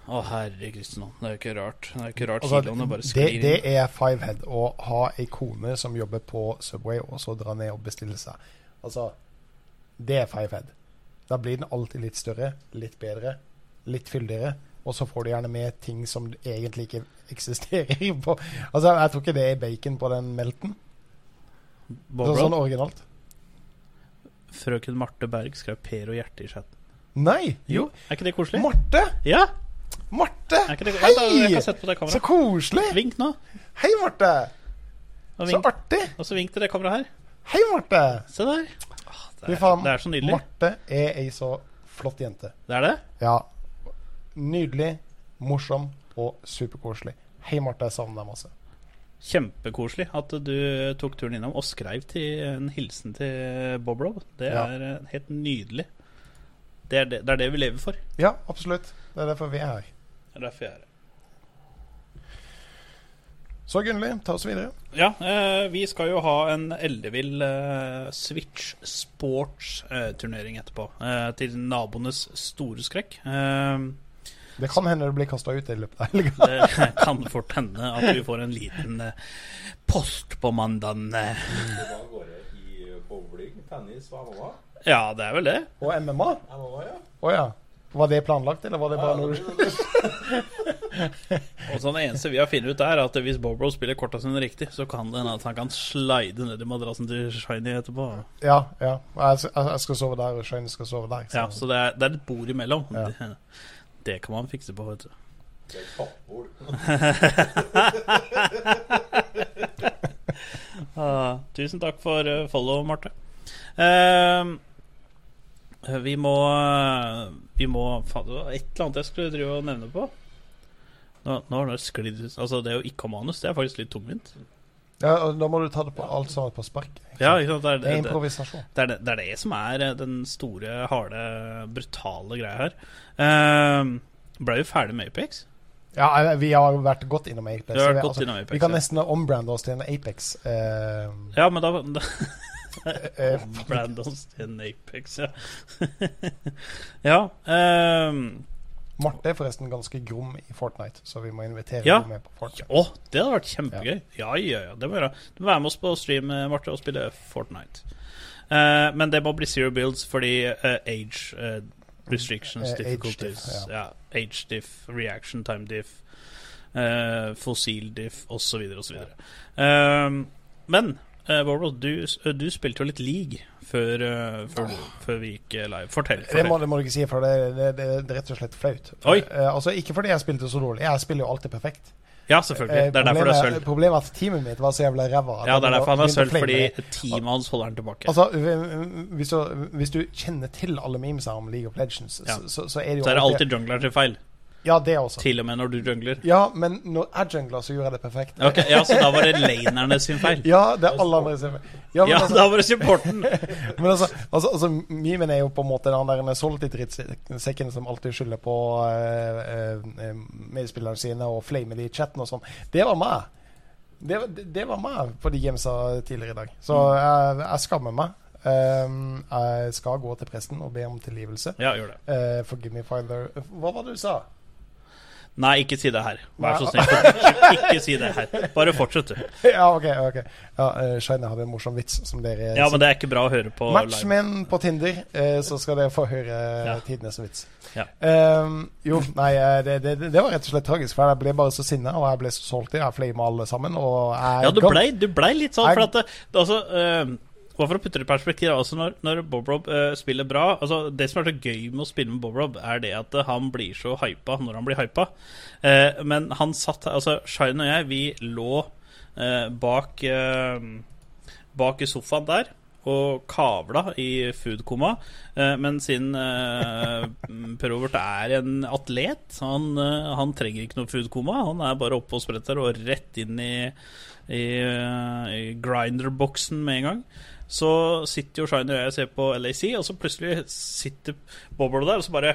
Å, herre kristin, det er jo ikke rart. Det er ikke rart Altså, kiloene bare sklir det det er fivehead å ha ei kone som jobber på Subway, og så dra ned og bestille seg. Altså, det er fivehead. Da blir den alltid litt større, litt bedre, litt fyldigere. Og så får du gjerne med ting som egentlig ikke eksisterer på Altså, jeg tror ikke det er bacon på den melten. Bob Sånn, sånn originalt. Frøken Marte Berg skrev Per og hjerte i chatten. Nei! Jo, er ikke det koselig? Marte! Ja! Marte! Hei! Så koselig! Vink nå. Hei, Marte! Så artig! og så vink til det kameraet her. Hei, Marte! Se der. Åh, det, er, faen. det er så nydelig. Marte er ei så flott jente. Det er det? Ja. Nydelig, morsom og superkoselig. Hei, Marte. Jeg savner deg masse. Kjempekoselig at du tok turen innom og skrev til en hilsen til Bob Rob. Det er ja. helt nydelig. Det er det, det er det vi lever for. Ja, absolutt. Det er derfor vi er her. Det er derfor jeg er her. Så Gunnli, ta oss videre. Ja, eh, vi skal jo ha en ellevill eh, Switch Sports-turnering etterpå. Eh, til naboenes store skrekk. Eh, Det kan hende det blir kasta ut i løpet av helga. det kan fort hende at vi får en liten eh, post på mandagen. Hva går det i bowling, tennis og MMA. Ja, det er vel det. Og MMA? MMA, ja. Oh, ja. Var det planlagt, eller var det bare noe Og så Det eneste vi har funnet ut, er at hvis Bobro spiller korta sine riktig, så kan det hende at han kan slide ned i madrassen til Shiny etterpå. Ja, ja. Jeg, skal sove der, og Shiny skal sove der. Ja, Så det er, det er et bord imellom. Ja. Det, det kan man fikse på, vet du. Det er kappbord. Ah, tusen takk for eh, follow, Marte. Eh, vi må Vi må Faen, det var et eller annet jeg skulle drive og nevne på. Nå, nå har det sklidd ut Altså, det å ikke ha manus, det er faktisk litt tungvint. Ja, og da må du ta det på alt sammen på spark. Ja, ikke sant? Det er Det er det, er improvisasjon. det, er det, det er det som er eh, den store, harde, brutale greia her. Uh, Blei vi ferdig med Apex? Ja, eh, vi har vært godt innom Apex. Vi gått altså, innom Apex. vi kan nesten ombrande oss til en Apex. Uh, Ja, men da, da eh, in Apex, ja. ja. um, Marte er forresten ganske grom i Fortnite, så vi må invitere Ja. henne med på Fortnite. Å, det hadde vært kjempegøy. Ja, ja, ja. Det må gjøre. Du må være med oss på stream, eh, Marte, og spille Fortnite. Uh, men det må bli zero builds fordi uh, age uh, restrictions, difficulties age diff, ja. Age diff, reaction time diff, fossil diff, osv., osv. Uh, men uh, Barbro, du, du spilte jo litt league før, eh, før, før vi gikk eh, live. Fortell. Det må, det må du ikke si, for det, det, det, er rett og slett flaut. Oi. Eh, altså, ikke fordi jeg spilte så dårlig, jeg spiller jo alltid perfekt. Ja, selvfølgelig. Eh, Det er derfor det er sølv. Problemet er at teamet mitt var så jævla ræva. Ja, det er derfor han er sølv, fordi teamet hans holder han tilbake. Altså, hvis du, hvis du kjenner til alle memesa om League of Legends, Ja. så, så, så er det jo Så er det alltid jungler til feil. Ja, det også. Til og med når du jungler. Ja, men når jeg jungla, så gjorde jeg det perfekt. Ok, Ja, så da var det lanerne sin feil? Ja, det er alle andre som Ja, men Ja, altså, da var det supporten! men altså, altså, altså Memen er jo på en måte den der Solity-drittsekken som alltid skylder på uh, uh, medspillerne sine og flamer de i chatten og sånn. Det var meg. Det, det var meg på de gamesa tidligere i dag. Så Mm. jeg, jeg skammer meg. Um, jeg skal gå til presten og be om tilgivelse. Ja, gjør det. Uh, forgive me, father. Hva var det du sa? Nei, ikke si det her. Vær så snill. Ikke si det her. Bare fortsett, du. ja, OK. ok ja, uh, Shine hadde en morsom vits som dere Ja, men det er ikke bra å høre på Match live. med på Tinder, eh, så skal dere få høre Ja. tidenes vits. Ja. Um, jo, nei, eh, det, det, det var rett og slett tragisk, for jeg ble bare så sinna, og jeg ble så solgt i. Jeg flama alle sammen, og jeg Ja, du blei, ble litt sånn, for at det, altså eh, Bare for å putte det i perspektiv, altså når, når Bob Rob eh, spiller bra altså Det som er så gøy med å spille med Bob Rob, er det at eh, han blir så hypa når han blir hypa. Uh, men han satt Altså, Shine og jeg, vi lå uh, bak eh, Bak i sofaen der og kavla i foodkoma. Eh, men siden eh, Per Robert er en atlet, han, eh, han trenger ikke noe foodkoma. Han er bare oppe og spretter og rett inn i, i, eh, i grinderboksen med en gang. Så sitter jo Shiner og jeg ser på LAC, og så plutselig sitter Bobble der, og så bare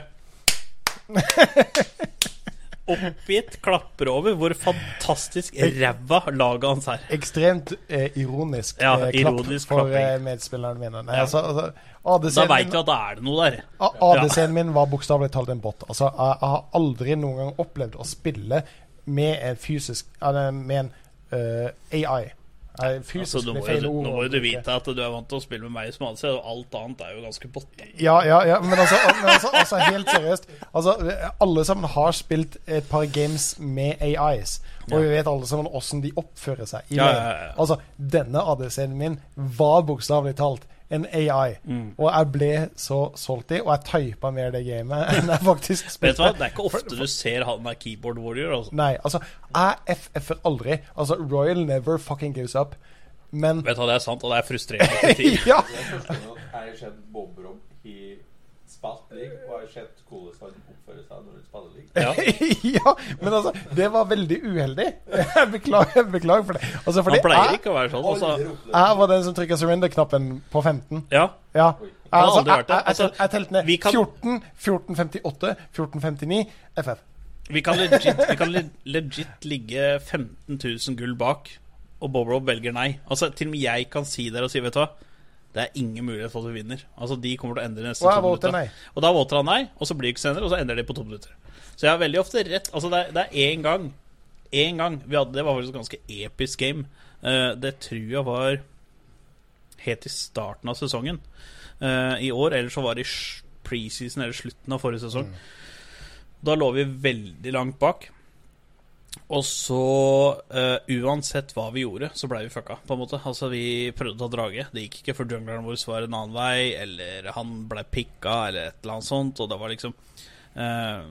Oppgitt klapper over hvor fantastisk ræva laget hans er. Ekstremt eh, ironisk Ja, eh, klapp ironisk for eh, medspillerne mine. Nei, Ja. altså, altså, Da veit du at da er det noe der. ADC-en min var bokstavelig talt en bot. Altså, jeg, jeg har aldri noen gang opplevd å spille med en fysisk Med en uh, AI. Eh, fysisk Altså, må feil ord nå må jo du vite at du er vant til å spille med meg som anser, og alt annet er jo ganske bot. Ja, ja, ja, men altså, men altså, altså helt seriøst. Altså, alle sammen har spilt et par games med AIs. Og vi vet alle sammen åssen de oppfører seg. I Ja, ja, ja. Altså, denne ADC-en min var bokstavelig talt en AI. Mm. Og jeg ble så solgt i, og jeg typa mer det gamet enn jeg faktisk Vet du hva, Det er ikke ofte du ser han er keyboard warrior. Altså. Nei, altså, jeg FF-er aldri. Altså, Royal never fucking gives up. Men Vet du hva, Det er sant, og det er frustrerende. Ja! Det har sett Bob Rob i spilt league, og har sett hvordan han oppfører seg når han spiller league. Ja. ja, men altså, det var veldig uheldig. Jeg beklager, beklager for det. Altså, fordi Han pleier jeg, ikke å være sånn. Altså. Jeg var den som trykka surrender-knappen på 15. Ja, Ja. Altså, jeg, jeg, jeg, Altså, jeg telte ned vi kan- 14, 1458, 1459, FF. vi kan legit, vi kan legit ligge 15 000 gull bak, og Bob Rob velger nei. Altså, Til og med jeg kan si det og si, vet du hva det er ingen mulighet for at vi vinner. Altså, De kommer til å endre neste to minutter. Og da voter han nei, og så blir det ikke senere, og så endrer de på to minutter. Så jeg har veldig ofte rett. Altså, det er, det er én gang Én gang vi hadde Det var faktisk et ganske episk game. Uh, det tror jeg var helt i starten av sesongen uh, i år. Eller så var det i preseason eller slutten av forrige sesong. Da lå vi veldig langt bak. Og så, uh, uansett hva vi gjorde, så blei vi fucka, på en måte. Altså, vi prøvde å ta drage. Det gikk ikke, for jungleren vår var en annen vei, eller han blei pikka, eller et eller annet sånt, og det var liksom uh,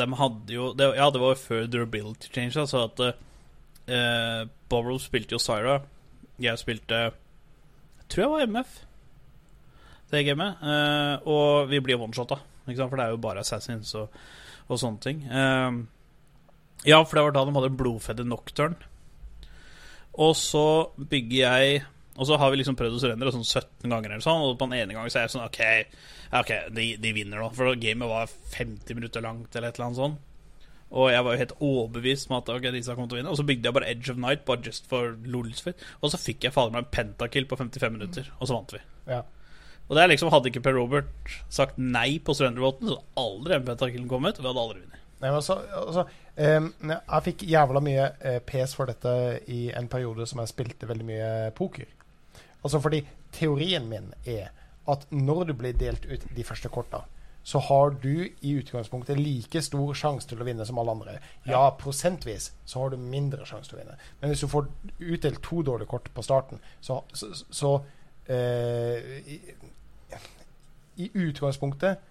De hadde jo det, Ja, det var jo før durability change, altså at uh, Bobrow spilte jo Syra. Jeg spilte Jeg tror jeg var MF det gamet. Uh, og vi blir one-shotta, for det er jo bare assassins og, og sånne ting. Eh, ja, for det var da de hadde blodfedde Nocturne. og så bygger jeg Og så har vi liksom prøvd å surrendere sånn 17 ganger eller sånn, og på den ene gangen så er jeg sånn OK, ok, de, de vinner nå. For gamet var 50 minutter langt eller et eller annet sånt. Og jeg var jo helt overbevist om at ok, disse kom til å vinne. Og så bygde jeg bare Edge of Night bare just for lols fit. Og så fikk jeg fader meg en pentakill på 55 minutter, og så vant vi. Ja. Og det er liksom Hadde ikke Per Robert sagt nei på surrendervåten så hadde aldri den pentakillen kommet, og vi hadde aldri vunnet. Nei, men altså, altså Jeg fikk jævla mye eh, pes for dette i en periode som jeg spilte veldig mye poker. Altså fordi teorien min er at når du blir delt ut de første korta, så har du i utgangspunktet like stor sjanse til å vinne som alle andre. Ja, prosentvis så har du mindre sjanse til å vinne. Men hvis du får utdelt to dårlige kort på starten, så, så, så eh, i, I utgangspunktet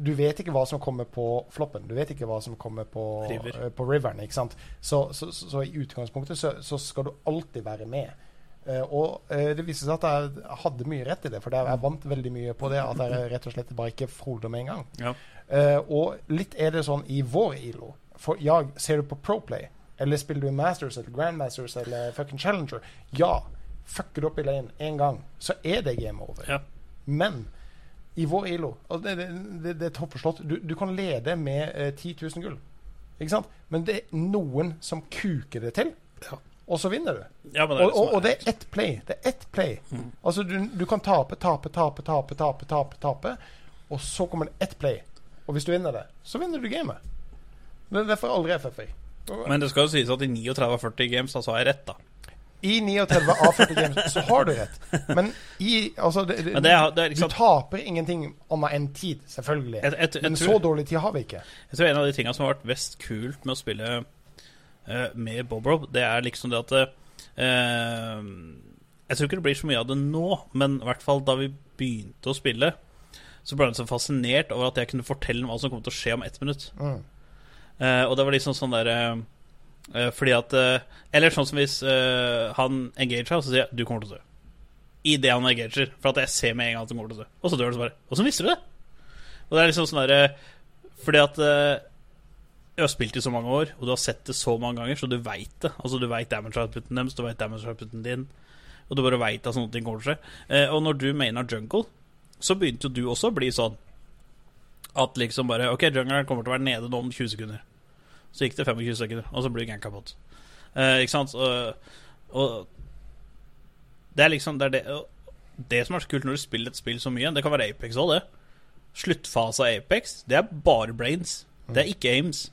du vet ikke hva som kommer på floppen. Du vet ikke hva som kommer på, River. uh, på riveren. ikke sant? Så, så, så, så i utgangspunktet så, så skal du alltid være med. Uh, og uh, det viser seg at jeg hadde mye rett i det, for jeg vant veldig mye på det. At jeg rett og slett bare ikke froder med en gang. Ja. Og litt er det sånn i vår ILO. For ja, ser du på Proplay, eller spiller du Masters eller Grandmasters eller fucking Challenger, ja, fucker du opp i lane én gang, så er det game over. Ja. Men i vår ILO Altså det, det, det, det er toppslått. Du, du kan lede med eh, 10 000 gull. Ikke sant? Men det er noen som kuker det til, Ja. og så vinner du. Ja, men det er Og, det og, og det er ett play. Det er ett play. Altså, du, du kan tape, tape, tape, tape, tape, tape, tape, og så kommer det ett play. Og hvis du vinner det, så vinner du gamet. Det er derfor aldri FFI. Men det skal jo sies at i 39 av 40 games da, så har jeg rett, da. I 39 av 40 games så har du rett. Men i altså, det, Men det er- det er Du liksom- taper ingenting annet enn tid, selvfølgelig. Jeg- jeg- jeg Men så dårlig tid har vi ikke. Jeg tror en av de tingene som har vært mest kult med å spille uh, med Bob Rob, det er liksom det at uh, Jeg tror ikke det blir så mye av det nå, men i hvert fall da vi begynte å spille, så ble han så fascinert over at jeg kunne fortelle hva som kom til å skje om ett minutt. Mm. Uh, og det var liksom sånn der eh, Fordi at eh, Eller sånn som hvis eh, han engager og så sier jeg 'du kommer til å dø'. Idet han engager. For at jeg ser med en gang at han kommer til å dø. Og så dør han så bare. Åssen visste du det? Og det er liksom sånn derre Fordi at eh, jeg har spilt i så mange år, og du har sett det så mange ganger, så du veit det. Altså Du veit damage outputen deres, du veit damage outputen din, og du bare veit at sånne ting kommer til å skje. Eh, og når du maina jungle, så begynte jo du også å bli sånn at liksom bare OK, jungelen kommer til å være nede nå om 20 sekunder. Så gikk det 25 sekunder, og så blir ganka bot. Eh, ikke sant? Og, og det er liksom det, er det, det som er så kult når du spiller et spill så mye, det kan være Apex òg, det. Sluttfase av Apex, det er bare brains. Det er ikke aims.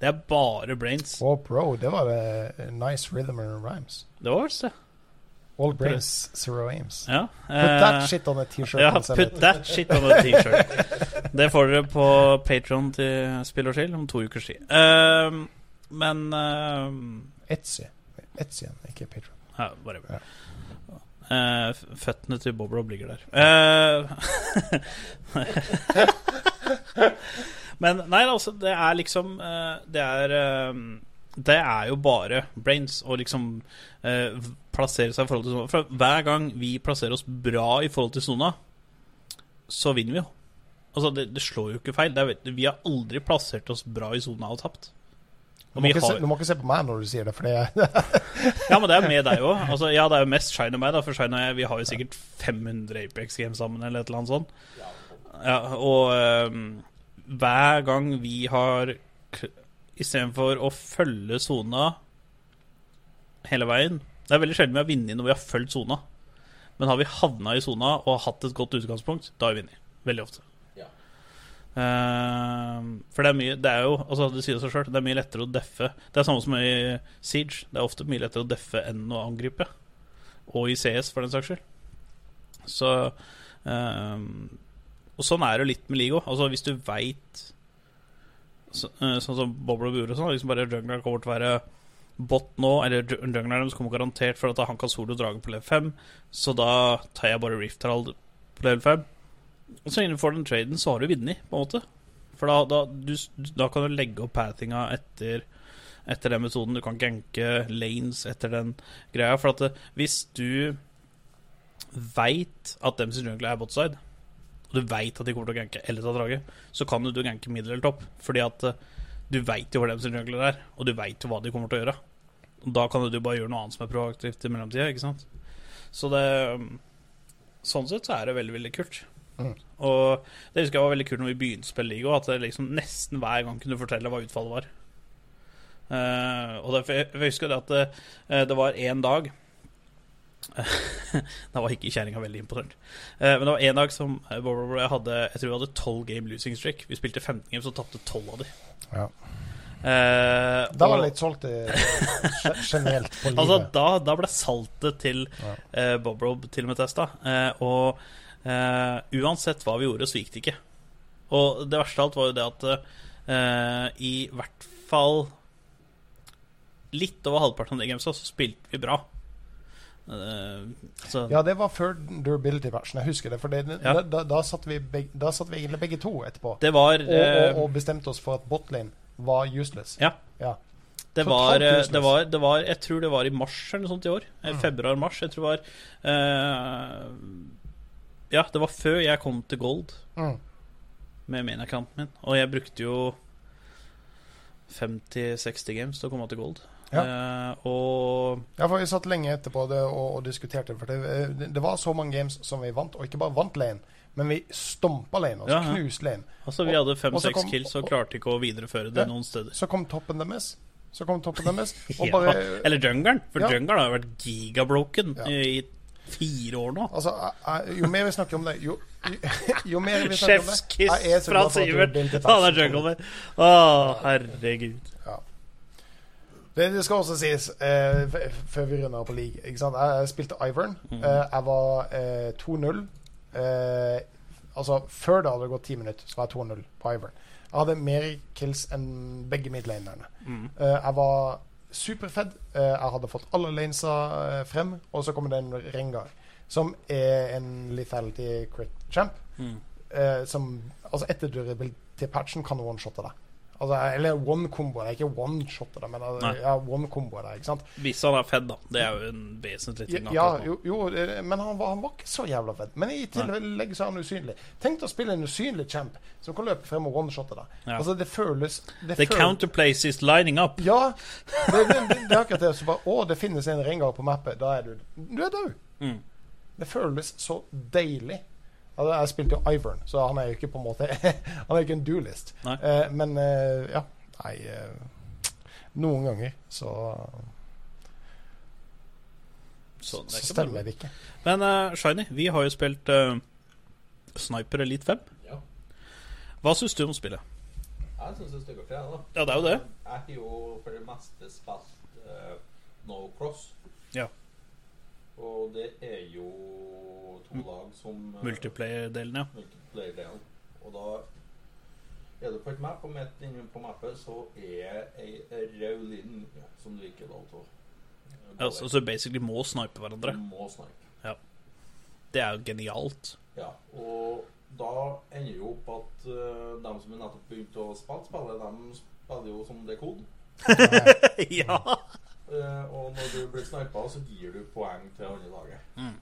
Det er bare brains. Oh, bro, det var uh, nice rhythm and rhymes. Det var det. All brains, zero aims. Ja. Put that eh, shit on a T-shirt. Ja, put that shit on a T-shirt. Det får dere på Patron til Spill og Chill om to ukers tid. Ehm, men ehm, Etsy. Etsy, ikke Patron. Ja, whatever. Ja. Uh, føttene til Bobrob ligger der. Uh, Men nei, altså, det er liksom Det er eh, Det er jo bare brains å liksom eh, plassere seg i forhold til sona. For hver gang vi plasserer oss bra i forhold til sona, så vinner vi jo. Altså, det, det slår jo ikke feil. Det er, vi har aldri plassert oss bra i sona og tapt. Du må, har, se, du må ikke se på meg når du sier det, for det ja, men det er med deg òg. Altså, ja, det er jo mest Shine og meg, da, for Shine og jeg vi har jo sikkert 500 Apex Games sammen, eller et eller annet sånt. Ja, og ehm, hver gang vi har Istedenfor å følge sona hele veien Det er veldig sjelden vi har vunnet når vi har fulgt sona. Men har vi havna i sona og hatt et godt utgangspunkt, da har vi vunnet. Veldig ofte. Ja. Ehm, for det er mye Det er jo Altså det sier seg selv Det er mye lettere å deffe. Det er samme som i Siege. Det er ofte mye lettere å deffe enn å angripe. Og i CS, for den saks skyld. Så uh, Og sånn er det jo litt med Ligo. Altså hvis du veit så, eh, Sånn som Bobble Bure sånn, liksom bare jungleren kommer til å være bot nå, eller jungler jungleren kommer garantert for at han kan solo drage på level 5, så da tar jeg bare Rift Herald på level 5. Og så innenfor den traden så har du vunnet, på en måte. For da, da, du, da kan du legge opp pathinga etter, etter den metoden. Du kan ganke lanes etter den greia. For at hvis du veit at dem sin jungle er botside, og du veit at de kommer til å ganke eller ta draget, så kan du ganke middel eller topp. Fordi at eh, du veit jo hvor deres jungler er, og du veit jo hva de kommer til å gjøre. Og Da kan du bare gjøre noe annet som er proaktivt i mellomtida, ikke sant. Så det Sånn sett så er det veldig, veldig kult. Mm. Og det husker jeg var veldig kult når vi begynte å spille liga, at det liksom nesten hver gang kunne fortelle hva utfallet var. Uh, og det, jeg jeg husker det at det, eh, det var én dag Da var ikke kjerringa veldig imponert. Eh, men det var én dag som eh, jeg hadde Jeg tror vi hadde 12 game losing streak. Vi spilte 15 games og tapte 12 av de. Ja. Eh, Da var det litt solgt eh, generelt på livet. Altså, da, da ble saltet til Ja. eh, Bob Rob til og med testa. Eh, og uansett hva vi gjorde, så gikk det ikke. Og det verste av alt var jo det at eh, i hvert fall litt over halvparten av de gamesa så spilte vi bra. Så Ja, det var før durability-matchen. Jeg husker det. For det, Ja. da, da, da, satt vi beg, da satt vi egentlig begge to etterpå. det var Og, eh, og, og bestemte oss for at botlane var useless. Ja. Ja. Det var, eh, det, var, det var Jeg tror det var i mars eller noe sånt i år. Mm. Februar-mars. Jeg tror det var uh, Ja, det var før jeg kom til Gold Mm. med main-accounten min. Og jeg brukte jo 50-60 games til å komme til Gold. Ja. Eh, og Ja, for Vi satt lenge etterpå det og, og diskuterte. For det, det, det var så mange games som vi vant, og ikke bare vant lane, men vi stompa lane. Altså Ja, ja. knuste lane. altså, vi hadde fem-seks kills og klarte ikke å videreføre det Ja. noen steder. Så kom toppen deres. Så kom toppen deres, bare Eller jungelen. For Ja. jungelen har vært gigabroken i fire år nå. Altså, Jo mer vi snakker om det, jo, jo, mer vi snakker om det Sjefskiss fra for Sivert. Han er min. Å, herregud. Det, det skal også sies, eh, før vi runder på league ikke sant? Jeg, spilte Ivern. Mm. Eh, jeg var eh, 2-0. Eh, altså, før det hadde gått ti minutter, så var jeg 2-0 på Ivern. Jeg hadde mer kills enn begge midlanerne. Mm. Eh, jeg var superfed. Eh, jeg hadde fått alle lanesa frem, og så kommer det en Rengar, som er en lethality crit champ. Mm. Eh, som Altså, etter til patchen kan one-shotte deg. Altså, eller one-combo. Det er ikke one-shot deg, men altså, ja, one-combo deg. Ikke sant? Hvis han er fed, da. Det er jo en vesentlig ting. Ja, jo, jo men han var, han var ikke så jævla fed. Men i tillegg så er han usynlig. Tenk deg å spille en usynlig champ som kan løpe frem og one-shotte deg. Ja. Altså, det føles det The føles- counterplace is lining up. Ja. Det, det, det, det er akkurat det. Så bare, å, det finnes en Rengar på mappet. Da er du Du er død. Mm. Det føles så deilig. Altså, jeg spilte jo Ivern, så han er jo ikke på en måte Han er ikke en duelist. Eh, men eh, ja. Nei eh, Noen ganger så, Så det så er stemmer bare- det ikke. Men uh, Shiny, vi har jo spilt uh, Sniper Elite 5. Ja. Hva syns du om spillet? Jeg syns det stygt jeg, da. Ja, det er jo det. Jeg har jo for det meste spilt uh, No Cross. Ja. Og det er jo to lag som eh, Multiplayer-delen, ja. multiplayer-delen. Og da er du på et map, og midt inne på mappet så er ei rød linje som du ikke er lov til å eh, gå Altså, over. så basically må snipe hverandre. Du må snipe. Det er jo genialt. Ja, og da ender jo opp at uh, de som nettopp begynte å spille spillet, de spiller jo som det kode. ja! Uh, og når du blir snipa, så gir du poeng til andre laget. Mm.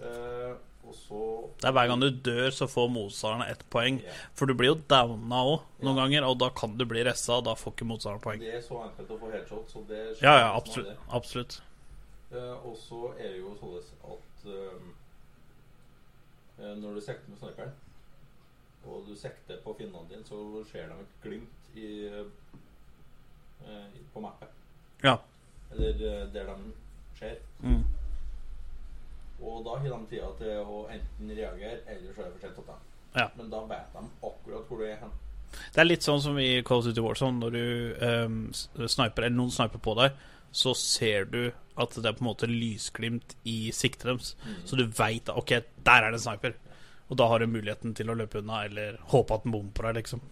Eh, og så Det er hver gang du dør, så får motstanderne ett poeng. For du blir jo downa òg noen ganger, og da kan du bli ressa, og da får ikke motstanderen poeng. Det er så enkelt å få headshot, så det skjer Ja, ja, absolutt. absolutt. Eh, og så er det jo sånn at eh, når du sikter med sniperen, og du sikter på finnene dine, så ser de et glimt i, på mappet. Ja. Eller der de ser. Mm. Og da har de tida til å enten reagere, eller så er det for sent å ta. Ja. Men da vet de akkurat hvor du er hen. Det er litt sånn som i Call of Duty Warzone. Når du um, sniper, eller noen sniper på deg, så ser du at det er på en måte lysglimt i siktet deres. Så du veit at OK, der er det en sniper. Og da har du muligheten til å løpe unna, eller håpe at den bommer på deg, liksom.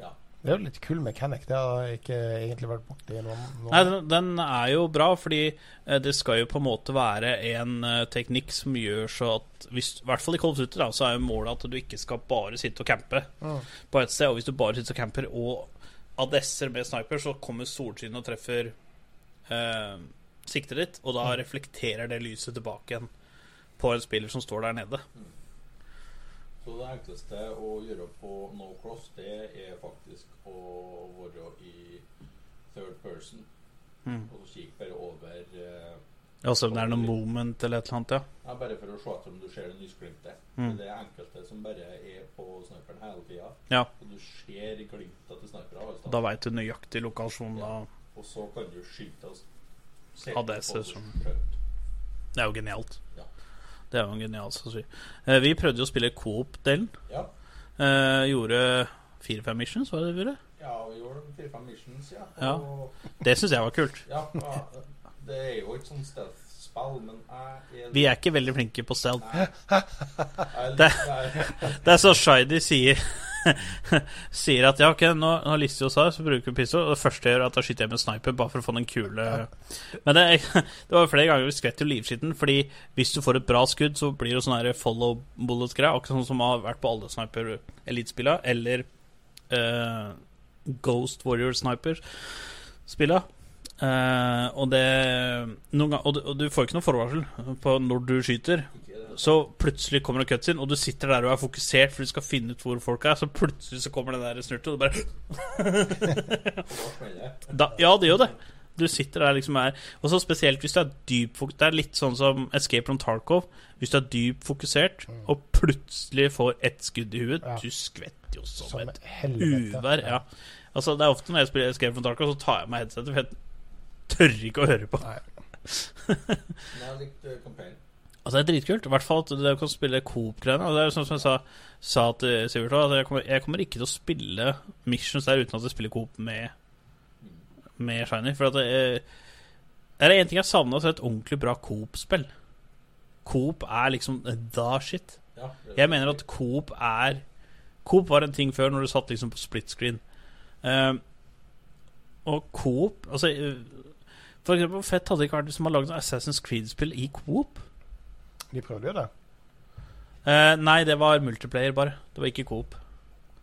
Ja. Det er jo litt kul mechanic. Det har jeg ikke egentlig vært borti noen, noen. Nei, den, er jo bra, fordi eh, det skal jo på en måte være en eh, teknikk som gjør så at hvis, I hvert fall i Cold Duty da, så er jo målet at du ikke skal bare sitte og campe Mm. på et sted. Og hvis du bare sitter og camper og adesser med sniper, så kommer solsynet og treffer eh, siktet ditt, og da reflekterer det lyset tilbake igjen på en spiller som står der nede. Så det enkleste å gjøre på no cross, det er faktisk å være i third person. Mm. Og så kikk bare over eh, Ja, så det er noe moment eller et eller annet, ja. ja, Bare for å se etter om du ser det lysglimtet. Mm. Det er enkelte som bare er på sniperen hele tida. Ja. Og du ser glimta til snipere. alle. Da veit du nøyaktig lokasjon. Da. Og så kan du skyte oss. se Ja, det ser Det er jo genialt. Ja. Det er jo en genial strategi. Eh, vi prøvde jo å spille coop-delen. Ja. Eh, gjorde fire-fem missions, var det det vi gjorde? ja, vi gjorde fire-fem missions, ja. Ja. Det syns jeg var kult. ja. Det er jo ikke sånn stealth-spill, men jeg er Vi er ikke veldig flinke på stealth. Det- Det er så Shiny sier Sier at ja, ok, nå nå har vi oss her, så bruker vi pistol. Og det første jeg gjør, er at da skyter jeg med sniper bare for å få den kule Men det, det var flere ganger vi skvett jo livskitten, fordi hvis du får et bra skudd, så blir det sånn follow bullet-greie, akkurat sånn som har vært på alle sniper elitespillene eller uh, Ghost Warrior Sniper-spilla. Eh, og det noen gang, og, du, og du får ikke noe forvarsel på når du skyter. Så plutselig kommer det cutscene, og du sitter der og er fokusert for du skal finne ut hvor folk er. Så plutselig så kommer den der snurtet, og du bare da det. Ja, det gjør det. Du sitter der liksom er Og så spesielt hvis du er dyp fokusert. Det er litt sånn som Escape from Tarkov. Hvis du er dyp fokusert og plutselig får ett skudd i huet Ja. Du skvetter jo som, Som et helvete. uvær. Ja. Altså, det er ofte når jeg spiller Escape from Tarkov, så tar jeg meg headsetet, tør ikke å høre på. Nei. Campaign. Altså Det er dritkult. I hvert fall at du kan spille Coop-greiene. Og Det er jo sånn som jeg sa, sa til Sivert at jeg kommer, jeg kommer ikke til å spille missions der uten at jeg spiller Coop med, med Shiny. For at det er, er det én ting jeg savner, så er det et ordentlig bra Coop-spill. Coop er liksom da shit. Jeg mener at Coop er Coop var en ting før, når du satt liksom på split screen. Uh, og Coop Altså eh, For eksempel, hvor fett hadde det ikke vært hvis man et Assassin's Creed-spill i Coop? De prøvde jo det. Eh, nei, det var multiplayer, bare. Det var ikke Coop.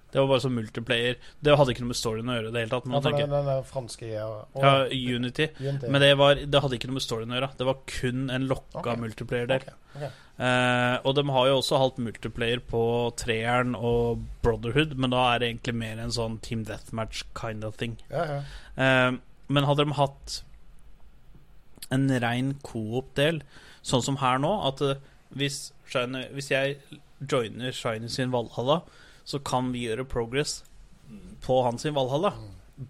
Det var bare som multiplayer. Det hadde ikke noe med storyen å gjøre. det hele tatt Ja, den, den der franske og, og ja, Unity. Unity. Men det, var, det hadde ikke noe med storyen å gjøre. Det var kun en lokka okay. multiplayer der. Okay. Okay. Eh, og de har jo også hatt multiplayer på treeren og Brotherhood, men da er det egentlig mer en sånn Team Deathmatch kind of thing. Ja, ja. Eh, men hadde de hatt en rein coop-del, sånn som her nå, at eh, hvis, Shiny, hvis jeg joiner Shiny sin Valhalla, så kan vi gjøre progress på hans sin Valhalla.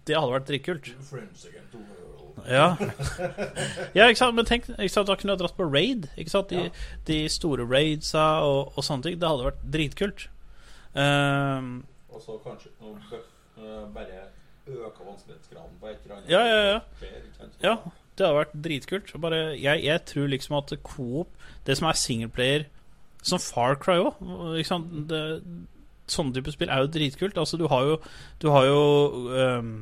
Det hadde vært dritkult. World. Ja. ja, ikke sant? Men tenk, ikke sant? da kunne ha dratt på raid. Ikke sant? De, Ja. de store raidsa og, og sånne ting. Det hadde vært dritkult. Um, Og så kanskje noe eh, bare øke vanskelighetsgraden på et eller annet. Ja, ja, ja, det hadde vært dritkult. Bare, jeg, jeg tror liksom at Coop, det som er singleplayer Som Far Cry òg, sånne type spill er jo dritkult. Altså, du har jo Du har jo um,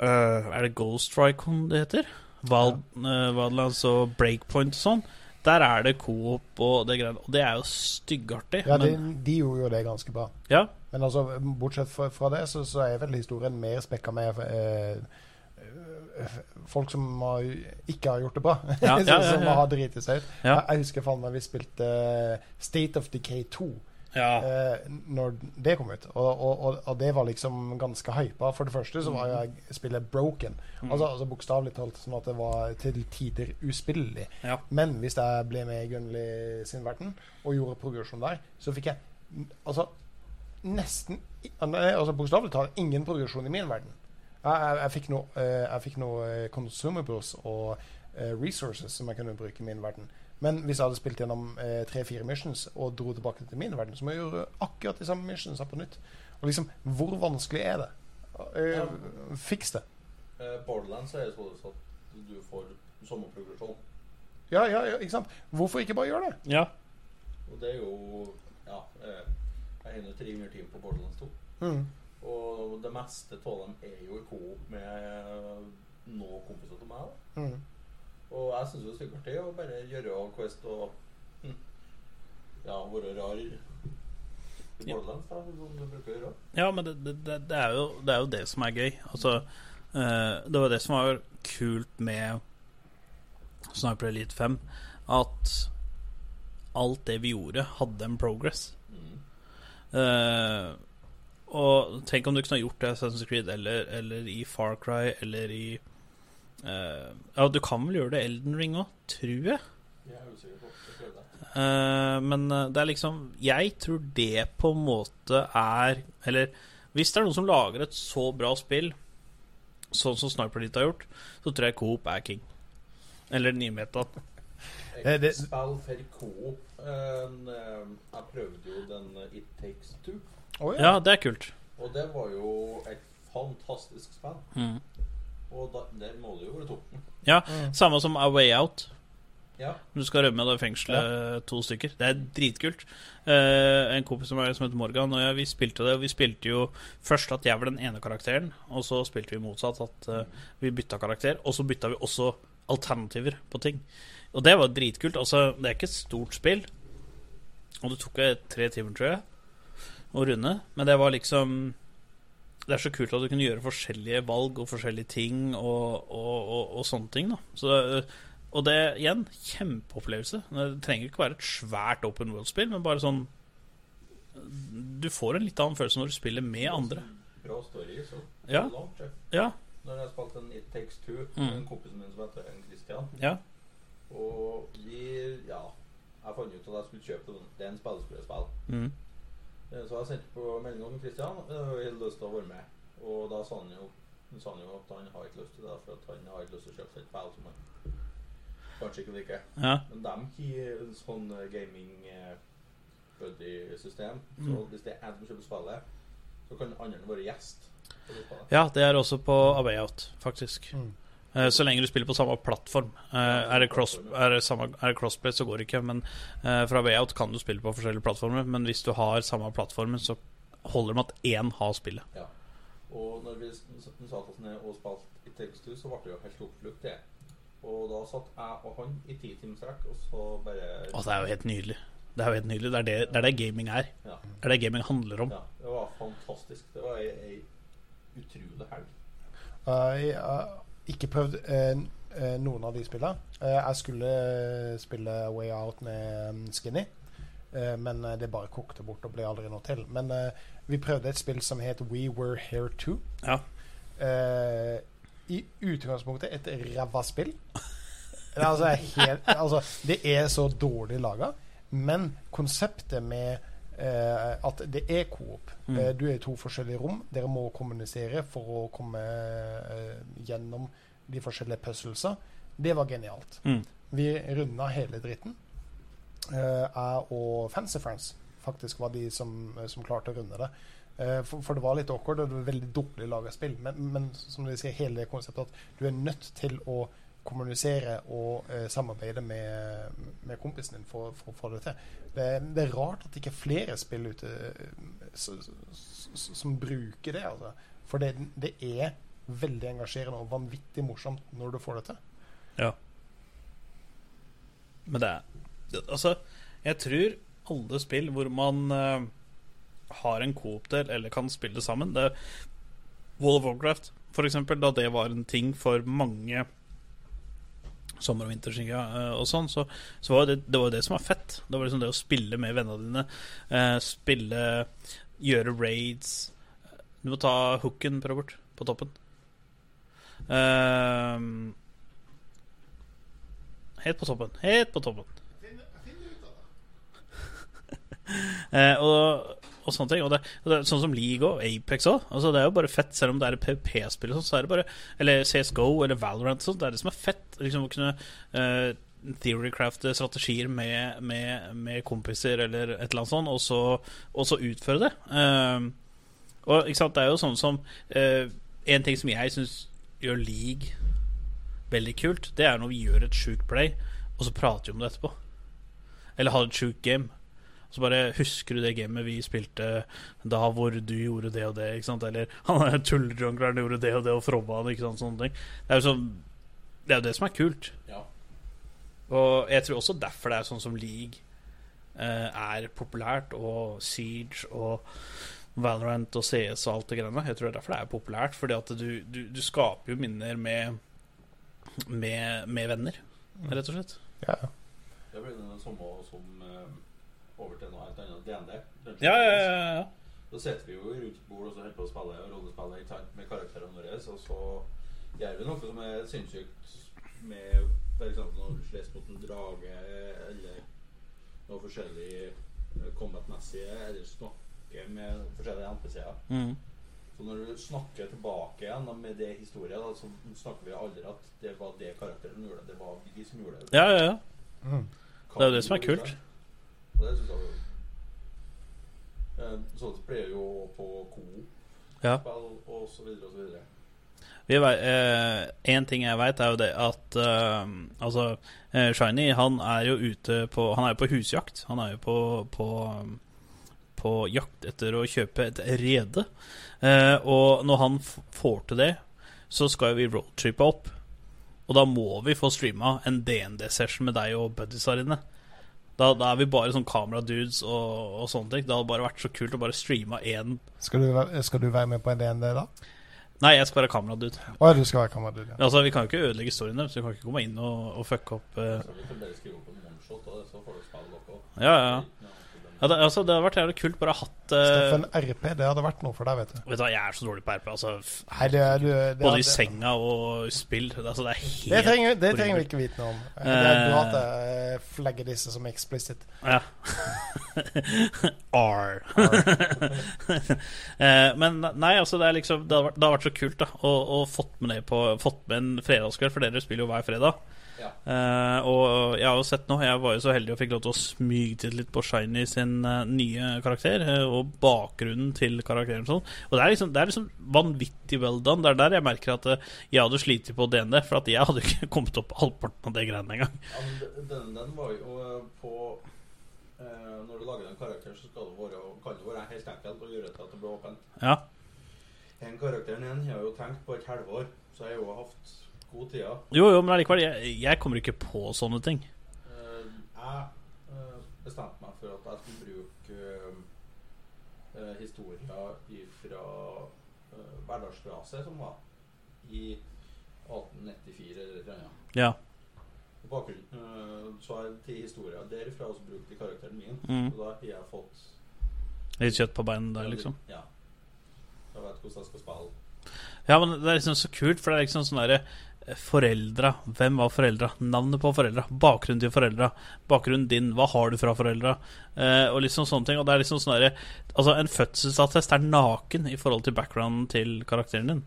uh, Er det Ghost Strike det heter? Wild, øh, Wildlands og Breakpoint og sånn. Der er det coop og det greiene. Og det er jo styggartig. ja de, men, de gjorde jo det ganske bra. ja, Men altså, bortsett fra, fra det, så, så er vel historien mer spekka med eh, folk som har, ikke har gjort det bra. Ja, ja, som har driti seg ut. Jeg, jeg husker faen meg vi spilte eh, State of Decay 2 ja. eh, når det kom ut. Og, og, og, og det var liksom ganske hypa. For det første så var jeg spillet broken. Mm. Altså, altså bokstavelig talt sånn at det var til tider uspillelig. Ja. Men hvis jeg ble med i Gunnli sin verden og gjorde progresjon der, så fikk jeg altså nesten altså Bokstavelig talt ingen progresjon i min verden. Jeg, jeg, jeg fikk noe, eh, jeg fikk noe eh, consumables og eh, resources som jeg kunne bruke i min verden. Men hvis jeg hadde spilt gjennom tre-fire missions og dro tilbake til min verden, så må jeg gjøre akkurat de samme missionsa på nytt. Og liksom, hvor vanskelig er det? Ja. Fiks det. Eh, Borderlands er jo sånn at du får sommerprogresjon. Ja, ja, ja, ikke sant? Hvorfor ikke bare gjøre det? ja. Og det er jo Ja. Eh, jeg har 300 timer på Borderlands 2. Mm. Og det meste av dem er jo i coop med noen kompiser til meg. Da. Mm. Og jeg syns det er sikkert det å bare gjøre Quest og hm, ja, være rar i Ja. Borderlands, da, som du bruker å gjøre. Ja, men det, det, det, er jo, det er jo det som er gøy. Altså, eh, det var det som var kult med Sniper Elite 5. At alt det vi gjorde, hadde en progress. Mm. Eh, og tenk om du kunne ha gjort det i Assassin's Creed eller, eller i Far Cry eller i uh, Ja, du kan vel gjøre det i Elden Ring òg, tror jeg. Jeg er usikker på det. Eh, men eh, det er liksom Jeg tror det på en måte er Eller hvis det er noen som lager et så bra spill, sånn som Sniper Elite har gjort, så tror jeg Coop er king. Eller den nye metaen. Spill for coop. Eh, Jeg prøvde jo den It Takes Two, Å ja. Ja, det er kult. og det var jo et fantastisk spill. Mm. Og da, der må du jo være tok Ja, Samme som A Way Out. Ja. Du skal rømme det fengselet, to stykker. Det er dritkult. Eh, en kompis som, som heter Morgan og jeg, vi spilte det. Og vi spilte jo først at jeg var den ene karakteren, og så spilte vi motsatt. At uh, vi bytta karakter. Og så bytta vi også alternativer på ting. Og det var dritkult. Altså, det er ikke et stort spill. Og det tok tre timer, tror jeg, å runde. Men det var liksom Det er så kult at du kunne gjøre forskjellige valg og forskjellige ting og, og, og, og sånne ting. da Så og det igjen, kjempeopplevelse. Det trenger ikke være et svært open world-spill, men bare sånn Du får en litt annen følelse når du spiller med andre. Bra story. Så Ja. Ja, Når jeg spilte en It Takes Two Mm. med en kompis min som heter Christian ja, Og vi Ja. Jeg fant ut at jeg skulle kjøpe den. Det er en spillespillerspill. mm, Så jeg sendte på melding om Christian eh, og hadde lyst til å være med. Og da sa han jo, han sa han jo at han har ikke lyst til det, for at han har ikke lyst til å kjøpe seg et pæl som han kanskje ikke liker. ja, Men de har en sånn eh, gaming eh, buddy-system. Så Mm. hvis det er en som kjøper spillet, så kan andre være gjest. på det spillet. ja, det er også på A Way Out, faktisk. Mm. Eh, Så lenge du spiller på samme plattform. Eh, Er det, cross, er det, samme, er det crossplay, så går det ikke. Men eh, fra Wayout kan du spille på forskjellige plattformer. Men hvis du har samme plattformen, så holder det med at én har spillet. Ja. Og når vi s- s- satt oss ned og spilte It Takes Two, så ble det jo helt oppslukt, det. Og da satt jeg og han i ti timer strekk, og så bare Å, det er jo helt nydelig. Det er jo helt nydelig. Det er det, det, er det gaming er. Ja. Det er det gaming handler om. ja. Det var fantastisk. Det var ei, ei utrolig helg. Eh, Jeg har ikke prøvd eh, eh, noen av de spillene. Eh, jeg skulle spille Way Out med um, Skinny, men det bare kokte bort og ble aldri noe til. Men vi prøvde et spill som het We Were Here Too. Ja. I utgangspunktet et ræva spill. Det er, altså, helt, altså, det er så dårlig laga, men konseptet med at det er coop Mm. eh, Du er i to forskjellige rom. Dere må kommunisere for å komme eh, gjennom de forskjellige puzzlesa. Det var genialt. Mm. Vi runda hele dritten. Eh, jeg og Fancy Friends faktisk var de som, som klarte å runde det. Eh, for, for det var litt awkward, og det var veldig dårlig laga spill. Men, men som du sier, hele det konseptet at du er nødt til å kommunisere og eh, samarbeide med, med kompisen din for, for å få det til. Det, det er rart at ikke flere spill ute eh, som bruker det. Altså. For det, det er veldig engasjerende og vanvittig morsomt når du får det til. Ja. Men det er det- Altså, jeg tror alle spill hvor man uh, har en coop-del eller kan spille sammen det Wall of Warcraft, for eksempel, da det var en ting for mange sommer- og vinterskiga eh, og sånn, så, så var det, det var det som var fett. Det var liksom det å spille med vennene dine. eh, spille Gjøre raids. Du må ta hooken, Robert, på toppen. Eh, helt på toppen. Helt på toppen. Eh, og, og sånne ting. Og det, det, sånn som League og Apex òg. Altså, det er jo bare fett, selv om det er et PVP-spill, sånn, så er det bare Eller CSGO eller Valorant. og Sånt, det er det som er fett. Liksom Å kunne uh, theorycrafte strategier med, med, med kompiser eller et eller annet sånt, og så, og så utføre det. Uh, og ikke sant, det er jo sånn som uh, En ting som jeg syns gjør League veldig kult, det er når vi gjør et sjukt play, og så prater vi om det etterpå. Eller har et sjukt game. Så bare husker du det gamet vi spilte da hvor du gjorde det og det, ikke sant? Eller han tulljungleren gjorde det og det og frobba han, ikke sant? Sånne ting. Det er jo sånn Det er jo det som er kult. Ja. Og jeg tror også derfor det er sånn som League eh, er populært, og Siege og Valorant og CS og alt det greiene. Jeg tror det er derfor det er populært, fordi at du, du, du skaper jo minner med, med, med venner, rett og slett. Ja, ja. Det blir det samme som over til noe helt annet. DND. Ja, ja, ja, ja. Da sitter vi jo rundt bord og så holder på å spille rollespill ikke sant, med karakterene våre. Og så gjør vi noe som er sinnssykt med f.eks. når du slåss mot en drage eller noe forskjellig eh, combat-messige, eller snakker med forskjellige NPC-er. Mm. Så når du snakker tilbake igjen med det historien, da, så snakker vi aldri at det var det karakteren som gjorde det. Det var vi som gjorde det. Ja, ja, ja. Mm. Det er jo det som er kult. Og det syns jeg var gøy. Sånt blir jo på Ja. Coop-spill og så videre og så videre. Én eh, en ting jeg veit, er jo det at eh, Altså, eh, Shiny han er jo ute på Han er jo på husjakt. Han er jo på, på, på jakt etter å kjøpe et rede. Eh, og når han får til det, så skal vi roadtrippe opp. Og da må vi få streama en DND-session med deg og buddies her inne. Da, da er vi bare sånn kameradudes og, og sånne ting. Det hadde bare vært så kult å bare streame én Skal du, være- skal du være med på en DND da? Nei, jeg skal være kameradude. Å, du skal være kameradude. Ja. Altså, Vi kan jo ikke ødelegge storyen deres. Vi kan ikke komme inn og, og fucke opp uh... Så så. Ja, ja. Ja det, altså, det hadde vært jævlig kult bare å ha hatt uh, Steffen RP, det hadde vært noe for deg, vet du. Vet du hva, Jeg er så dårlig på RP. Altså, Nei, det, du, det, både i det- senga og spill. Altså, det er helt Det trenger, det trenger vi ikke vite noe om. Det er bra at Eh. jeg flagger disse som explicit. Ja. R. Eh, Men nei, altså det er liksom Det hadde vært, det hadde vært så kult da å, å fått med det på Fått med en fredagskveld, for dere spiller jo hver fredag. Ja. Eh, og jeg har jo sett nå Jeg var jo så heldig og fikk lov til å smygtitte litt på Shiny sin uh, nye karakter. uh, og bakgrunnen til karakteren. Sånn. Og det er, liksom, det er liksom vanvittig well done. Det er der jeg merker at jeg hadde slitt på DND. For at jeg hadde ikke kommet opp halvparten av det greiene engang. Ja, den, den var jo på Når du lager en karakter, så skal det være, kan det være helt enkelt å gjøre til at det blir åpent. Ja. Den karakteren igjen har jeg jo tenkt på et halvår, så jeg har jo hatt god tida. Jo, jo, men allikevel. Jeg, jeg kommer ikke på sånne ting. Eh, jeg eh, bestemte meg for at jeg skulle bruke eh, historier fra uh, som var i 1894 eller noe annet. Ja. På så har jeg til historier derfra også brukt i karakteren min. Mm. Og da har jeg fått Litt kjøtt på beina der, liksom. Ja. Jeg vet hvordan jeg skal spille. Ja, men det er liksom så kult, for det er liksom sånn derre Foreldra. Hvem var foreldra? Navnet på foreldra. Bakgrunnen til foreldra. Bakgrunnen din. Hva har du fra foreldra? Eh, og liksom sånne ting. Og det er liksom sånn Altså, en fødselsattest er naken i forhold til backgrounden til karakteren din.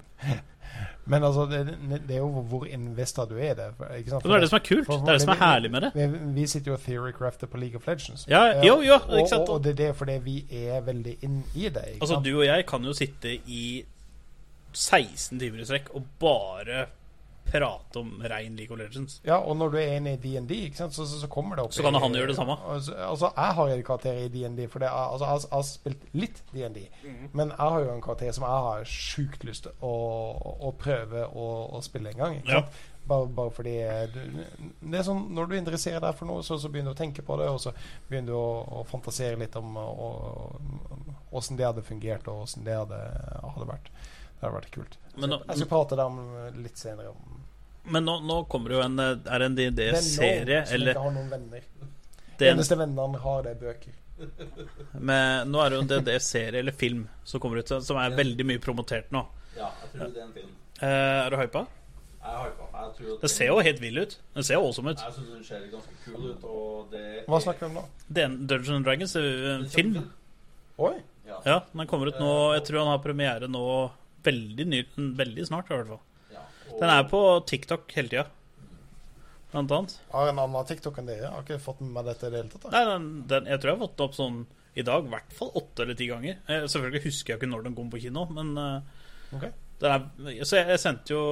Men altså, det, det er jo hvor investa du er i det. for-? Det er det som er kult. For- Det er det som er herlig med det. Vi, vi sitter jo og theorycrafter på League of Legends. Ja, Eh, jo, jo, og? Og, og det er det fordi vi er veldig inn i det. Altså, sant? du og jeg kan jo sitte i 16 timer i strekk og bare prate om rein League of Legends. Ja, og når du er inne i DND, så, så, så kommer det opp Så kan i- han gjøre det samme. Altså, altså jeg har en karakter i DND, for det er, altså, jeg, har- jeg har spilt litt DND. Mm. Men jeg har jo en karakter som jeg har sjukt lyst til å, å prøve å, å spille en gang. Ikke Ja. Bare, bare fordi du, det er sånn, Når du interesserer deg for noe, så, så begynner du å tenke på det, og så begynner du å, å fantasere litt om åssen det hadde fungert, og åssen det hadde, hadde vært. Det hadde vært kult. Men nå, Jeg skal prate der om litt senere. om men nå, nå kommer det jo en eh, Er det en som eller ikke har noen venner. det De er en, eneste vennene han har, det er bøker. Men Nå er det jo en DD-serie eller film som kommer ut, som er veldig mye promotert nå. Ja, jeg tror det er en film. Eh, er du hypa? Det ser jo helt vill ut. Det ser jo awesome ut. Jeg synes den ser ganske kul ut, og det Hva snakker vi om nå? Er Dungeons and Dragons er en film. Oi! Ja. Ja, den kommer ut nå Jeg tror han har premiere nå veldig, ny, veldig snart, i hvert fall. Den er på TikTok hele tida, blant annet. Har en annen TikTok enn dere? Jeg har ikke fått med meg dette i det hele tatt. da. Nei, den, den, jeg tror jeg har fått den opp sånn i dag, i hvert fall åtte eller ti ganger. Eh, selvfølgelig husker jeg ikke når den kom på kino, men eh, Ok. den er, Så jeg, jeg sendte jo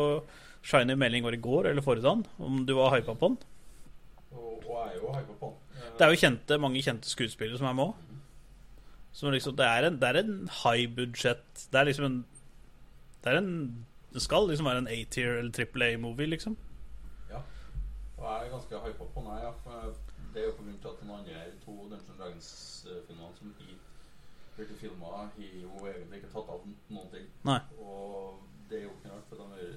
Shiny melding var i går eller forrige dag om du var hypa på den. Og, og er jo hypa på den. Det er jo kjente, mange kjente skuespillere som er med òg. Liksom, det er en, det er en high budget Det er liksom en Det er en Det skal liksom være en A-tier eller triple A-movie, liksom. Ja. Og jeg er ganske hypa på den, ja. For det er jo av at den andre to Dungeon Dragons-filmene som i blitt filma, har jo egentlig ikke tatt av noen ting. Nei. Og det er jo ikke rart, for de er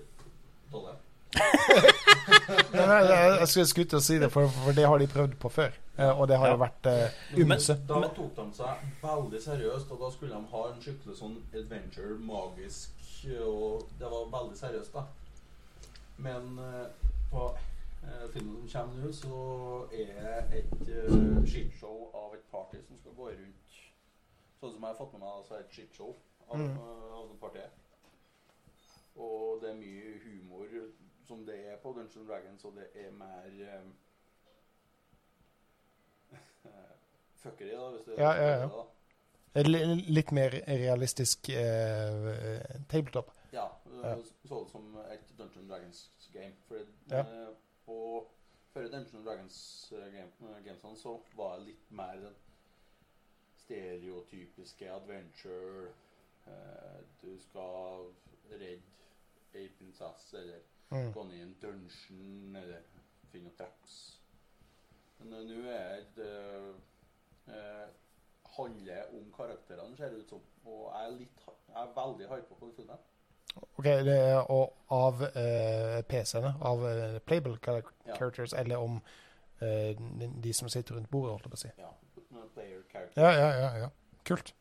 dårlige. Nei, nei, jeg, jeg skulle skutt å si det, for, for det har de prøvd på før. Eh, Og det har Ja. jo vært uh, ymse. Da tok de seg veldig seriøst, og da skulle de ha en skikkelig sånn adventure, magisk Og det var veldig seriøst, da. Men uh, på eh, filmen som kommer nå, så er et uh, shitshow av et party som skal gå rundt Sånn som jeg har fått med meg, så er det et skitshow av, Mm. eh, av det partiet. Og det er mye humor som det er på Dungeons Dragons, og det er mer eh, fuckery, da, hvis du Ja, ja, ja. da. Litt mer realistisk eh, tabletop. Ja, Ja. så det som et Dungeon Dragons game. For Ja. eh, på før Dungeon Dragons-gamesene game, eh, så var det litt mer den stereotypiske adventure eh, Du skal redde ei prinsesse, eller Mm. gå ned i en dungeon, eller finne noen traps. Men eh, nå er det eh, eh, handler om karakterene, ser det ut som. Og jeg er, litt, jeg er veldig hypa på det filmen. Ok, det er av eh, PC-ene, av eh, playable characters, Ja. eller om eh, de som sitter rundt bordet, holdt jeg på å si. Ja, player character. Ja, ja, ja. ja. Kult.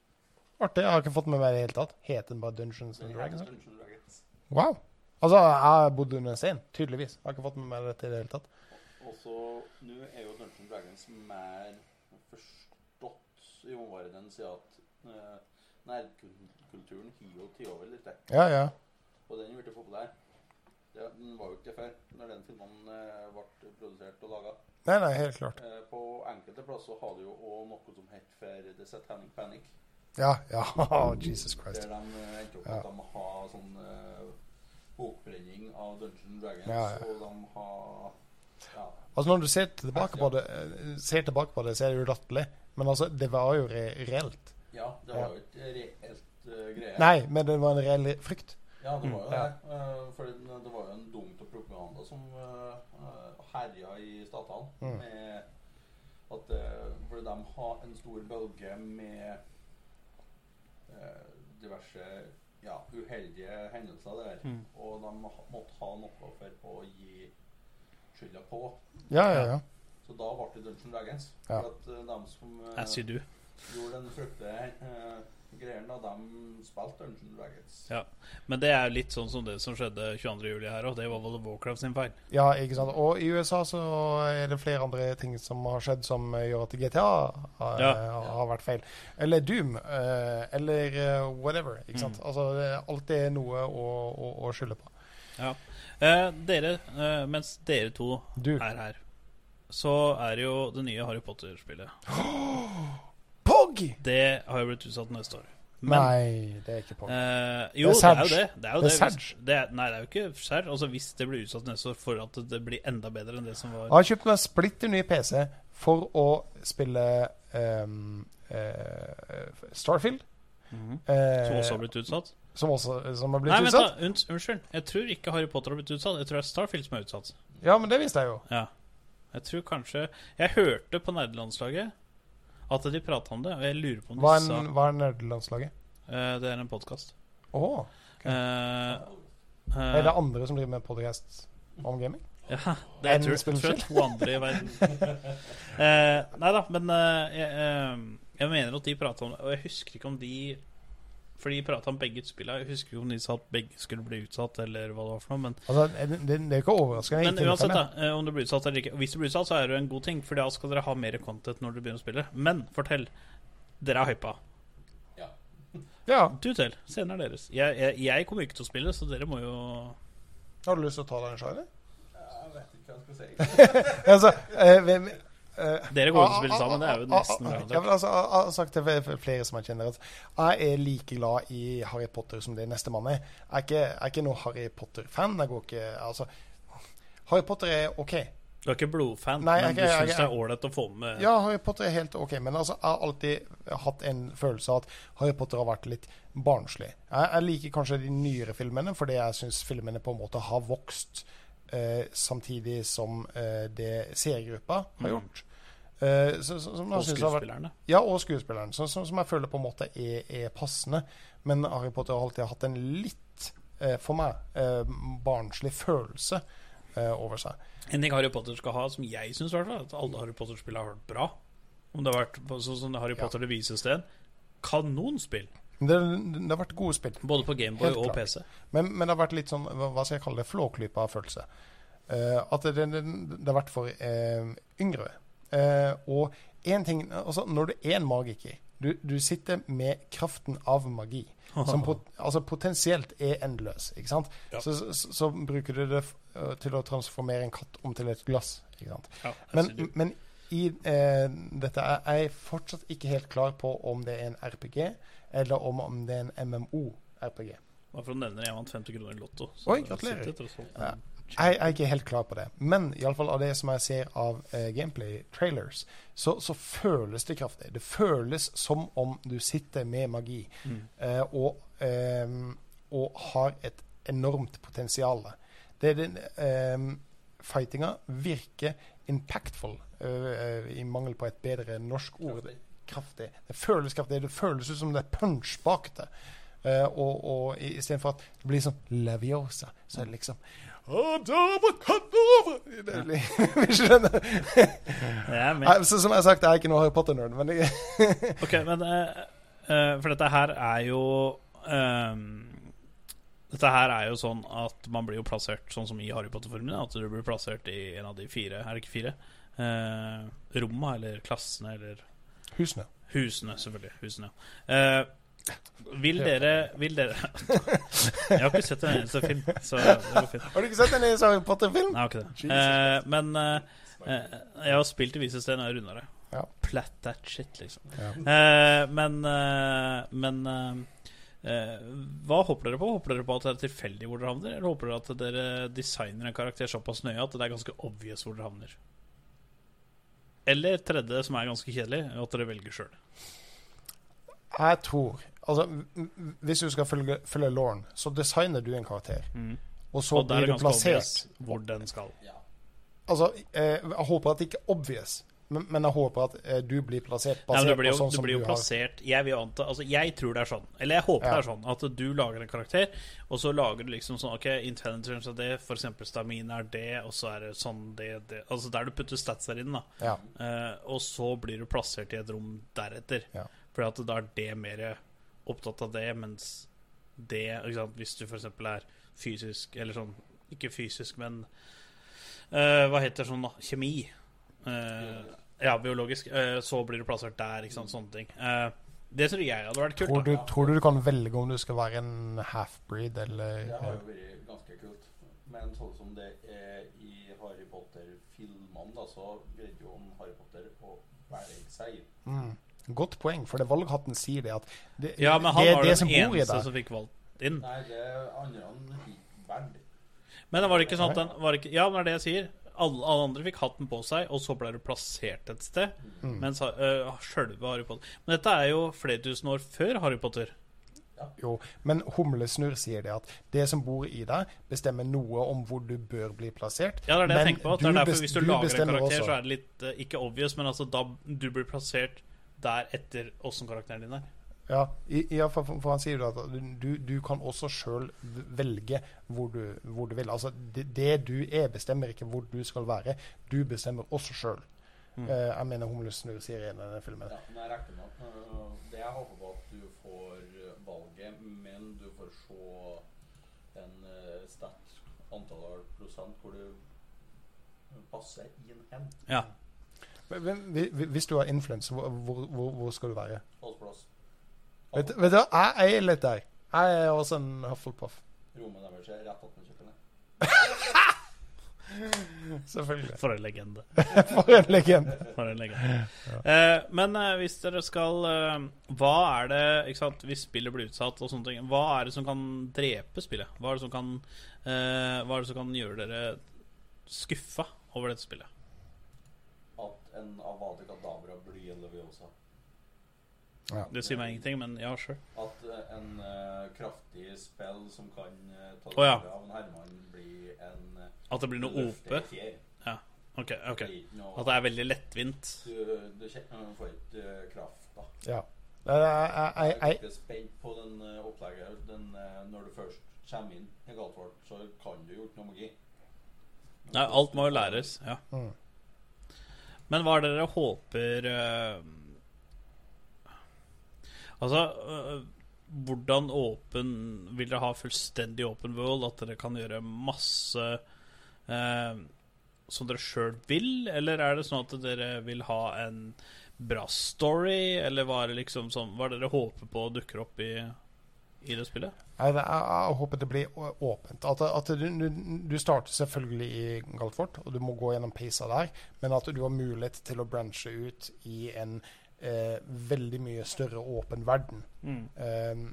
Artig. Jeg har ikke fått med meg det i det hele tatt. Het den bare Dungeons and Dragons? Dungeons Dungeons Dragons. Wow. Altså, jeg har bodd under en stein, tydeligvis. Jeg har ikke fått med meg dette i det hele tatt. Og så nå er jo Dungeon Dragons mer forstått i omverdenen siden at uh, nærkulturen hiver og tiår litt. Der. Ja, ja. Og den blitt populær. Ja, den var jo ikke det før, når den filmen uh, ble produsert og laga. Nei, nei, helt klart. Uh, på enkelte plasser har du jo òg noe som het for The Satanic Panic. Ja, ja. Jesus Christ. Der de endte opp med at ha sånn eh, av Dungeons Dragons. Ja, ja. Og de har ja, Altså, når du ser tilbake på det, eh, ser tilbake på det, så er det jo latterlig. Men altså, det var jo re reelt. ja, det var jo ikke reelt uh, greie. Nei, men det var en reell frykt. Ja, det var jo Mm, ja. det. Eh, for det, det var jo en dumt og propaganda som uh, herja i statene. Mm. Med at uh, For de har en stor bølge med eh, diverse ja, uheldige hendelser der. Mm. Og de måtte ha noe for å gi skylda på. Ja, ja, ja. Så da ble det Dungeon Dragons. Ja. For at uh, de som eh, do. gjorde den fryktelige uh, greien, da, de spilte Dungeon Dragons. Ja. Men det er jo litt sånn som det som skjedde 22. juli her, og det var vel Warcraft sin feil. Ja, ikke sant. Og i USA så er det flere andre ting som har skjedd som gjør at GTA har, Ja. eh, har vært feil. Eller Doom. eh, eller eh, whatever. Ikke sant. Mm. Altså, det er noe å, å, å skylde på. Ja. Eh, dere, eh, mens dere to Du. er her, så er det jo det nye Harry Potter-spillet. Pog! Det har jo blitt utsatt neste år. Men Nei, det er ikke Pog. eh, Det jo, er det er jo det. Det er jo Det det. er Serge. det er, nei, det er jo ikke Serge. Altså, hvis det blir utsatt neste år for at det blir enda bedre enn det som var Jeg har kjøpt meg splitter ny PC for å spille um, uh, Starfield. Mhm. eh, Som også har blitt utsatt? som, også, som har blitt Nei, vent da, unnskyld. Jeg tror ikke Harry Potter har blitt utsatt. Jeg tror det er Starfield som er utsatt. Ja, men det visste jeg jo. Ja. Jeg tror kanskje Jeg hørte på nerdelandslaget at de prata om det, og jeg lurer på om de Hva er, sa hva er nerdelandslaget? Uh, Det er en podkast. Åh, er det andre som driver med podcast om gaming? Ja, det er tror, jeg to andre i verden. uh, nei da, men jeg, jeg mener at de prata om det, og jeg husker ikke om de For de prata om begge spillene. Jeg husker ikke om de sa at begge skulle bli utsatt, eller hva det var for noe. Men, Altså, det, det, er ikke overraskende. men uansett, da, eh, om det blir utsatt eller ikke. Hvis det blir utsatt, så er det jo en god ting, for da skal dere ha mer content når dere begynner å spille. Men fortell. Dere er hypa. Ja. Du til. Scenen er deres. Jeg, jeg, jeg kommer ikke til å spille, så dere må jo Har du lyst til å ta deg en sjanse? Jeg vet ikke hva jeg skal si. altså, eh, Dere går til å spiller spille ah, sammen, det er jo ah, ah, nesten ah. Jeg altså, har sagt til flere som jeg kjenner, at jeg er like glad i Harry Potter som det nestemann er. Jeg er ikke, jeg er ikke noen Harry Potter-fan. Jeg går ikke Altså, Harry Potter er OK. Du er ikke blodfan, Nei, men jeg- du syns det er ålreit å få med Ja, Harry Potter er helt OK, men altså, jeg har alltid hatt en følelse av at Harry Potter har vært litt barnslig. Jeg, jeg liker kanskje de nyere filmene, fordi jeg syns filmene på en måte har vokst eh, samtidig som eh, det seergruppa har Mm. gjort. Eh, så, så, som Og skuespillerne. vært- Ja, og skuespilleren. Så, som jeg føler på en måte er, er passende. Men Harry Potter har alltid hatt en litt, uh, for meg, uh, barnslig følelse over seg. En ting Harry Potter skal ha, som jeg syns at alle Harry Potter-spill har vært bra Om det har vært sånn som Harry Ja. Potter Det vises til. Kanonspill. Det, det har vært gode spill. Både på Gameboy og. PC. Men, men det har vært litt sånn, hva skal jeg kalle det, flåklypa følelse. Eh, at det, det, det har vært for yngre. Eh, og en ting altså Når du er en magiker, du, du sitter med kraften av magi, som pot, altså potensielt er endeløs, ikke sant? Ja. Så, så, så bruker du det eh, til å transformere en katt om til et glass, ikke sant? Ja, Men, men i eh, dette er jeg fortsatt ikke helt klar på om det er en RPG, eller om, om det er en MMO-RPG. Bare for å nevne det, jeg vant 50 kroner i Lotto. Oi, gratulerer. Ja. Jeg, jeg er ikke helt klar på det. Men iallfall av det som jeg ser av eh, gameplay-trailers, så, så føles det kraftig. Det føles som om du sitter med magi Mm. eh, og, eh, og har et enormt potensial. Det, det, eh, fightinga virker impactful, eh, i mangel på et bedre norsk ord. Kraftig. Det føles kraftig. Det føles ut som det er punch bak det. Eh, og, og istedenfor at det blir sånn Leviosa, så er det liksom Vi skjønner. Er. Nei, så Som jeg har sagt, jeg er ikke noe Harry Potter-nerd, men jeg, Ok, men uh, eh, For dette her er jo um, Dette her er jo sånn at man blir jo plassert sånn som i Harry Potter-formene. At du blir plassert i en av de fire, er det ikke fire? Uh, Romma eller klassene eller Husene. Husene, selvfølgelig. Husene. Eh, vil dere Vil dere Jeg har ikke sett en eneste film, så det går fint. Har du ikke sett en eneste Harry Potter-film? Nei, jeg har ikke det. Eh, men eh, jeg har spilt i Vise steder når jeg runda det. Ja. Plat that shit, liksom. Ja. Eh, men eh, men eh, eh, hva håper dere på? Håper dere på at det er tilfeldig hvor dere havner? Eller håper dere at dere designer en karakter såpass nøye at det er ganske obvious hvor dere havner? Eller tredje, som er ganske kjedelig, at dere velger sjøl. Jeg tror Altså, hvis du skal følge, følge Lauren, så designer du en karakter. Og så Og blir du plassert. hvor den skal. Altså, eh, jeg håper at det ikke er obvious, men, men jeg håper at eh, du blir plassert Nei, basert det blir jo, på sånn som du har. plassert Jeg vil anta Altså, jeg tror det er sånn. Eller jeg håper Ja. det er sånn at du lager en karakter, og så lager du liksom sånn OK, intelligence er det, for eksempel stamina er det, og så er det sånn det, det Altså der du putter statsa dine, da. Ja. Eh, og så blir du plassert i et rom deretter. Ja. Fordi at da er det mer opptatt av det, mens det ikke sant? Hvis du f.eks. er fysisk, eller sånn Ikke fysisk, men uh, Hva heter sånn, da? Kjemi. Eh, ja, biologisk. Uh, så blir du plassert der, ikke sant. Sånne ting. Eh, det tror jeg hadde vært kult. Tror da. du, tror du du kan velge om du skal være en half-breed eller Det har jo vært ganske kult. Men sånn som det er i Harry Potter-filmene, da, så greide jo Harry Potter å velge seg. mm. Godt poeng, for det valghatten sier det at det, Ja, men han det, var det den som bor i eneste som fikk valgt inn. Nei, det andre han fikk verdt. Men det var ikke sånn at den var ikke, Ja, men det er det jeg sier. Alle, alle andre fikk hatten på seg, og så ble du plassert et sted. Mm. Mens uh, sjølve Harry Potter Men dette er jo flere tusen år før Harry Potter. Jo, men Humlesnurr sier det at det som bor i deg, bestemmer noe om hvor du bør bli plassert. Ja, det er det jeg tenker på. At det er du derfor Hvis du, du lager en karakter, også. så er det litt uh, ikke obvious, men altså da du blir plassert der etter åssen karakteren din er. Ja, i, i, for, for han sier jo at du, du kan også sjøl velge hvor du, hvor du vil. Altså, det, det du er, bestemmer ikke hvor du skal være. Du bestemmer også sjøl. Mm. jeg mener Humlesnurr sier i denne filmen. Ja, men jeg regner med at Det jeg håper på, at du får øh, valget, men du får se en uh, stat antall prosent hvor du passer inn hen. Ja. Men, men, hvi- hvi- hvis du har influence, hvor, hvor, hvor, skal du være? Holdsplass. Vet, vet du, hva? jeg er litt der. Jeg er også en Hufflepuff. Rommet deres er rett attmed kjøkkenet. Selvfølgelig. For en legende. For en legende. For en legende. Eh, men eh, hvis dere skal eh, Hva er det ikke sant, Hvis spillet blir utsatt og sånne ting, hva er det som kan drepe spillet? Hva er det som kan, eh, hva er det som kan gjøre dere skuffa over dette spillet? En Avada Kadabra blir Leviosa. Det sier meg ingenting, men ja, sure. At øh, en uh, kraftig spill som kan uh, ta oh, ja. av en herremann, blir en At det blir noe OP? Ja. Ok. ok noe- At det er veldig lettvint? Du, du får ikke uh, kraft, da. Ja. Jeg, er ikke spent på den eh, opplegget. Den, eh, når du først kommer inn i Galtvort, så kan du jo ikke noe magi. Nei, alt må jo læres. Ja. Mm. Men hva er det dere håper eh, Altså, øh, hvordan åpen Vil dere ha fullstendig open world? At dere kan gjøre masse eh, som dere sjøl vil? Eller er det sånn at dere vil ha en bra story? Eller hva er det liksom sånn Hva er det dere håper på dukker opp i, i det spillet? Nei, det, jeg, jeg håper det blir åpent. At, at du, du, du starter selvfølgelig i Galtfort, og du må gå gjennom peisa der, men at du har mulighet til å branche ut i en eh, veldig mye større åpen verden. Eh,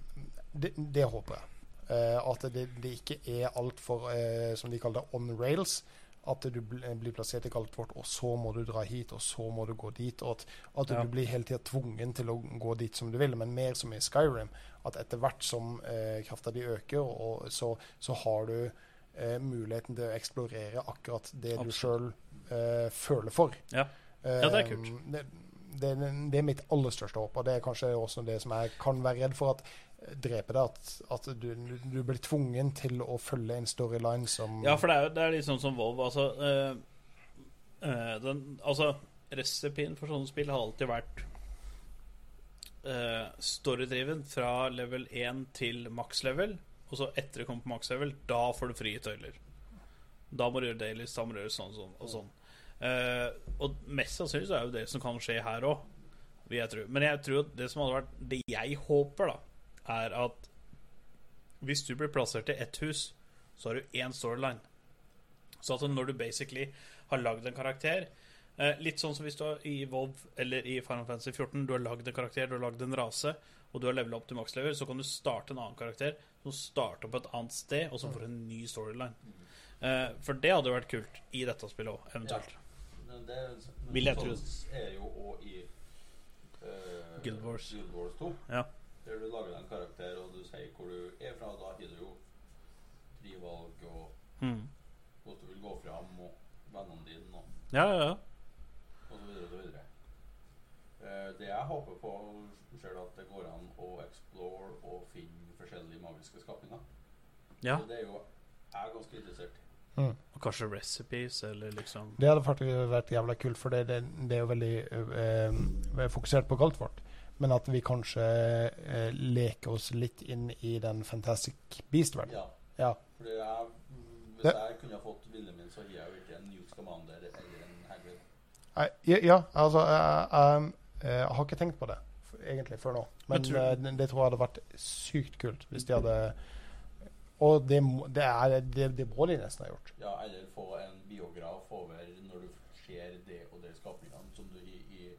det, det håper jeg. Eh, at det, det ikke er altfor, eh, som de kaller det, on rails. At du bl blir plassert i Galtfort, og så må du dra hit, og så må du gå dit. Og at, at Ja. du blir hele tida tvungen til å gå dit som du vil, men mer som i Skyrim. At etter hvert som eh, krafta di øker, og så, så har du eh, muligheten til å eksplorere akkurat det du Absolutt. sjøl eh, føler for. Ja. Ja, det er kult. Eh, Det, det, det er mitt aller største håp, og det er kanskje også det som jeg kan være redd for at eh, dreper det. At, at du, du blir tvungen til å følge en storyline som Ja, for det er, det er litt sånn som Volv. Altså, øh, øh, den, altså Resepien for sånne spill har alltid vært øh, storydriven fra level 1 til maks level. Og så etter det kommer på maks level, da får du frie tøyler. Da må du gjøre dailies, da må du gjøre sånn og sånn. Og, sånn. Uh, og mest sannsynlig så er jo det som kan skje her òg, vil jeg tro. Men jeg tror at det som hadde vært Det jeg håper, da, er at hvis du blir plassert i ett hus, så har du én storyline. Så at når du basically har lagd en karakter eh, Litt sånn som hvis du har i WoW eller i Final Fantasy 14 Du har lagd en karakter, du har lagd en rase, og du har levela opp til makslever, så kan du starte en annen karakter som starter på et annet sted, og så får en ny storyline. Eh, for det hadde vært kult i dette spillet òg, eventuelt. Men det men Vil jeg tro. sånn er jo òg i uh, Guild Wars. Guild Wars 2. Ja. Der du lager deg en karakter, og du sier hvor du er fra. Da har du jo frie valg og Mm. hvordan du vil gå fram, og vennene dine, og, Ja, ja, ja. og så videre og så videre. Eh, det jeg håper på, ser du at det går an å explore og finne forskjellige magiske skapninger. ja. Så det er jo jeg er ganske interessert i. Og kanskje recipes, eller liksom Det hadde faktisk vært jævla kult, for det, det, det er jo veldig øh, fokusert på Galtvort. Men at vi kanskje eh, leker oss litt inn i den Fantastic Beast-verdenen. Ja. Ja. Fordi jeg, hvis Det- jeg kunne ha fått viljen min, så gir jeg jo ikke en Newt Commander eller en Hagrid. Nei, Ja, ja, altså jeg, jeg, jeg har ikke tenkt på det egentlig før nå. Men tror- eh, det, det tror jeg hadde vært sykt kult hvis de hadde Og det, det, er, det, det må de nesten ha gjort. Ja, eller få en biograf over når du ser det og det skapningene som du i, i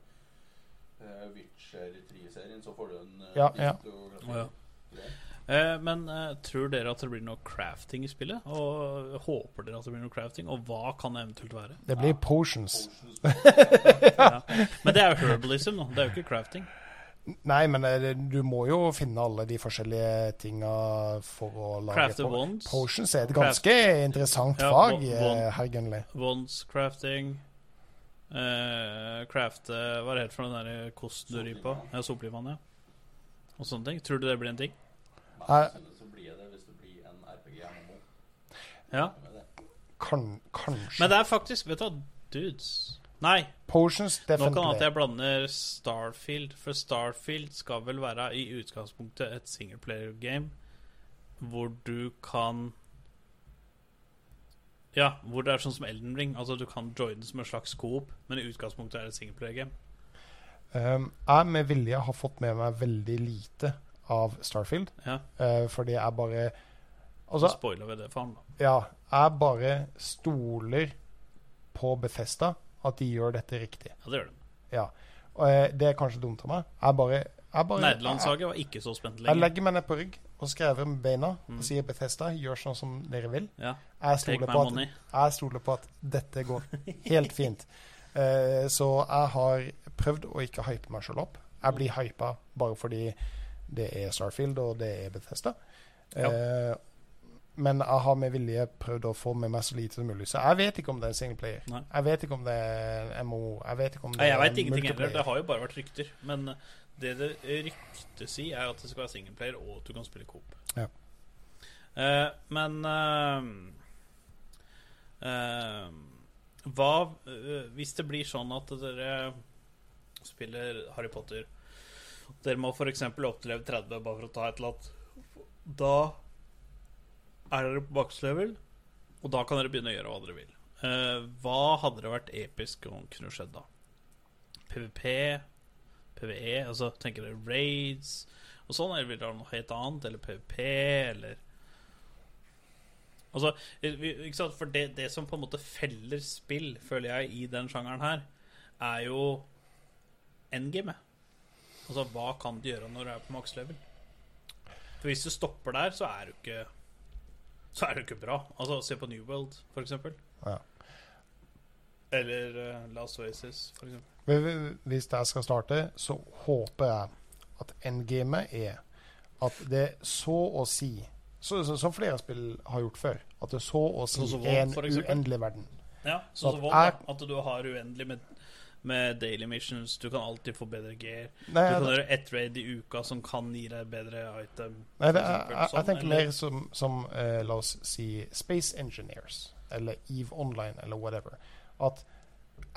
uh, Witcher 3-serien, så får du en uh, Ja, ja. Ja. Eh, men eh, tror dere at det blir noe crafting i spillet? Og håper dere at det blir noe crafting? Og hva kan det eventuelt være? Det blir potions. Ja. Men det er jo herbalism, nå. Det er jo ikke crafting. Nei, men eh, du må jo finne alle de forskjellige tinga for å lage Crafted po-. Potions er et ganske interessant fag, ja, bon, bon, herr Gunley. Wands crafting. Eh, crafte Hva er det helt for den der kosten du rir på? Ja, Soplivann, ja. Og sånne ting. Tror du det blir en ting? Nei. så blir det hvis det blir en RPG-MMO. Ja. Kan, kanskje. Men det er faktisk Vet du hva, dudes Nei, Potions, nå kan at jeg blander Starfield. For Starfield skal vel være i utgangspunktet et singleplayer-game hvor du kan Ja, hvor det er sånn som Elden Ring. Altså Du kan joine som en slags coop, men i utgangspunktet er det et singleplayer-game. Um, jeg med vilje har fått med meg veldig lite av Starfield, Ja, eh, fordi jeg bare så Altså, spoiler vi det for ham, da. ja, jeg bare stoler på Bethesda at de gjør dette riktig. Ja, det gjør de. Ja. Og uh, det er kanskje dumt av meg. Jeg bare, jeg bare Nerdelandslaget var ikke så spent jeg legger meg ned på rygg og skrever med beina Mm. og sier Bethesda, gjør sånn som dere vil. Ja, Jeg stoler, på at, jeg stoler på at dette går helt fint. Uh, så jeg har prøvd å ikke hype meg selv opp. Jeg blir hypa bare fordi det er Starfield og det er Bethesda. Eh, men jeg har med vilje prøvd å få med meg så lite som mulig. Så jeg vet ikke om det er en singleplayer. Nei. Jeg vet ikke om det er MO. Jeg vet ikke om det Nei, jeg er veit ingenting heller. Det har jo bare vært rykter. Men det det ryktes i, er at det skal være singleplayer, og at du kan spille coop. Ja. Uh, men uh, uh, Hva hvis det blir sånn at dere spiller Harry Potter, Dere må f.eks. oppleve 30, bare for å ta et eller annet. Da er dere på makslevel, og da kan dere begynne å gjøre hva dere vil. Hva hadde det vært episk om kunne skjedd da? PVP, PVE, altså tenker dere raids og sånn, eller vil dere ha noe helt annet? Eller PVP, eller Altså, ikke sant? For det, det som på en måte feller spill, føler jeg, i den sjangeren her, er jo endgamet. Altså, hva kan du gjøre når du er på maks level? For hvis du stopper der, så er du ikke Så er du ikke bra. Altså, se på New World, for eksempel. Ja. Eller uh, Last Oasis, hvi- Hvis jeg skal starte, så håper jeg at endgamet er at det så å si så, så, Som flere spill har gjort før. At det så å si så som er en uendelig verden. Ja, Så så, så WoW, da. jeg- At du har uendelig med, med daily missions. Du kan alltid få bedre gear. Nei, Du kan gjøre ett raid i uka som kan gi deg bedre item. nei, det, jeg, jeg, jeg sånn, tenker mer som, som uh, la oss si Space Engineers. Eller Eve Online, eller whatever. At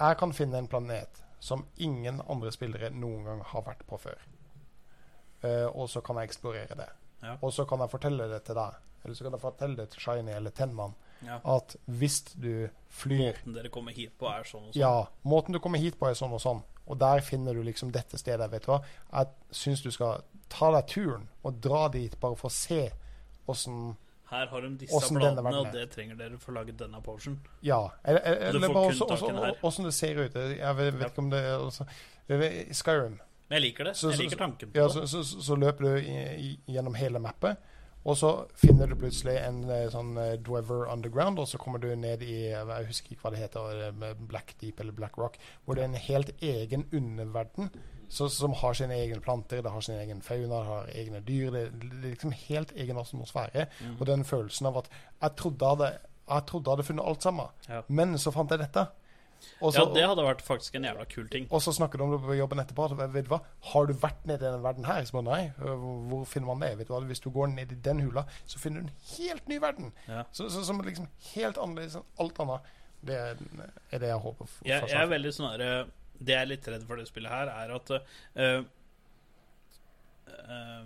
jeg kan finne en planet som ingen andre spillere noen gang har vært på før. Uh, og så kan jeg eksplorere det. Ja. Og så kan jeg fortelle det til deg. Eller så kan jeg fortelle det til Shiny eller Tenman. Ja. At hvis du flyr Måten dere kommer hit på, er sånn og sånn. Ja, måten du kommer hit på er sånn og sånn. Og der finner du liksom dette stedet. Vet du hva? Jeg syns du skal ta deg turen og dra dit bare for å se åssen Her har de disse bladene, og det trenger dere for å lage denne potion. Ja. Eller, eller bare også, også, åssen det ser ut. Jeg vet, vet ikke om det er Skyrim. Men jeg liker det. Så- jeg liker tanken på Ja, det. så, så, så, løper du i, gjennom hele mappet, og så finner du plutselig en eh, sånn eh, Dwever Underground, og så kommer du ned i Jeg husker ikke hva det heter, eh, Black Deep eller Black Rock, hvor det er en helt egen underverden så, som har sine egne planter, det har sin egen fauna, det har egne dyr. Det, det er liksom helt egen atmosfære. Mm. Og den følelsen av at jeg trodde jeg hadde, jeg trodde jeg hadde funnet alt sammen, Ja. men så fant jeg dette. Også, ja, det hadde vært faktisk en jævla kul ting. og så snakker du om det på jobben etterpå. at, Vet du hva? Har du vært nede i denne verden her? Så nei. Hvor finner man det? Vet du hva? Hvis du går ned i den hula, så finner du en helt ny verden. Ja. Så, så, som liksom helt annerledes enn alt annet. Det er, er det jeg håper for. Jeg, for jeg er veldig sånn her Det jeg er litt redd for det spillet her, er at uh, uh,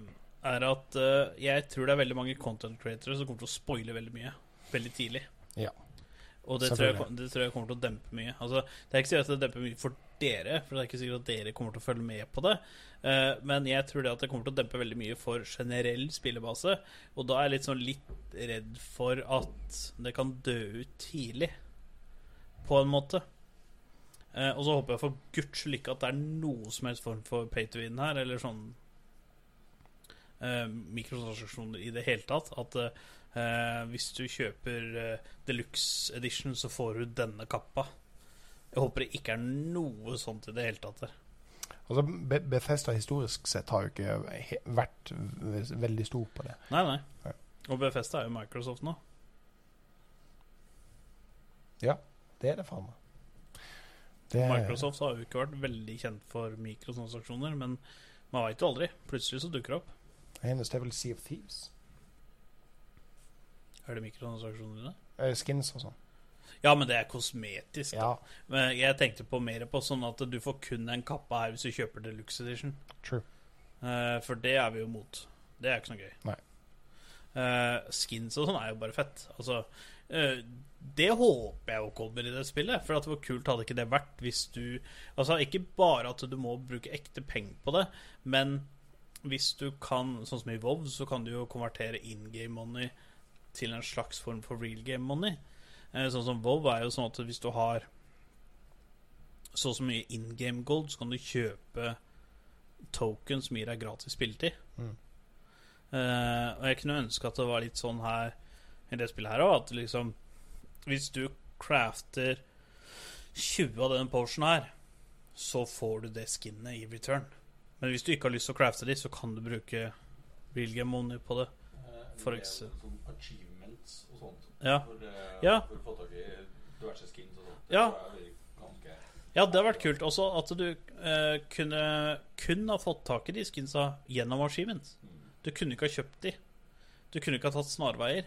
Er at uh, jeg tror det er veldig mange content creators som kommer til å spoile veldig mye veldig tidlig. Ja. Og det tror, jeg, det tror jeg kommer til å dempe mye. Altså, det er ikke sikkert at det demper mye for dere, for det er ikke sikkert at dere kommer til å følge med på det. Uh, men jeg tror det at det kommer til å dempe veldig mye for generell spillebase. Og da er jeg litt sånn litt redd for at det kan dø ut tidlig, på en måte. Eh, og så håper jeg for guds skyld ikke at det er noe som helst form for pay to win her, eller sånn eh, mikrotransaksjoner i det hele tatt. At eh, hvis du kjøper eh, deluxe edition, så får du denne kappa. Jeg håper det ikke er noe sånt i det hele tatt. der Altså, Be Bethesda historisk sett har jo ikke vært veldig stor på det. Nei, nei. Nei. Og Bethesda er jo Microsoft nå. Ja, Det er det faen meg. Det Microsoft har jo ikke vært veldig kjent for mikrotransaksjoner, men man veit jo aldri. Plutselig så dukker det opp. Eneste er vel Sea of Thieves. Er det mikrotransaksjoner i det? Eh, skins og sånn. Ja, men det er kosmetisk. Ja, jeg tenkte på mer på sånn at du får kun en kappe her hvis du kjøper deluxe edition. true. Uh, for det er vi jo mot. Det er ikke noe gøy. Nei. Uh, skins og sånn er jo bare fett. Altså, eh, det håper jeg jo kommer i det spillet. For at hvor kult hadde ikke det vært hvis du Altså ikke bare at du må bruke ekte penger på det, men hvis du kan, sånn som i WoW, så kan du jo konvertere in game money til en slags form for real game money. Eh, sånn som WoW er jo sånn at hvis du har så og så mye in game gold, så kan du kjøpe token som gir deg gratis spilletid. Mm. Eh, og jeg kunne ønske at det var litt sånn her i det spillet her òg, at liksom Hvis du crafter 20 av denne potionen her, så får du det skinnet i return. Men hvis du ikke har lyst til å crafte de, så kan du bruke real game money på det. For det er eks- Sånn achievements og sånt. Ja. For, eh, Ja. for å få tak i diverse skins og sånt. Ja. Ja, det har vært kult. Også at du eh, kunne kun ha fått tak i de skinsa gjennom achievements. Du kunne ikke ha kjøpt de. Du kunne ikke ha tatt snarveier.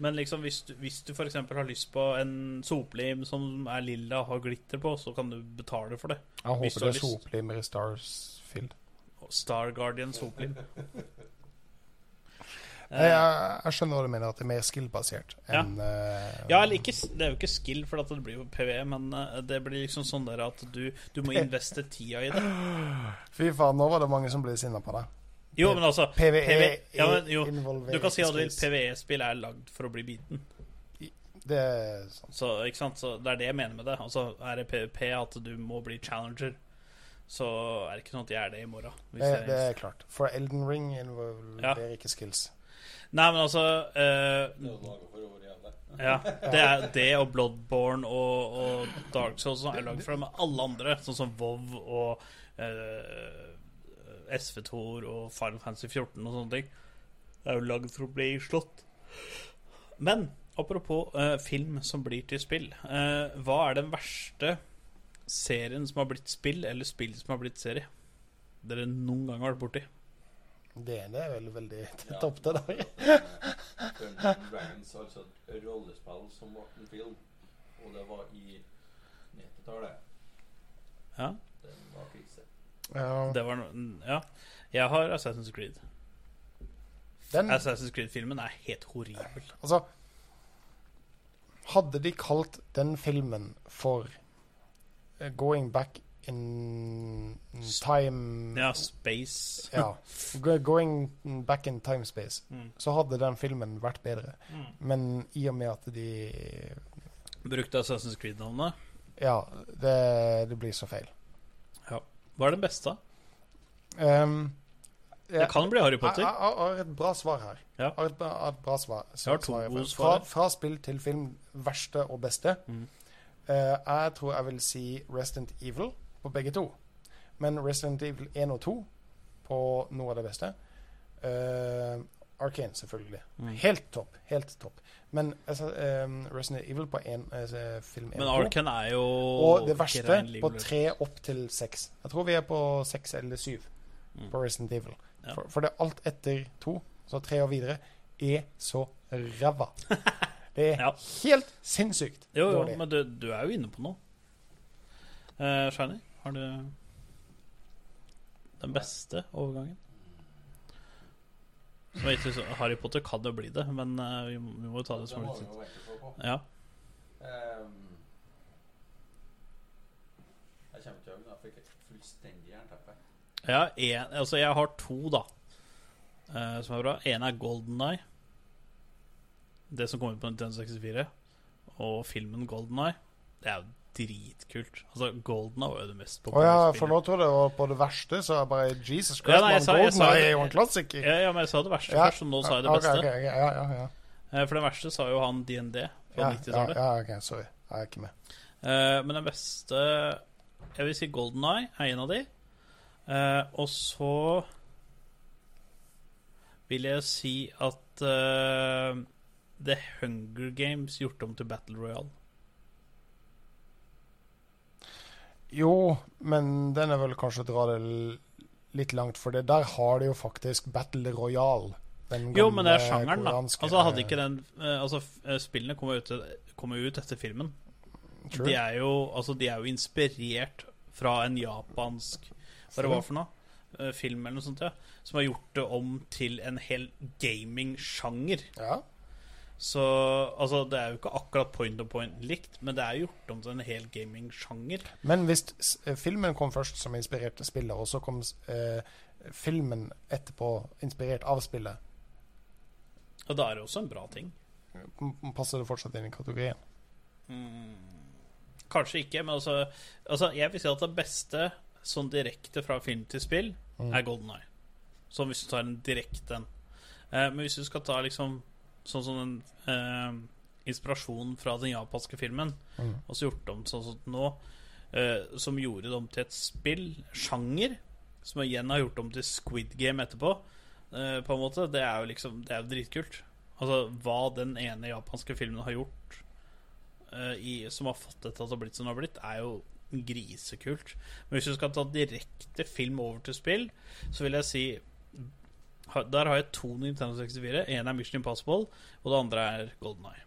Men liksom hvis du, hvis du f.eks. har lyst på en soplim som er lilla og har glitter på, så kan du betale for det. Jeg håper det er soplimer i Starsfield. Star Guardian soplim Jeg, jeg, jeg skjønner hva du mener, at det er mer skill-basert enn ja. Ja, eller ikke Det er jo ikke skill, for det blir jo PVE, men eh, det blir liksom sånn der at du, du må investe tida i det. Fy faen, nå var det mange som ble sinna på deg. Jo, men altså PVE, PVE ja, men, jo, Du kan si at PVE-spill er lagd for å bli biten. Det er sant. Så, ikke sant? så det er det jeg mener med det. Altså, Er det PVP at du må bli challenger, så er det ikke sånn at jeg er det i morgen. Hvis Det, det er klart. For Elden Ring involverer ikke skills. Nei, men altså uh. Ja, det er det og Bloodborne og, og Dark Souls som er lagd for det, men alle andre, sånn som WoW og eh, SV2 og Final Fantasy 14 og sånne ting, Det er jo lagd for å bli slått. Men apropos eh, film som blir til spill. eh, hva er den verste serien som har blitt spill, eller spill som har blitt serie? Dere noen gang har vært borti? Det, det er vel veldig tett Ja. opp til deg. Dungeons Dragons, altså et rollespill som ble en film, og det var i 90-tallet. Ja, Den var krise. Ja. det var no Ja. Jeg har Assassin's Creed. Den, Assassin's Creed-filmen er helt horribel. altså Hadde de kalt den filmen for eh, Going Back in Time Ja, Space. Ja. Going back in time space. Mm. Så hadde den filmen vært bedre. Mm. Men i og med at de Brukte Assassin's Creed-navnet. Ja, det, det blir så feil. Hva er den beste? Um, Det kan bli Harry Potter. jeg, jeg har et bra svar her. Ja. Jeg har et, bra- et bra svar. Jeg har to svar. fra, fra spill til film, verste og beste. Mm. Uh, jeg tror jeg vil si Resident Evil på begge to. Men Resident Evil 1 og 2 på noe av det beste. Uh, Arkane, selvfølgelig. Mm. Helt topp. Helt topp. Men altså, um, Resident Evil på en, altså, film 1 Men 2 er jo og det verste på tre opp til seks. Jeg tror vi er på seks eller syv Mm. på Resident Evil. Ja. For, for det er alt etter to, så tre og videre, er så ræva. Det er Ja. helt sinnssykt Jo, jo, men du, du er jo inne på noe. Uh, Shiny, har du den beste overgangen? Som jeg ikke så- Harry Potter kan jo bli det, men eh, vi, må, jo ta det som litt. Ja. Um, jeg kommer til å Jeg fikk et fullstendig jernteppe. Ja, en, altså jeg har to, da, uh, som er bra. En er Golden Eye. Det som kom ut på Nintendo 64. Og filmen Golden Eye. Det er jo dritkult. Altså, Golden var jo det mest Å ja, for nå tror jeg det var på det verste, så jeg bare Jesus Christ, Ja, nei, jeg sa- jeg Golden det- er jo en klassiker. Ja, ja, men jeg sa det verste Ja. først, og nå sa jeg det beste. Okay, okay, ja, ja, ja. Eh, For det verste sa jo han DND fra Ja, ja, 90-tallet. ja, ok, sorry. Jeg er ikke med. Eh, men den beste Jeg vil si Golden Eye er en av de. Eh, og så vil jeg si at uh, The Hunger Games gjort om til Battle Royale. Jo, men den er vel kanskje å dra det litt langt, for det der har de jo faktisk Battle Royale. Jo, men det er sjangeren, da. Altså Hadde ikke den eh, Altså eh, Spillene kommer jo ut, kom ut etter filmen. True. De er jo Altså De er jo inspirert fra en japansk Hva det var for noe? Eh, Film eller noe sånt, ja. Som har gjort det om til en hel gaming-sjanger. Ja. Så altså, det er jo ikke akkurat point on point likt, men det er gjort om til en hel gaming-sjanger. Men hvis eh, filmen kom først som inspirerte spillet, og så kom eh, filmen etterpå inspirert av spillet, Og da er det også en bra ting. passer det fortsatt inn i kategorien? Kanskje ikke, men altså, altså Jeg vil si at det beste sånn direkte fra film til spill Mm. er Golden Eye. Sånn hvis du tar en direkte en. Eh, men hvis du skal ta liksom sånn som den eh, inspirasjon fra den japanske filmen, Mm. og så gjort om sånn som nå, eh, som gjorde det om til et spill, sjanger, som igjen har gjort om til Squid Game etterpå, eh, på en måte, det er jo liksom Det er jo dritkult. Altså hva den ene japanske filmen har gjort eh, i, som har fått dette til har blitt som det har blitt, er jo grisekult. Men hvis du skal ta direkte film over til spill, så vil jeg si Der har jeg to Nintendo 64. En er Mission Impossible, og det andre er Golden Eye.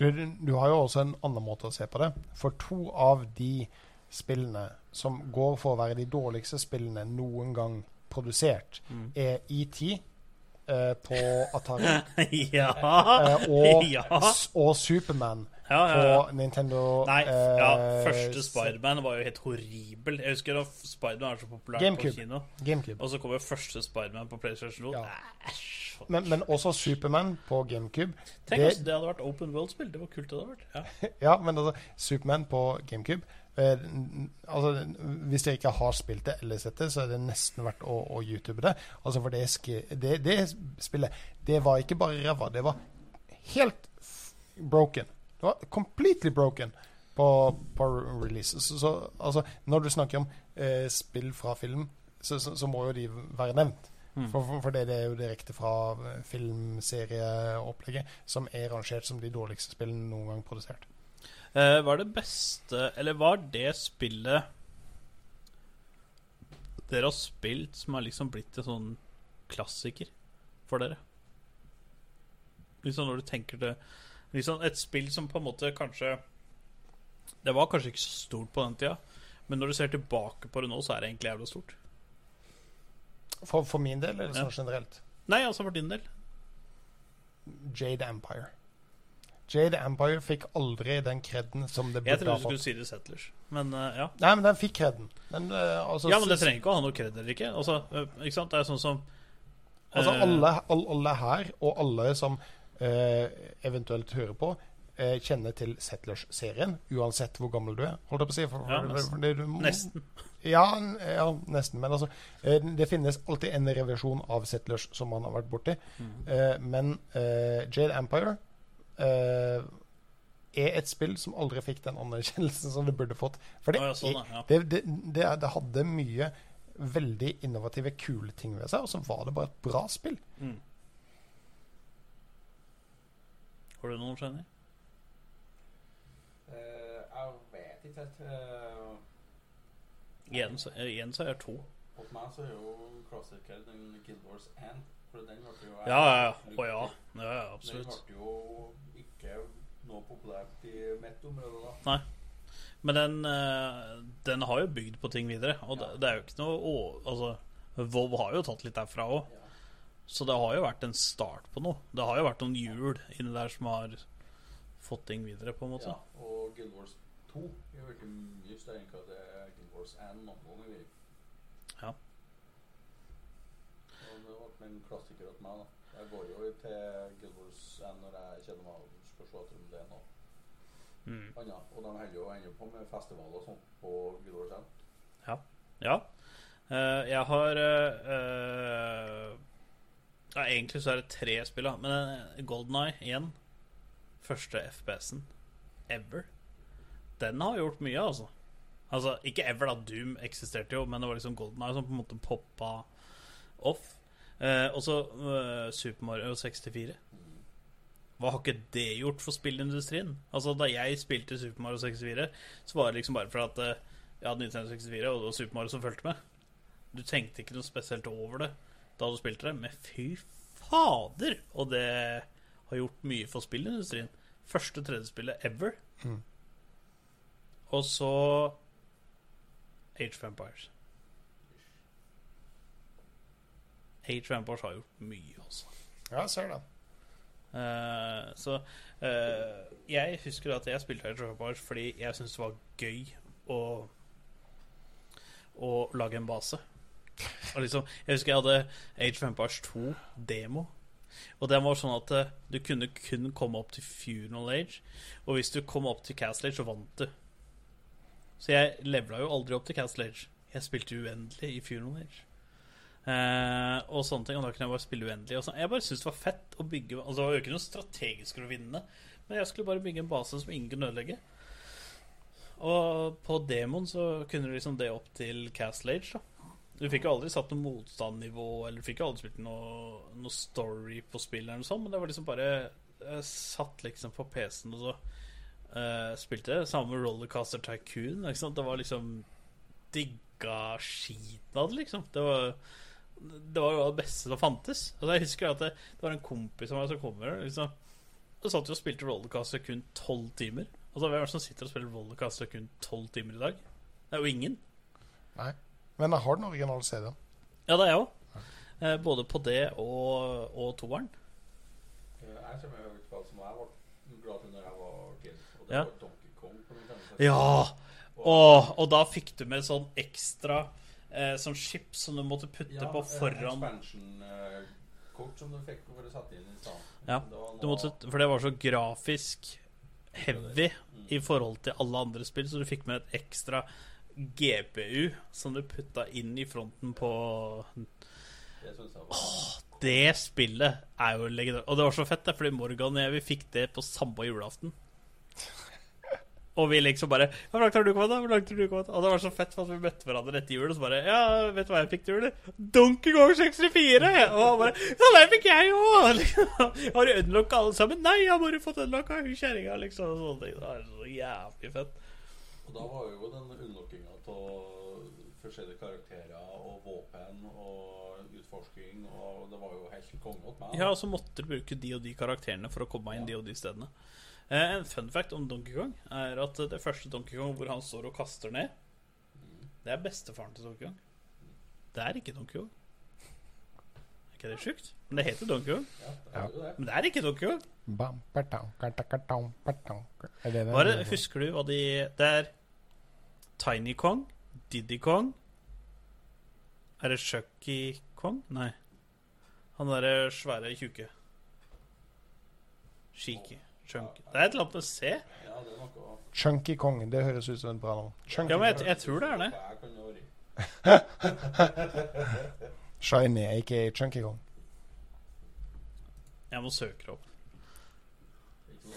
Du, du har jo også en annen måte å se på det. For to av de spillene som går for å være de dårligste spillene noen gang produsert, Mm. er ET eh, på Atari ja. eh, og, ja. og Superman ja, ja, ja. på Nintendo Nei, ja, eh, første Spiderman var jo helt horribel. Jeg husker da Spiderman er så populær GameCube. på kino. GameCube. Og så kommer første Spiderman på PlayStation 2. Ja. Æsj. Men, men også Superman på GameCube. Tenk det- hvis det hadde vært open world-spill. Det var kult det hadde vært. Ja. Men altså, Superman på GameCube eh, altså, Hvis dere ikke har spilt det eller sett det, så er det nesten verdt å, å YouTube det. Altså, for det, det, det spillet, det var ikke bare ræva. Det var helt broken. Det var completely broken på, på release. Så, så altså, når du snakker om eh, spill fra film, så, så, må jo de være nevnt. Mm. For, for, for det, det er jo direkte fra eh, filmserieopplegget, som er rangert som de dårligste spillene noen gang produsert. Eh, var det beste Eller var det spillet dere har spilt som har liksom blitt en sånn klassiker for dere? Liksom når du tenker det liksom Et spill som på en måte kanskje Det var kanskje ikke så stort på den tida, men når du ser tilbake på det nå, så er det egentlig jævla stort. For, for min del, eller Ja. sånn generelt? Nei, altså for din del. Jade Empire. Jade Empire fikk aldri den kreden som det Jeg burde trodde ha du skulle fått. si det Settlers, men uh, ja. Nei, men den fikk kreden. Den, uh, altså, Ja, men det trenger ikke å ha noe kred eller ikke. Altså, uh, ikke sant? Det er sånn som Altså eh, alle, all, alle her, og alle som eh, eventuelt hører på, eh, kjenner til Settlers-serien, uansett hvor gammel du er. Holdt jeg på å si. For, for, Ja, nesten. det du, Nesten. Ja, ja, nesten. Men altså, eh, det finnes alltid en revisjon av Settlers som man har vært borti. Mm. Eh, men eh, Jade Empire eh, er et spill som aldri fikk den anerkjennelsen som det burde fått. For det, ja, sånn, ja. det, det, det, det hadde mye veldig innovative, kule ting ved seg, og så var det bare et bra spill. Mm. Har du noen, Jenny? Uh, jeg vet ikke helt. Eh, Igjen, så- eh, igjen så er jeg to. hos meg så er jo klassiker den Guild Wars 1. For den ble jo Ja, ja, ja. Å ja. ja, ja Den absolutt. ble jo ikke noe populært i mitt område, da. Nei. Men den, eh, den har jo bygd på ting videre. Og det, det er jo ikke noe å, Altså, WoW har jo tatt litt derfra òg. Ja. Så det har jo vært en start på noe. Det har jo vært noen hjul inni der som har fått ting videre, på en måte. Ja, og Guild Wars 2 Jeg jo ikke enn hva det er Guild Wars 1 noen ganger. Ja. Og det ble en klassiker hos meg, da. Jeg går jo til Guild Wars 1 når jeg kjenner meg og skal se om det er noe Mm. annet. Og de holder jo ennå på med festivaler og sånt på Guild Wars 1. Ja. Eh, jeg har uh, eh, ja, Egentlig så er det tre spill, da. Men uh, Golden Eye igjen. Første FPS-en ever. Den har gjort mye, altså. Altså, Ikke ever, da. Doom eksisterte jo, men det var liksom Golden Eye som på en måte poppa off. Eh, og så eh, Super Mario 64. Hva har ikke det gjort for spillindustrien? Altså, Da jeg spilte Super Mario 64, så var det liksom bare for at eh, jeg hadde Nintendo 64, og det var Super Mario som fulgte med. Du tenkte ikke noe spesielt over det da du spilte det, men fy fader! Og det har gjort mye for spillindustrien. Første 3D-spillet ever. Mm. Og så Age of Empires. Age of Empires har gjort mye, altså. Ja, jeg ser det. Uh, så uh, jeg husker at jeg spilte Age of Empires fordi jeg syntes det var gøy å, å lage en base. Og liksom, jeg husker jeg hadde Age of Empires 2 demo. Og den var sånn at eh, du kunne kun komme opp til Funeral Age. Og hvis du kom opp til Castle Age, så vant du. Så jeg levela jo aldri opp til Castle Age. Jeg spilte uendelig i Funeral Age. Uh, og sånne ting Og da kunne jeg bare spille uendelig. Jeg bare syntes det var fett å bygge Altså Det var jo ikke noe strategisk for å vinne, men jeg skulle bare bygge en base som ingen kunne ødelegge. Og på demoen så kunne du liksom det opp til Castle Age. da Du fikk jo aldri satt noe motstandnivå, eller du fikk jo aldri spilt noe, noe story på spillet, eller noe sånt, men det var liksom bare Jeg satt liksom på PC-en og så uh, spilte det. Samme med Rollercaster Tycoon. Ikke sant? Det var liksom digga skiten av det, liksom. Det var det var jo det beste som fantes. Altså Jeg husker at det, det var en kompis av meg som kommer liksom. Og satt jo og spilte rollercaster kun tolv timer. Altså Hvem er det som sitter og spiller rollercaster kun tolv timer i dag? Det er jo ingen. Nei. Men jeg har den originale CD-en. Ja, det er jeg òg. Eh, både på det og, og toeren. Eh, Jeg kommer jo et som jeg ble glad til når jeg var kid. Og det Ja. var Donkey Kong. på Nintendo 64. Ja! Og, og da fikk du med sånn ekstra eh, sånn chips som du måtte putte Ja, på eh, foran Expansion-kort som du fikk for å sette inn i stedet. Ja, Det du noe- måtte, For det var så grafisk heavy i forhold til alle andre spill, så du fikk med et ekstra GPU som du putta inn i fronten på Det synes Det spillet er jo legendarisk. Og det var så fett, det, fordi Morgan og jeg vi fikk det på samme julaften. Og vi liksom bare Hvor langt har du kommet? da? Hvor langt har du kommet? Og det var så fett for at vi møtte hverandre etter jul, og så bare Ja, vet du hva jeg fikk til jul? Donkey Kong 64! Og han bare Ja, det fikk jeg òg! Har du unlocka alle sammen? Nei, jeg har bare fått unlocka hun kjerringa, liksom. og Sånne ting. Det er så jævlig fett. Da var jo den unlockinga av forskjellige karakterer og våpen og utforsking, og det var jo helt konge meg. Ja, og så måtte du bruke de og de karakterene for å komme inn de og de stedene. Eh, en fun fact om Donkey Kong er at det første Donkey Kong hvor han står og kaster ned, det er bestefaren til Donkey Kong. Det er ikke Donkey Kong. Er ikke det sjukt? Men det heter Donkey Kong. Ja, det det. Men det er ikke Donkey Kong. Bam, batang, gatakatang, batang. Er det det? Bare, husker du hva de Det er Tiny Kong, Diddy Kong Er det Chucky Kong? Nei. Han derre svære tjukke. Shiki. Chunky. Det er et eller annet med C. Ja, det noe Chunky Kong. Det høres ut som et bra navn. Chunky Ja, men jeg, jeg tror det er det. Shiny, aka Chunky Kong. Jeg må søke det opp.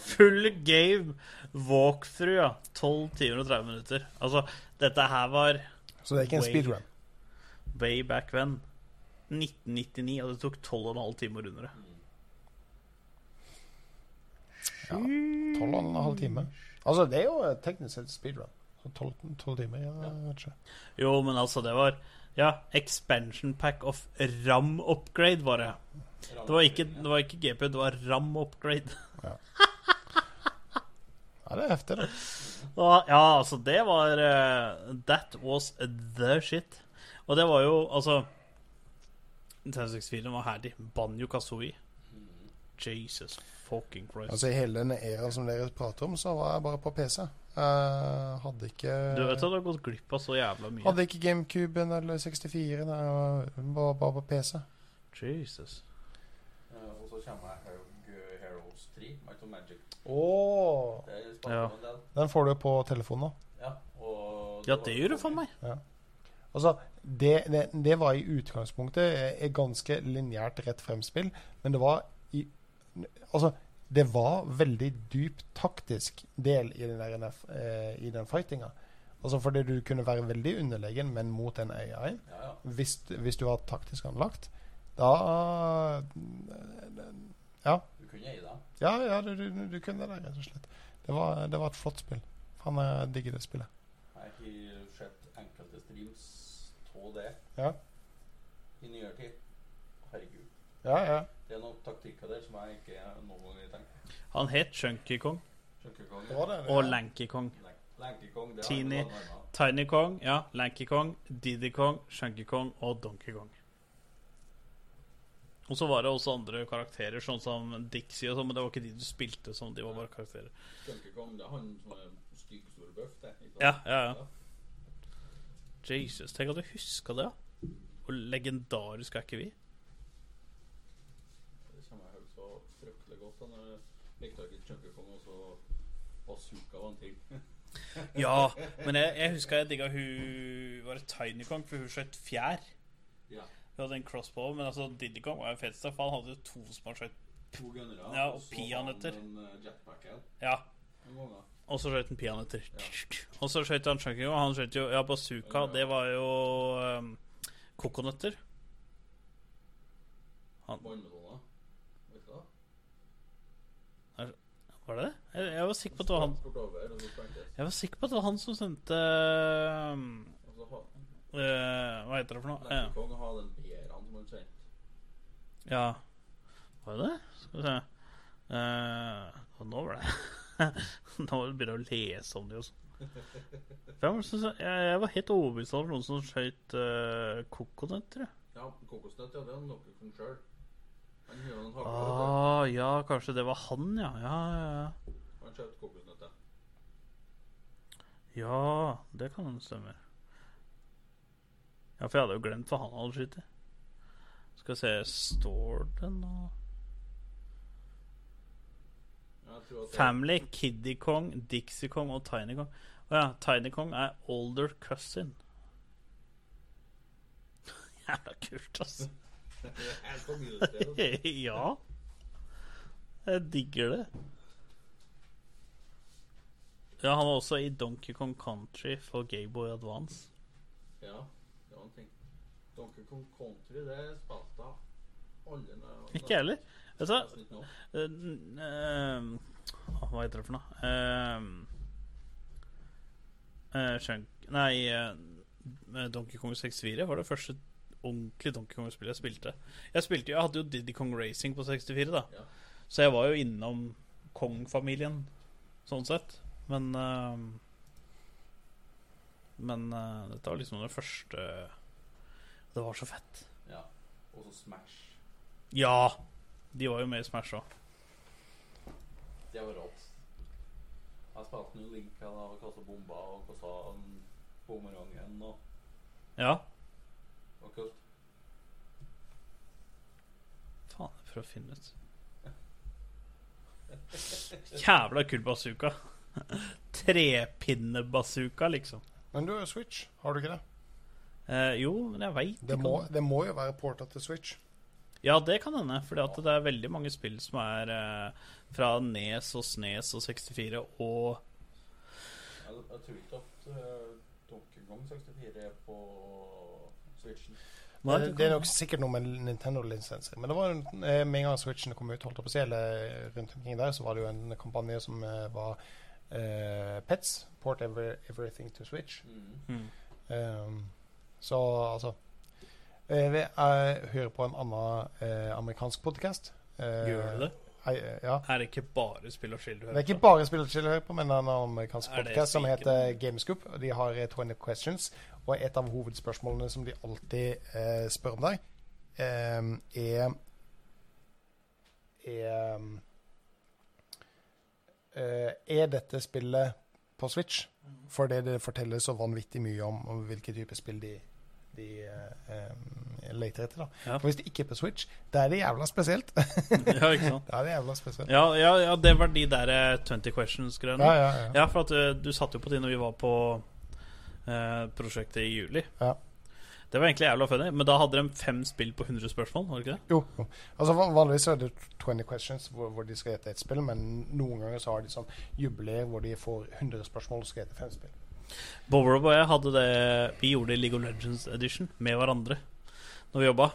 Full game walkthrough, ja. 12 timer og 30 minutter. Altså, dette her var Så det er ikke en Way. speedrun. way back when. 1999, og det tok 12,5 timer under det. Ja, 12,5 timer. Altså, det er jo teknisk sett speedrun. Så 12, 12 timer, ja, ikke. Jo, men altså, det var Ja, expansion pack of RAM upgrade, var det. Det var ikke, det var ikke GP, det var RAM upgrade. Ja, det er heftig, det. Ja, altså, det var uh, That was the shit. Og det var jo, altså Nintendo 64 var herlig. Banjo Kazooie. Jesus fucking Christ. Altså, I hele denne æraen som dere prater om, så var jeg bare på PC. Uh, hadde ikke Du vet at du har gått glipp av så jævla mye. Hadde ikke GameCuben eller 64-en. jeg var bare på PC. Jesus. Uh, Og så kommer jeg Heroes 3, Might of Magic. Oh. Ja. Den får du på telefonen nå. Ja, og Ja, det gjør du for meg. Altså, det, det, det var i utgangspunktet et ganske lineært rett frem-spill, men det var i Altså, det var veldig dypt taktisk del i den, der, eh, i den fightinga. Altså fordi du kunne være veldig underlegen, men mot en AI. Ja, ja. Hvis, hvis du var taktisk anlagt, da Ja, Du kunne eie det. ja, ja du, du, du kunne det, rett og slett. Det var, det var et flott spill. Faen, jeg digger det spillet. Jeg har sett enkelte streams av det Ja, i nyere tid. Herregud. ja. ja. Det er noen taktikker der som jeg ikke noen gang har tenkt. Han het Chunky Kong Chunky Kong. ja. det. og Lanky Kong. Lanky Kong, det Teeny. jeg. Tiny Kong, ja. Lanky Kong, Diddy Kong, Chunky Kong og Donkey Kong. Og så var det også andre karakterer, sånn som Dixie og sånn, men det var ikke de du spilte som, de var bare karakterer. Kong, det er han som er stygg, stor bøff, det. Ja, ja, ja. Jesus, tenk at du huska det, ja. Hvor legendarisk er ikke vi? Det kommer jeg så fryktelig godt. jeg likte ikke Chunky Kong, og så Bazooka var en ting. Ja, men jeg, jeg husker jeg digga hun Var det Tiny Kong, for hun skjøt fjær. Ja. Hun hadde en crossbow, men altså Diddy Kong var jo fetest, for han hadde jo to han skjøt. To gunnere. Ja, og så peanøtter. han eh, Ja, og så skjøt han peanøtter. Og så skjøt han chunking, og han skjøt jo Ja, bazooka, det var jo um, kokonøtter. Vet du hva? Var det det? Jeg, jeg var sikker på at det var han og. Jeg var sikker på at det var han som sendte um, uh, eh, Hva heter det for noe? Lanky Eh, Kong har den bjæren som han sendte. Ja Var det det? Skal vi se Uh, og Nå var det Nå begynner jeg å lese om det også. Jeg, jeg var helt overbevist om noen som skøyt uh, kokonøtter. Ja, kokosnøtt, ja, det er noe Kong sjøl. Ah, ja, kanskje det var han, ja. Ja, ja, ja. Han skjøt ja. det kan stemme. Ja, for jeg hadde jo glemt hva han hadde skutt. Skal vi se Står det nå Family, Kiddy Kong, Dixie Kong og Tiny Kong. Å ja, Tiny Kong er older cousin. Jævla kult, altså. ja. Jeg digger det. Ja, han var også i Donkey Kong Country for Gayboy Advance. Ja, det var en ting. Donkey Kong Country, det spilte alle Ikke jeg heller. Eh, n- eh, Hva heter det for noe? Uh, eh, Shunk Nei, eh, Donkey Kong 64 var det første ordentlige Donkey Kong-spillet jeg spilte. Jeg spilte jo, jeg hadde jo Diddy Kong Racing på 64, da. Ja. Så jeg var jo innom Kong-familien, sånn sett. Men eh, Men dette var liksom det første Det var så fett. Ja. Og så Smash. Ja! De var jo med i Smash òg. Det var rått. Jeg spilte nå Link han og kasta bomber og kasta bumerangen og Ja. Det var kult. Faen, jeg prøver å finne ut. Jævla kul bazooka. Trepinnebazooka, liksom. Men du har jo Switch, har du ikke det? Eh, jo, men jeg veit Det må, det må jo være porta til Switch. Ja, det kan hende. For det er veldig mange spill som er eh, fra Nes og Snes og 64 og Jeg, jeg tror ikke at uh, Donkey Kong 64 er på Switchen. Nei, det, det det er nok sikkert noe med Nintendo-lisenser. Men det var en- eh, med en gang Switchen kom ut, holdt opp på å si, eller rundt omkring der, så var det jo en kampanje som eh, var uh, Pets. Port every, everything to Switch. Mm. mm. Um, så altså eh, vi, Jeg hører på en annen eh, amerikansk podkast. Gjør du det? ja. Er det ikke bare spill og chill du hører på? Det er ikke bare spill og chill du hører på, men en amerikansk podkast podcast som heter Gamescoop. Og de har eh, 20 questions, og et av hovedspørsmålene som de alltid eh, spør om deg, eh, er er, eh, er dette spillet på Switch? Fordi det forteller så vanvittig mye om, om hvilke typer spill de, de eh, eh, leter etter. da. Ja. For hvis det ikke er på Switch, da er det jævla spesielt. ja, ikke sant? Da er det jævla spesielt. Ja, ja, ja, det var de der eh, 20 questions-greiene. Ja, ja, ja. Ja, for at eh, du satt jo på de når vi var på eh, prosjektet i juli. Ja. Det var egentlig jævla funny, men da hadde de fem spill på 100 spørsmål, var det ikke det? Jo. jo. Altså Vanligvis er det 20 questions hvor, hvor de skal gjette et spill, men noen ganger så har de sånn jubileer hvor de får 100 spørsmål og skal gjette fem spill. Bowerob og jeg hadde det Vi gjorde det i League of Legends Edition med hverandre når vi jobba.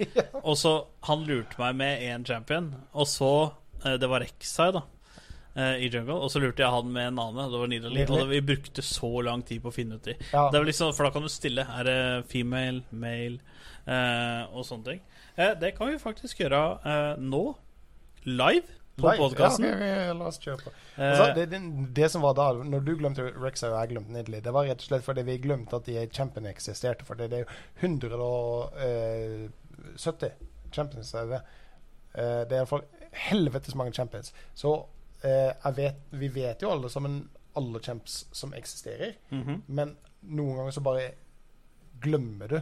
Og så Han lurte meg med én champion, og så eh, Det var Rek'Sai, da. eh, I jungle, og så lurte jeg han med en annen. Det var Nidalee. Og det, vi brukte så lang tid på å finne ut de. Ja, Det liksom, For da kan du stille. Er det female, male eh, og sånne ting. Eh, det kan vi faktisk gjøre eh, nå. Live på podkasten. Ja, okay, okay, la oss kjøre på. Altså, det, det, det som var da, når du glemte Rexa og jeg glemte Nidley, det var rett og slett fordi vi glemte at de champion eksisterte. For det er jo 170 champions. Er det. Eh, det er iallfall helvetes mange champions. Så eh, vet, vi vet jo alle sammen alle champs som eksisterer. Mhm. Men noen ganger så bare glemmer du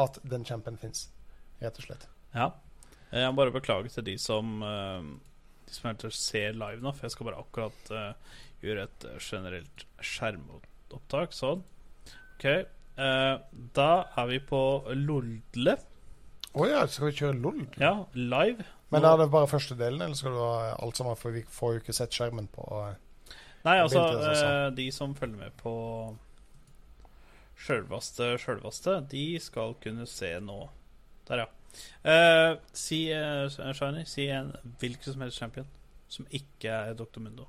at den champen fins, rett og slett. Ja. Eh, Jeg må bare beklage til de som som eventuelt ser live nå, for jeg skal bare akkurat uh, gjøre et eh, generelt skjermopptak. Sånn. OK. Uh, da er vi på Lodle. Å ja, skal vi kjøre LOL? Ja, live. Men er det bare første delen, eller skal du ha alt sammen? For vi får jo ikke sett skjermen på Nei, altså eh, De som følger med på sjølvaste sjølvaste, de skal kunne se nå. Der, ja. Eh, si, uh, Shiny, si en hvilken som helst champion som ikke er Dr. Mundo.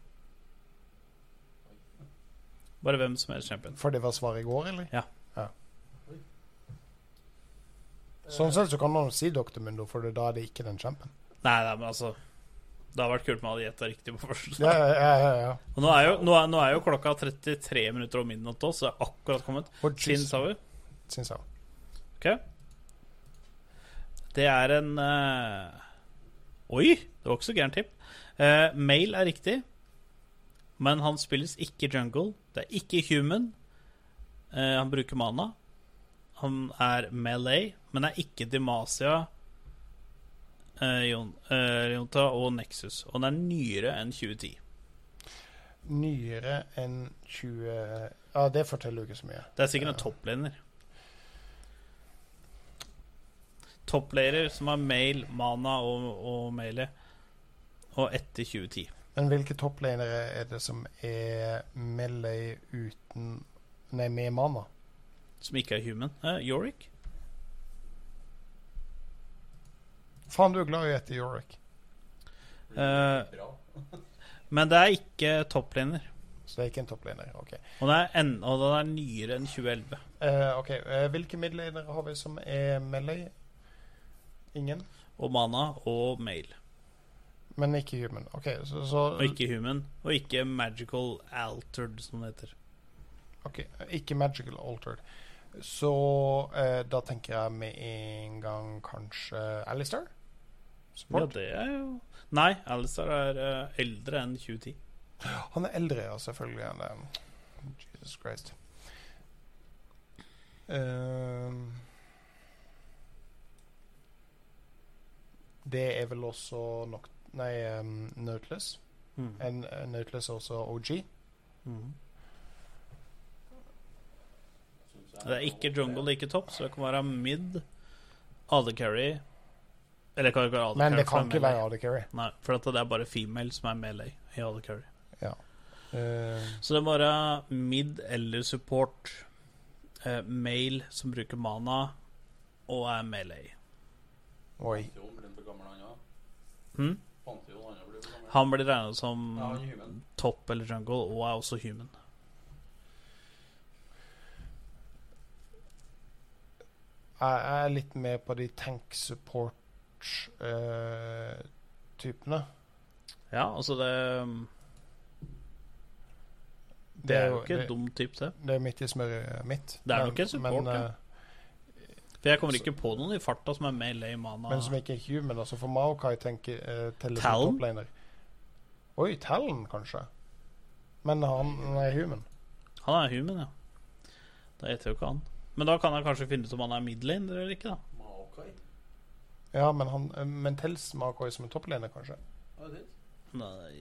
Bare hvem som helst champion. For det var svaret i går, eller? Ja. Sånn sett så kan man jo si Dr. Mundo, for da er det ikke den champion. Nei, nei, men altså Det hadde vært kult om jeg hadde gjetta riktig på første. Ja, ja, ja, ja. Og nå er, jo, nå, er, nå er jo klokka 33 minutter over midnatt også, så det er akkurat kommet. Sin Sauer. Sin Sauer. syns. Ok. Det er en uh... Oi, det var ikke så gærent tipp. Uh, Mail er riktig, men han spilles ikke jungle. Det er ikke human. Uh, han bruker mana. Han er melee, men er ikke Demacia, uh, Jonta og Nexus. Og han er nyere enn 2010. Nyere enn 20 Ja, det forteller jo ikke så mye. Det er sikkert en topplaner. Topplaner som har mail, mana og, og melee. Og etter 2010. Men hvilke topplanere er det som er melee uten Nei, med mana? Som ikke er human. Eh, Yorick? Faen, du er glad i å gjette Yorick. Uh, men det er ikke topplaner. Så det er ikke en topplaner. OK. Og, det er en, og den er nyere enn 2011. Uh, ok, Uh, Hvilke midlanere har vi som er melee? Ingen? Og mana og mail. Men ikke human. OK, så, så Og ikke human. Og ikke magical altered, som det heter. ok, Ikke magical altered. Så eh, da tenker jeg med en gang kanskje Alistair? Ja, det er jo Nei, Alistair er uh, eldre enn 2010. Han er eldre, ja, selvfølgelig. Jesus Christ. Ehm, det er vel også nok Nei, um, Nautilus. Mm. En, uh, Nautilus er også OG. Mm. Det er ikke jungle, det er ikke topp, så det kan være mid, AD carry Eller kan det være AD Men det kan ikke være AD Carry. Nei, for at det er bare female som er melee i AD carry. Uh, Så det er bare mid eller support. uh, male som bruker mana og er melee. Oi. Gammel, han blir regnet som Ja, topp eller jungle, og er også human. Jeg er litt med på de tank support-typene. Ja, altså det Det er jo ikke det, et dumt tips, det. det er midt i smøret mitt. Det er nok en support, men, ja. For jeg kommer ikke på noen i farta som er melee mana. Men som ikke er human. Altså for Maokai tenker uh, teller som Talon? toplaner. Oi, Talon, kanskje. Men han er human. Han er human, ja. Da heter jo ikke han. Men da kan jeg kanskje finne ut om han er midlaner eller ikke, da. Maokai? Ja, men, han, eh, men tels Maokai som en toplaner, kanskje. Nei,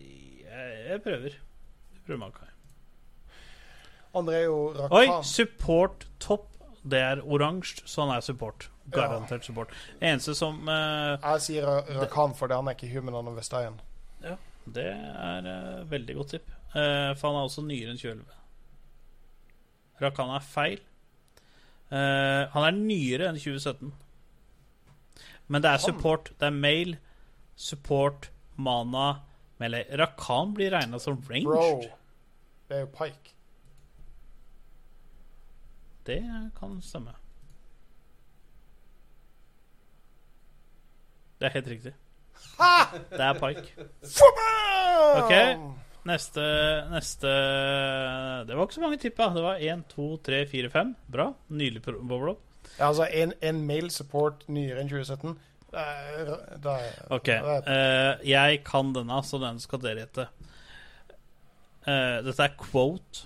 jeg, jeg prøver. Jeg prøver Maokai. Andre er jo Rakan. Oi, support topp. Det er oransje, så han er support. Garantert support. Eneste som uh, Jeg sier Rakan, for det han er ikke human, han er Ja, Det er uh, veldig godt tipp. Uh, for han er også nyere enn 2011. Rakan er feil. Uh, han er nyere enn 2017. Men det er support. Det er mail, support, mana. Rakan blir regna som ranged. Bro. Det er jo Pike. Det kan stemme. Det er helt riktig. Det er Pike. Ok. Neste, neste Det var ikke så mange tippa. Det var én, to, tre, fire, fem. Bra. Nylig bobble. Ja, altså en, en mail support nyere enn 2017 Da er, da er, OK. eh, jeg kan denne, så den skal dere gjette. Uh, dette er quote,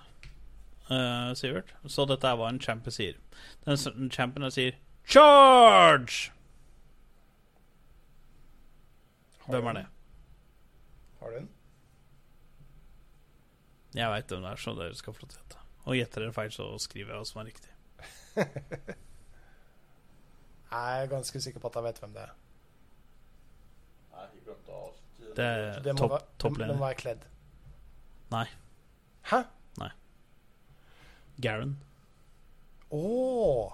uh, Sivert. Så dette er hva en champion sier. Den championen sier 'charge'! Hvem er det? Har du den? Jeg veit hvem det er, så dere skal få lov til å gjette. Og gjetter dere feil, så skriver jeg hva som er riktig. Jeg er ganske sikker på at jeg vet hvem det er. Det er Det må, topp være, det, det må være kledd. Nei. Hæ? Garen. Å!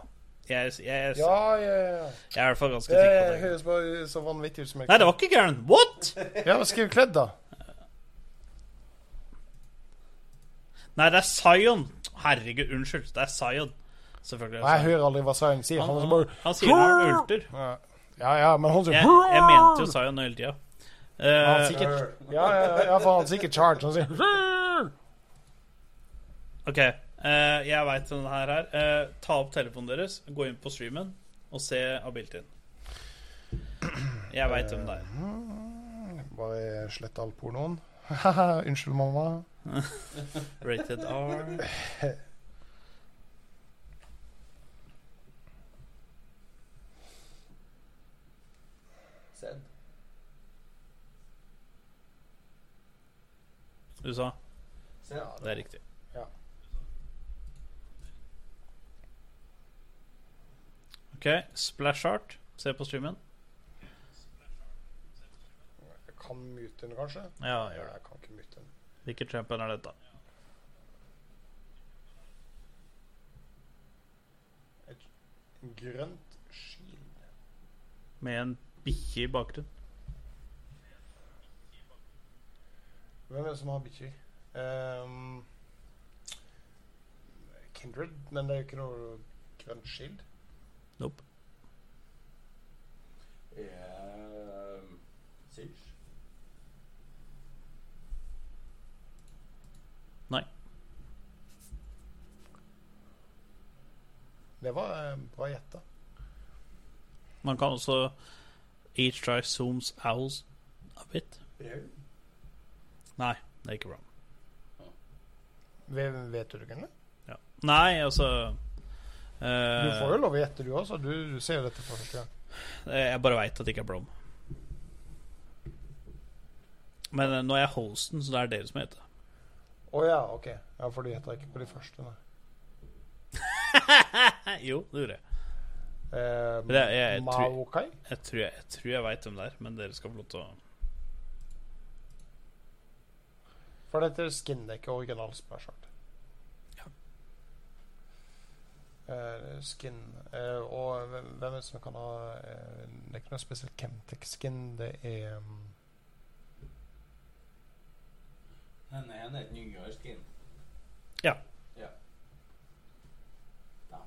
Jeg, jeg, jeg, Ja, ja, ja. jeg er i hvert fall ganske Det sikker på det. høres bare så vanvittig ut som jeg Nei, det var ikke Garen. What?! Ja, skriv kledd, da. Nei, det er Zion. Herregud, unnskyld. Det er Zion. Selvfølgelig. Og jeg hører aldri hva Zion sier. han, Han, bare han sier han ulter. ja, ja, ja, men han sier Jeg, jeg mente jo Zion hele tida. Uh, Han sikkert, ja, ja, ja, for han sikkert charge. Han sier OK, eh, jeg veit denne det her er. Eh, ta opp telefonen deres, gå inn på streamen og se Abiltin. Jeg veit hvem det er. Bare slett all pornoen. Unnskyld, mamma. Rated R. Send. Du sa det er riktig. OK, splash art. Se på streamen. Jeg kan mute den, kanskje? Ja, gjør det. Jeg kan ikke mute den. Hvilken champion er dette? Et Grønt skil Med en bikkje i bakgrunnen. Hvem er det som har bikkjer? Um, Kindred, men det er jo ikke noe grønt shield. Nope. Eh, Siege. Nei. Det var eh, bra gjetta. Man kan også Each try zooms owls a bit. Nei, det er ikke bra. Vet, du det, Gunle? Ja. Nei, altså Du eh, får jo lov å gjette, du også. Du, du ser jo dette for første gang. Jeg bare veit at det ikke er Brom. Men eh, nå er jeg hosten, så det er dere som heter det. Å ja, OK. Ja, For du gjetta ikke på de første, nei. jo, det gjorde jeg. Eh, Men jeg- jeg Maokai? Jeg tror jeg, jeg, tror jeg veit hvem det er, men dere skal få lov til å For dette skinner skin, det er ikke original splash art. Ja. Eh, skin eh, Og hvem er det som kan ha eh, Det er ikke noe spesielt Chemtech-skin. Det er um, Den ene er et nyere skin. Ja. Ja. ja.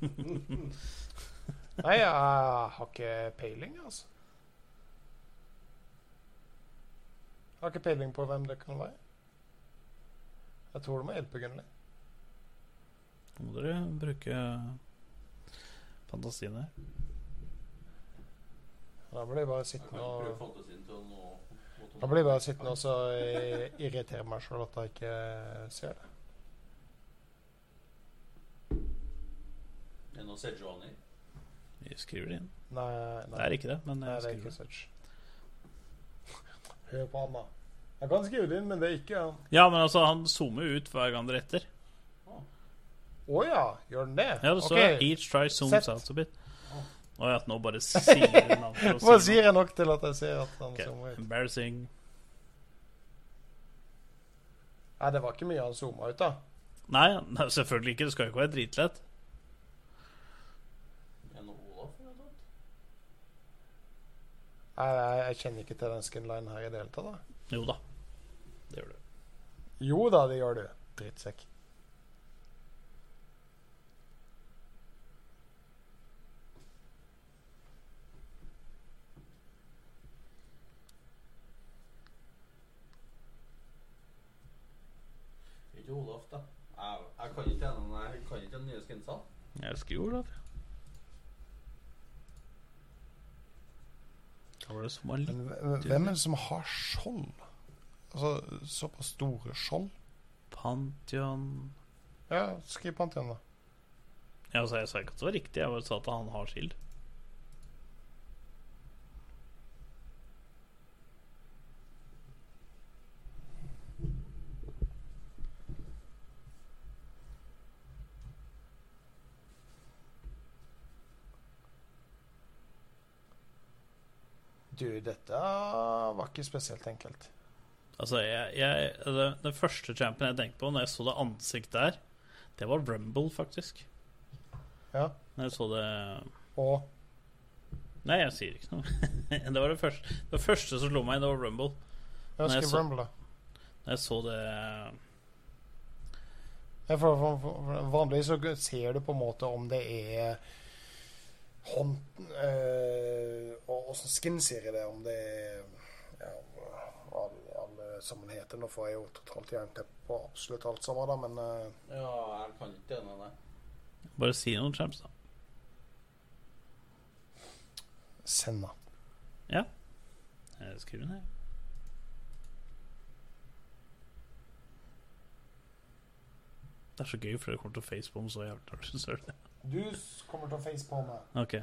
Nei, jeg har ikke peiling, altså. Jeg har ikke peiling på hvem det kan være. Jeg tror du må hjelpe Gunnli. Nå må dere bruke fantasien her. Da blir jeg bare sittende og nå Da blir jeg bare sittende og så eh, irritere meg sjøl at jeg ikke ser det. Det er noe Sejuani. Vi skriver det inn. Nei, Det nei. er ikke det, men Nei, jeg det er ikke det. Hør på han, da. Jeg kan skrive det inn, men det er ikke han. Ja, men altså, han zoomer jo ut hver gang det retter. Å ja, gjør den det? Ja, det står okay. Each try zooms Sett. out a bit. Å ja, nå bare sier for Hva sier jeg nok til at jeg ser at han okay. zoomer ut? Embarrassing. Nei, det var ikke mye han zooma ut, da. Nei, nei, selvfølgelig ikke. Det skal jo ikke være dritlett. Nei, jeg, jeg kjenner ikke til den skinlinen her i det hele tatt. Jo da. Det gjør du. Jo da, det gjør du. Drittsekk. Ikke Olaf, da. Jeg, jeg kan ikke den jeg kan ikke den nye skinsene. Jeg skriver det. Hva var det som var litt Men hvem er det som har skjold? Altså såpass store skjold? Pantheon Ja, skriv Pantheon, da. Ja, altså, Jeg sa ikke at det var riktig, jeg bare sa at han har skild. Du, dette var ikke spesielt enkelt. Altså, jeg, jeg, det, Den første champion jeg tenkte på når jeg så det ansiktet der, det var Rumble, faktisk. Ja. Når jeg så det Og Nei, jeg sier ikke noe. det var det første Det første som slo meg, det var Rumble. skriv så- Rumble, da. Når jeg så det for, for, for, vanligvis så ser du på en måte om det er hånd øh, Og åssen skin sier jeg det? Om det er Alle sammenheten heter. Nå får jeg jo totalt jernteppe på absolutt alt sammen, da, men eh, Ja, jeg kan ikke det. Nei. Bare si noen champs, da. Senna. Ja. Jeg skriver ned. Det er så gøy, for det kommer til å facepalm så jævlig når du ser det. Du kommer til å face på meg. Ok.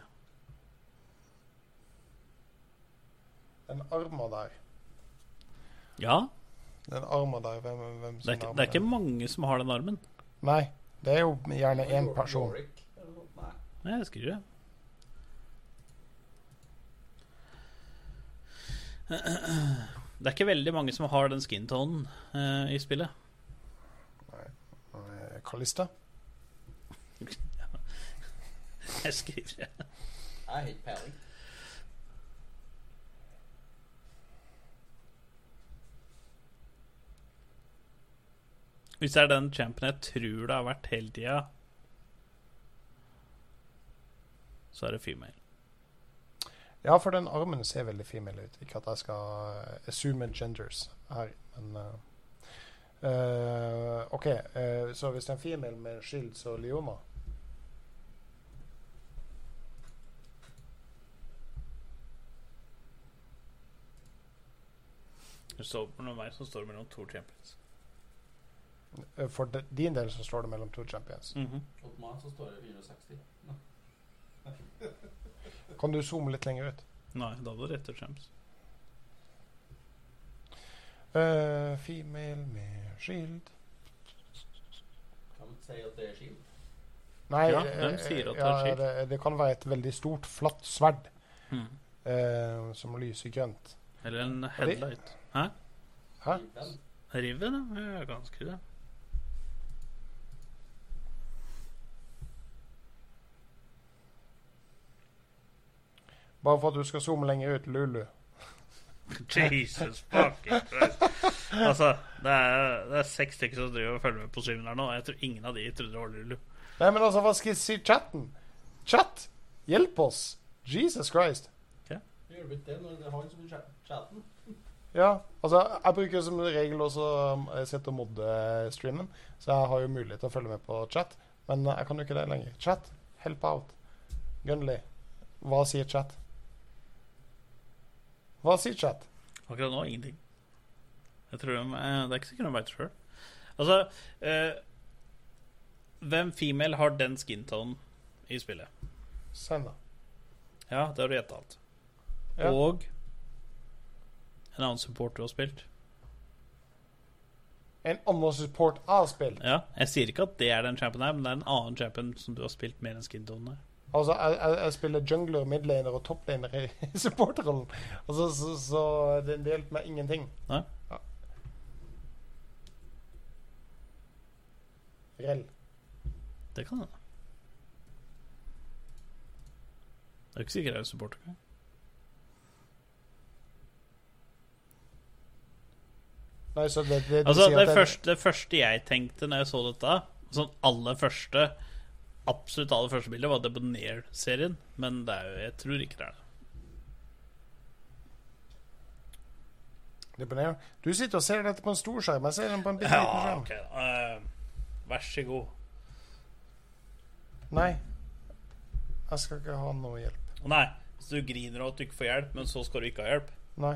Den arma der. Ja, Den arma der, hvem, hvem det er, ikke, det er ikke mange som har den armen. Nei, det er jo gjerne én person. Nei. Jeg skriver det. Det er ikke veldig mange som har den skintonen uh, i spillet. Nei. Kalista? Jeg skriver det. Jeg har ikke peiling. Hvis det er den champen jeg tror det har vært hele tida, så er det female. Ja, for den armen ser veldig female ut. Ikke at jeg skal eh, assume genders her, men uh, uh, OK, uh, så hvis det er en female med skild, så Leona Står mellom meg så står det mellom to champions. Eh, For de, din del så står det mellom to champions. Mm -hmm. For meg så står det 460. Kan du zoome litt lenger ut? Nei, da var det rett til champs. Uh, female med skild Kan man si at det er skill? Nei, Ja, de sier at det er. Det, det kan være et veldig stort, flatt sverd mm. eh, som lyser grønt. Eller en headlight. Hæ? Hæ? Riven. Ja. ganske det. Bare for at du skal zoome lenger ut, Lulu. Jesus fucking Christ. Altså, det er, det er seks stykker som driver og følger med på streamen her nå. Jeg tror ingen av de trodde det var Lulu. Nei, men altså, hva skal jeg si chatten? Chat! Hjelp oss! Jesus Christ. Gjør vi ikke det når det er han som er chatten? Ja, altså, jeg bruker som regel også um, jeg sitter og modder streamen, så jeg har jo mulighet til å følge med på chat, men uh, jeg kan jo ikke det lenger. Chat, help out. Gunley, hva sier chat? Hva sier chat? Akkurat nå ingenting. Jeg tror de, eh, Det er ikke sikkert de veit det sjøl. Altså eh, Hvem female har den skintonen i spillet? Senna. Ja, det har du gjetta alt. Ja. Og en annen support du har spilt. En annen support har spilt? Ja, Jeg sier ikke at det er den champion her, men det er en annen champion som du har spilt mer enn skintonen her. Altså, jeg, jeg, jeg spiller jungler, midlaner og toplaner i supporterrollen. Altså, så, så det, det hjelper meg ingenting. Nei? Ja. Rell. Det kan hende. Det er ikke sikkert jeg er supporter. engang. Nei, så det, det, Altså, det, første, det første jeg tenkte når jeg så dette, sånn aller første Absolutt aller første bildet, var Debonair-serien. Men det er jo, jeg tror ikke det er det. det ned. Du sitter og ser dette på en stor skjerm. Jeg ser den på en bitte liten skjerm. ok da. Eh, vær så god. Nei. Jeg skal ikke ha noe hjelp. Nei, så du griner av at du ikke får hjelp, men så skal du ikke ha hjelp. Nei.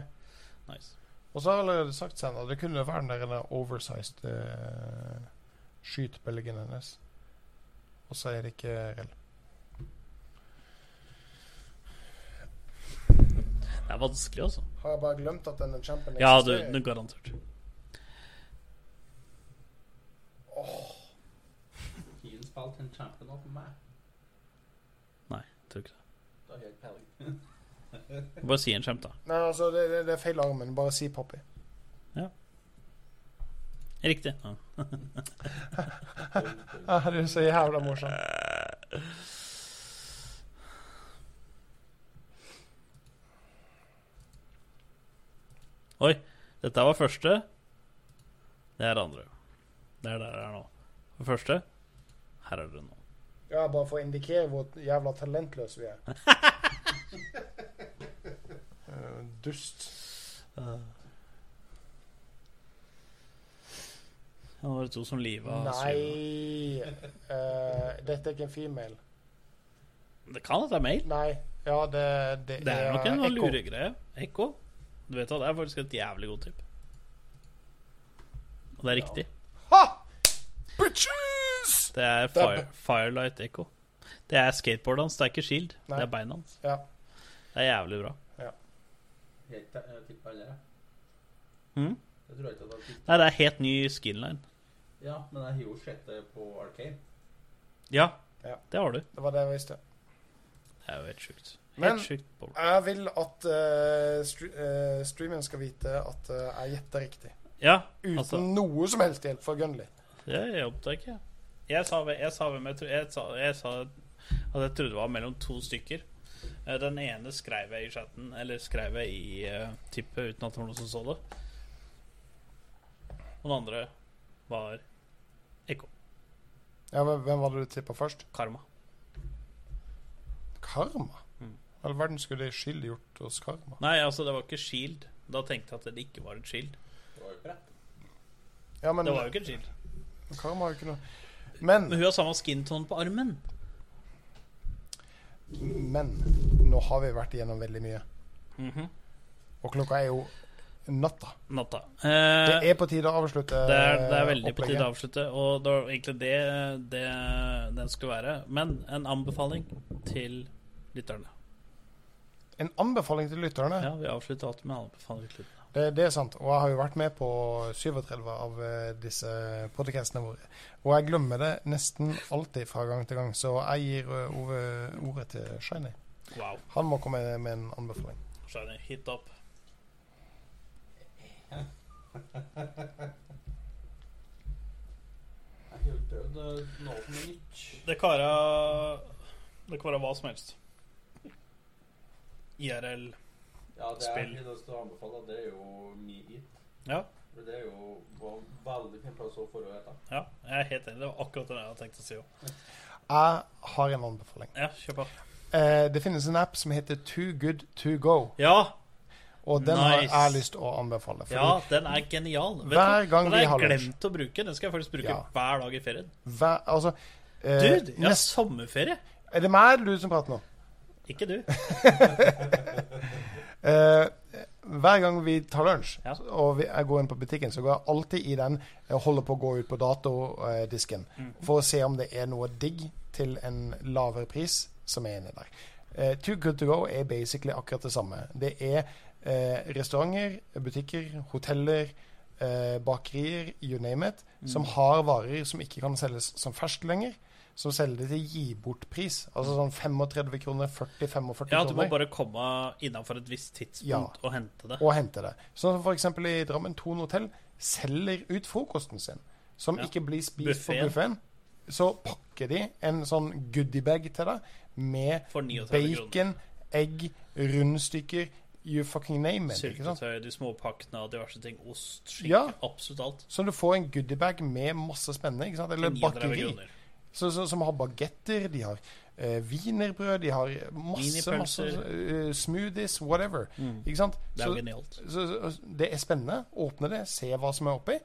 Nice. Og så har jeg allerede sagt Senna, det kunne være den der oversized uh, skytebølgen hennes. Og så er det ikke reell. Det er vanskelig, altså. Har jeg bare glemt at denne champion Ja, du, eksisterer? du garantert. Keen spilte en champion opp med meg. Nei, tror ikke det. Da har jeg peiling. Bare si en skjemt, da. Nei, altså, det, det, det er feil armen. Bare si Poppy. Riktig. Ja. Ah, det er så jævla morsomt. Oi, dette var første. Det er det andre. Det er der det er nå. For første. Her er det nå. Ja, bare for å indikere hvor jævla talentløse vi er. Eh, Uh. Det var to som liva Nei uh, Dette er ikke en female. Det kan at det er male. Nei. Ja, det, det, Det er nok en luregreie. Ekko. Du vet hva, det er faktisk et jævlig god tipp. Og det er riktig. Ha! Bitches! Det er Det fire, Firelight Echo. Det er skateboardet hans, det er ikke Shield. Nei. Det er beina hans. Ja. Det er jævlig bra. Jeg tipper alle. Mhm. Jeg tror ikke at jeg. Nei, det er helt ny skinline. Ja, men jeg har jo sett det på Arcade. Ja, Ja. det har du. Det var det jeg visste. Det er jo helt sjukt. Helt Men- sjukt. Jeg vil at uh, stre uh, streamen skal vite at uh, jeg gjetter riktig. Ja, Uten altså noe som helst hjelp fra Gunley. Det oppdager ikke jeg. Sa, jeg sa jeg, sa, jeg sa at jeg trodde det var mellom to stykker. Eh, Den ene skrev jeg i chatten, eller skrev jeg i uh, tippet uten at det var noen som så det. Og den andre var Ekko. Ja, men Hvem var det du tippa først? Karma. Karma? Mm. All verden skulle det Shield gjort hos Karma? Nei, altså, det var ikke Shield. Da tenkte jeg at det ikke var et Shield. Det var jo ikke Ja, men Det var jo ikke et Shield. Karma har jo ikke noe Men, Men hun har samme skintone på armen. Men Nå har vi vært igjennom veldig mye. Mhm. Og klokka er jo natta. Natta. Det Eh, er på tide å avslutte det, er, det er veldig på tide å avslutte, og det var egentlig det, det den skulle være. Men en anbefaling til lytterne. En anbefaling til lytterne. Ja, vi avslutter alltid med en anbefaling til lytterne. Det, det er sant. Og jeg har jo vært med på 37 av eh, disse podcastene våre. Og jeg glemmer det nesten alltid fra gang til gang, så jeg gir eh, Ove ordet til Shiny. Wow. Han må komme med en anbefaling. Shiny, hit up. Eh. Det kan være Det kan være hva som helst. IRL. Ja, det Spill. jeg har å anbefale, det er jo Me Eat. Ja, For det er jo var veldig fin plass å få å ja, jeg er helt enig. Det var akkurat det jeg hadde tenkt å si òg. Jeg har en anbefaling. Ja, kjør på. Eh, det finnes en app som heter Too Good To Go. Ja, Og den har jeg lyst til å anbefale. Fordi ja, den er genial. Vet Hver gang Den vi har jeg har lunsj. glemt å bruke. Den skal jeg faktisk bruke Ja. hver dag i ferien. hver, altså, eh, Dude, jeg har sommerferie. Er det meg eller du som prater nå? Ikke du. Eh, hver gang vi tar lunsj, Ja. og vi, jeg går inn på butikken, så går jeg alltid i den og holder på å gå ut på datodisken Mm. for å se om det er noe digg til en lavere pris som er inne der. Uh, Too Good To Go er basically akkurat det samme. Det er uh, restauranter, butikker, hoteller, uh, bakerier, you name it, Mm. som har varer som ikke kan selges som fersk lenger. Som selger det til gi bort-pris. Altså sånn 35 kroner, 40-45 kroner. Ja, du må bare komme innafor et visst tidspunkt Ja. og hente det. og hente det. Sånn som f.eks. i Drammen Thon hotell selger ut frokosten sin, som Ja. ikke blir spist på Buffeten. buffeen. Så pakker de en sånn goodiebag til deg med bacon, kroner. egg, rundstykker You fucking name it. Syltetøy, de små pakkene og diverse ting. Ost, skinke, Ja. absolutt alt. Så du får en goodiebag med masse spennende. Eller 39 bakeri. kroner. Så, så, som har bagetter, de har eh, wienerbrød, de har masse, masse eh, smoothies, whatever. Mm. Ikke sant? Det er Så, genialt. så, så det er spennende. Åpne det, se hva som er oppi.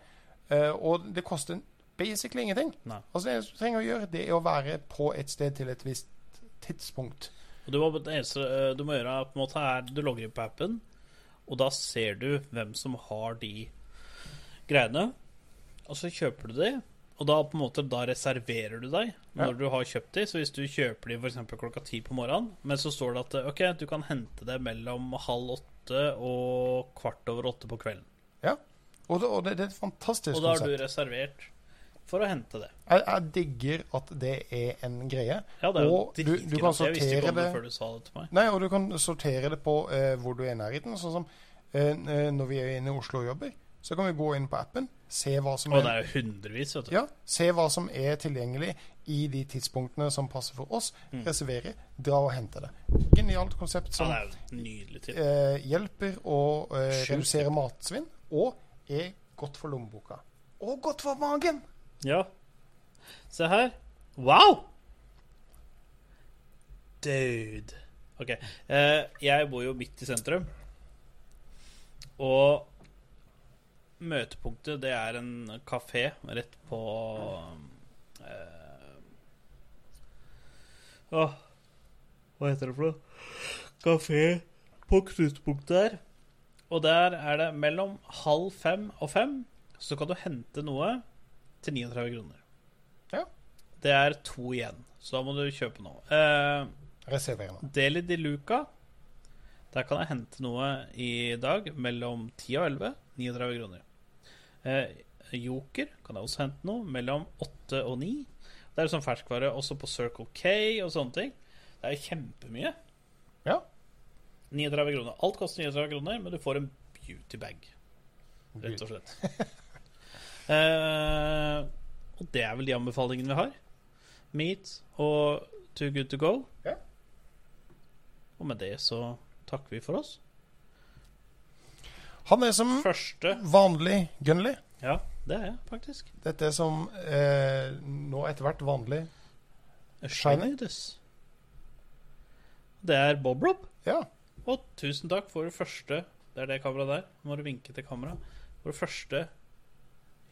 Uh, og det koster basically ingenting. Nei. Altså Det du trenger å gjøre, det er å være på et sted til et visst tidspunkt. Og du må, det eneste eh, du må gjøre, på en måte er Du logger inn på appen, og da ser du hvem som har de greiene. Og så kjøper du de, og da på en måte Da reserverer du deg når Ja. du har kjøpt de. Så hvis du kjøper de f.eks. klokka ti på morgenen, men så står det at eh, OK, du kan hente det mellom halv åtte og kvart over åtte på kvelden. Ja. Og det, og det, det er et fantastisk konsept. Og da har du reservert for å hente det. Jeg, jeg digger at det er en greie. Ja, det er jo Og du- du kan Jeg visste ikke sortere om det det- før du sa det til meg. Nei, og du kan sortere det på eh, hvor du er i nærheten. Sånn som eh, når vi er inne i Oslo og jobber, så kan vi gå inn på appen, se hva som er er hundrevis, vet du. Ja, se hva som er tilgjengelig i de tidspunktene som passer for oss. Reservere, dra og hente det. Genialt konsept som Ja, eh, hjelper å eh, redusere matsvinn, og er godt for lommeboka. Og godt for magen! Ja. Se her. Wow! Dude. OK. Eh, jeg bor jo midt i sentrum. Og møtepunktet, det er en kafé rett på eh, Åh, hva heter det for noe? Kafé på knutepunktet der. Og der er det mellom halv fem og fem, så kan du hente noe til 39 kroner. Ja. Det er to igjen, så da må du kjøpe noe. Eh, Reserverende. Deli di Luca. Der kan jeg hente noe i dag mellom 10 og 11. 39 kroner. Eh, Joker kan jeg også hente noe mellom 8 og 9. Det er sånn ferskvare også på Circle K og sånne ting. Det er kjempemye. Ja. 39 kroner. Alt koster 39 kroner, men du får en beauty bag, rett og slett. eh, og det er vel de anbefalingene vi har. Meat og Too Good To Go. Ja. Og med det så takker vi for oss. Han er som Første vanlig Gunley. Ja, det er jeg faktisk. Dette er som eh, nå etter hvert vanlig Shiny? Det er Bob Rob. Ja. Og tusen takk for det første Det er det kameraet der. Nå må du vinke til kamera. For det første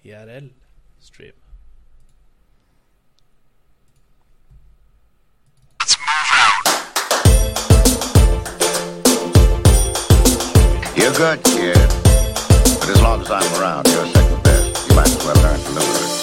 IRL-stream. good, kid. But as long as I'm around, you're second best. You might as well learn to know her.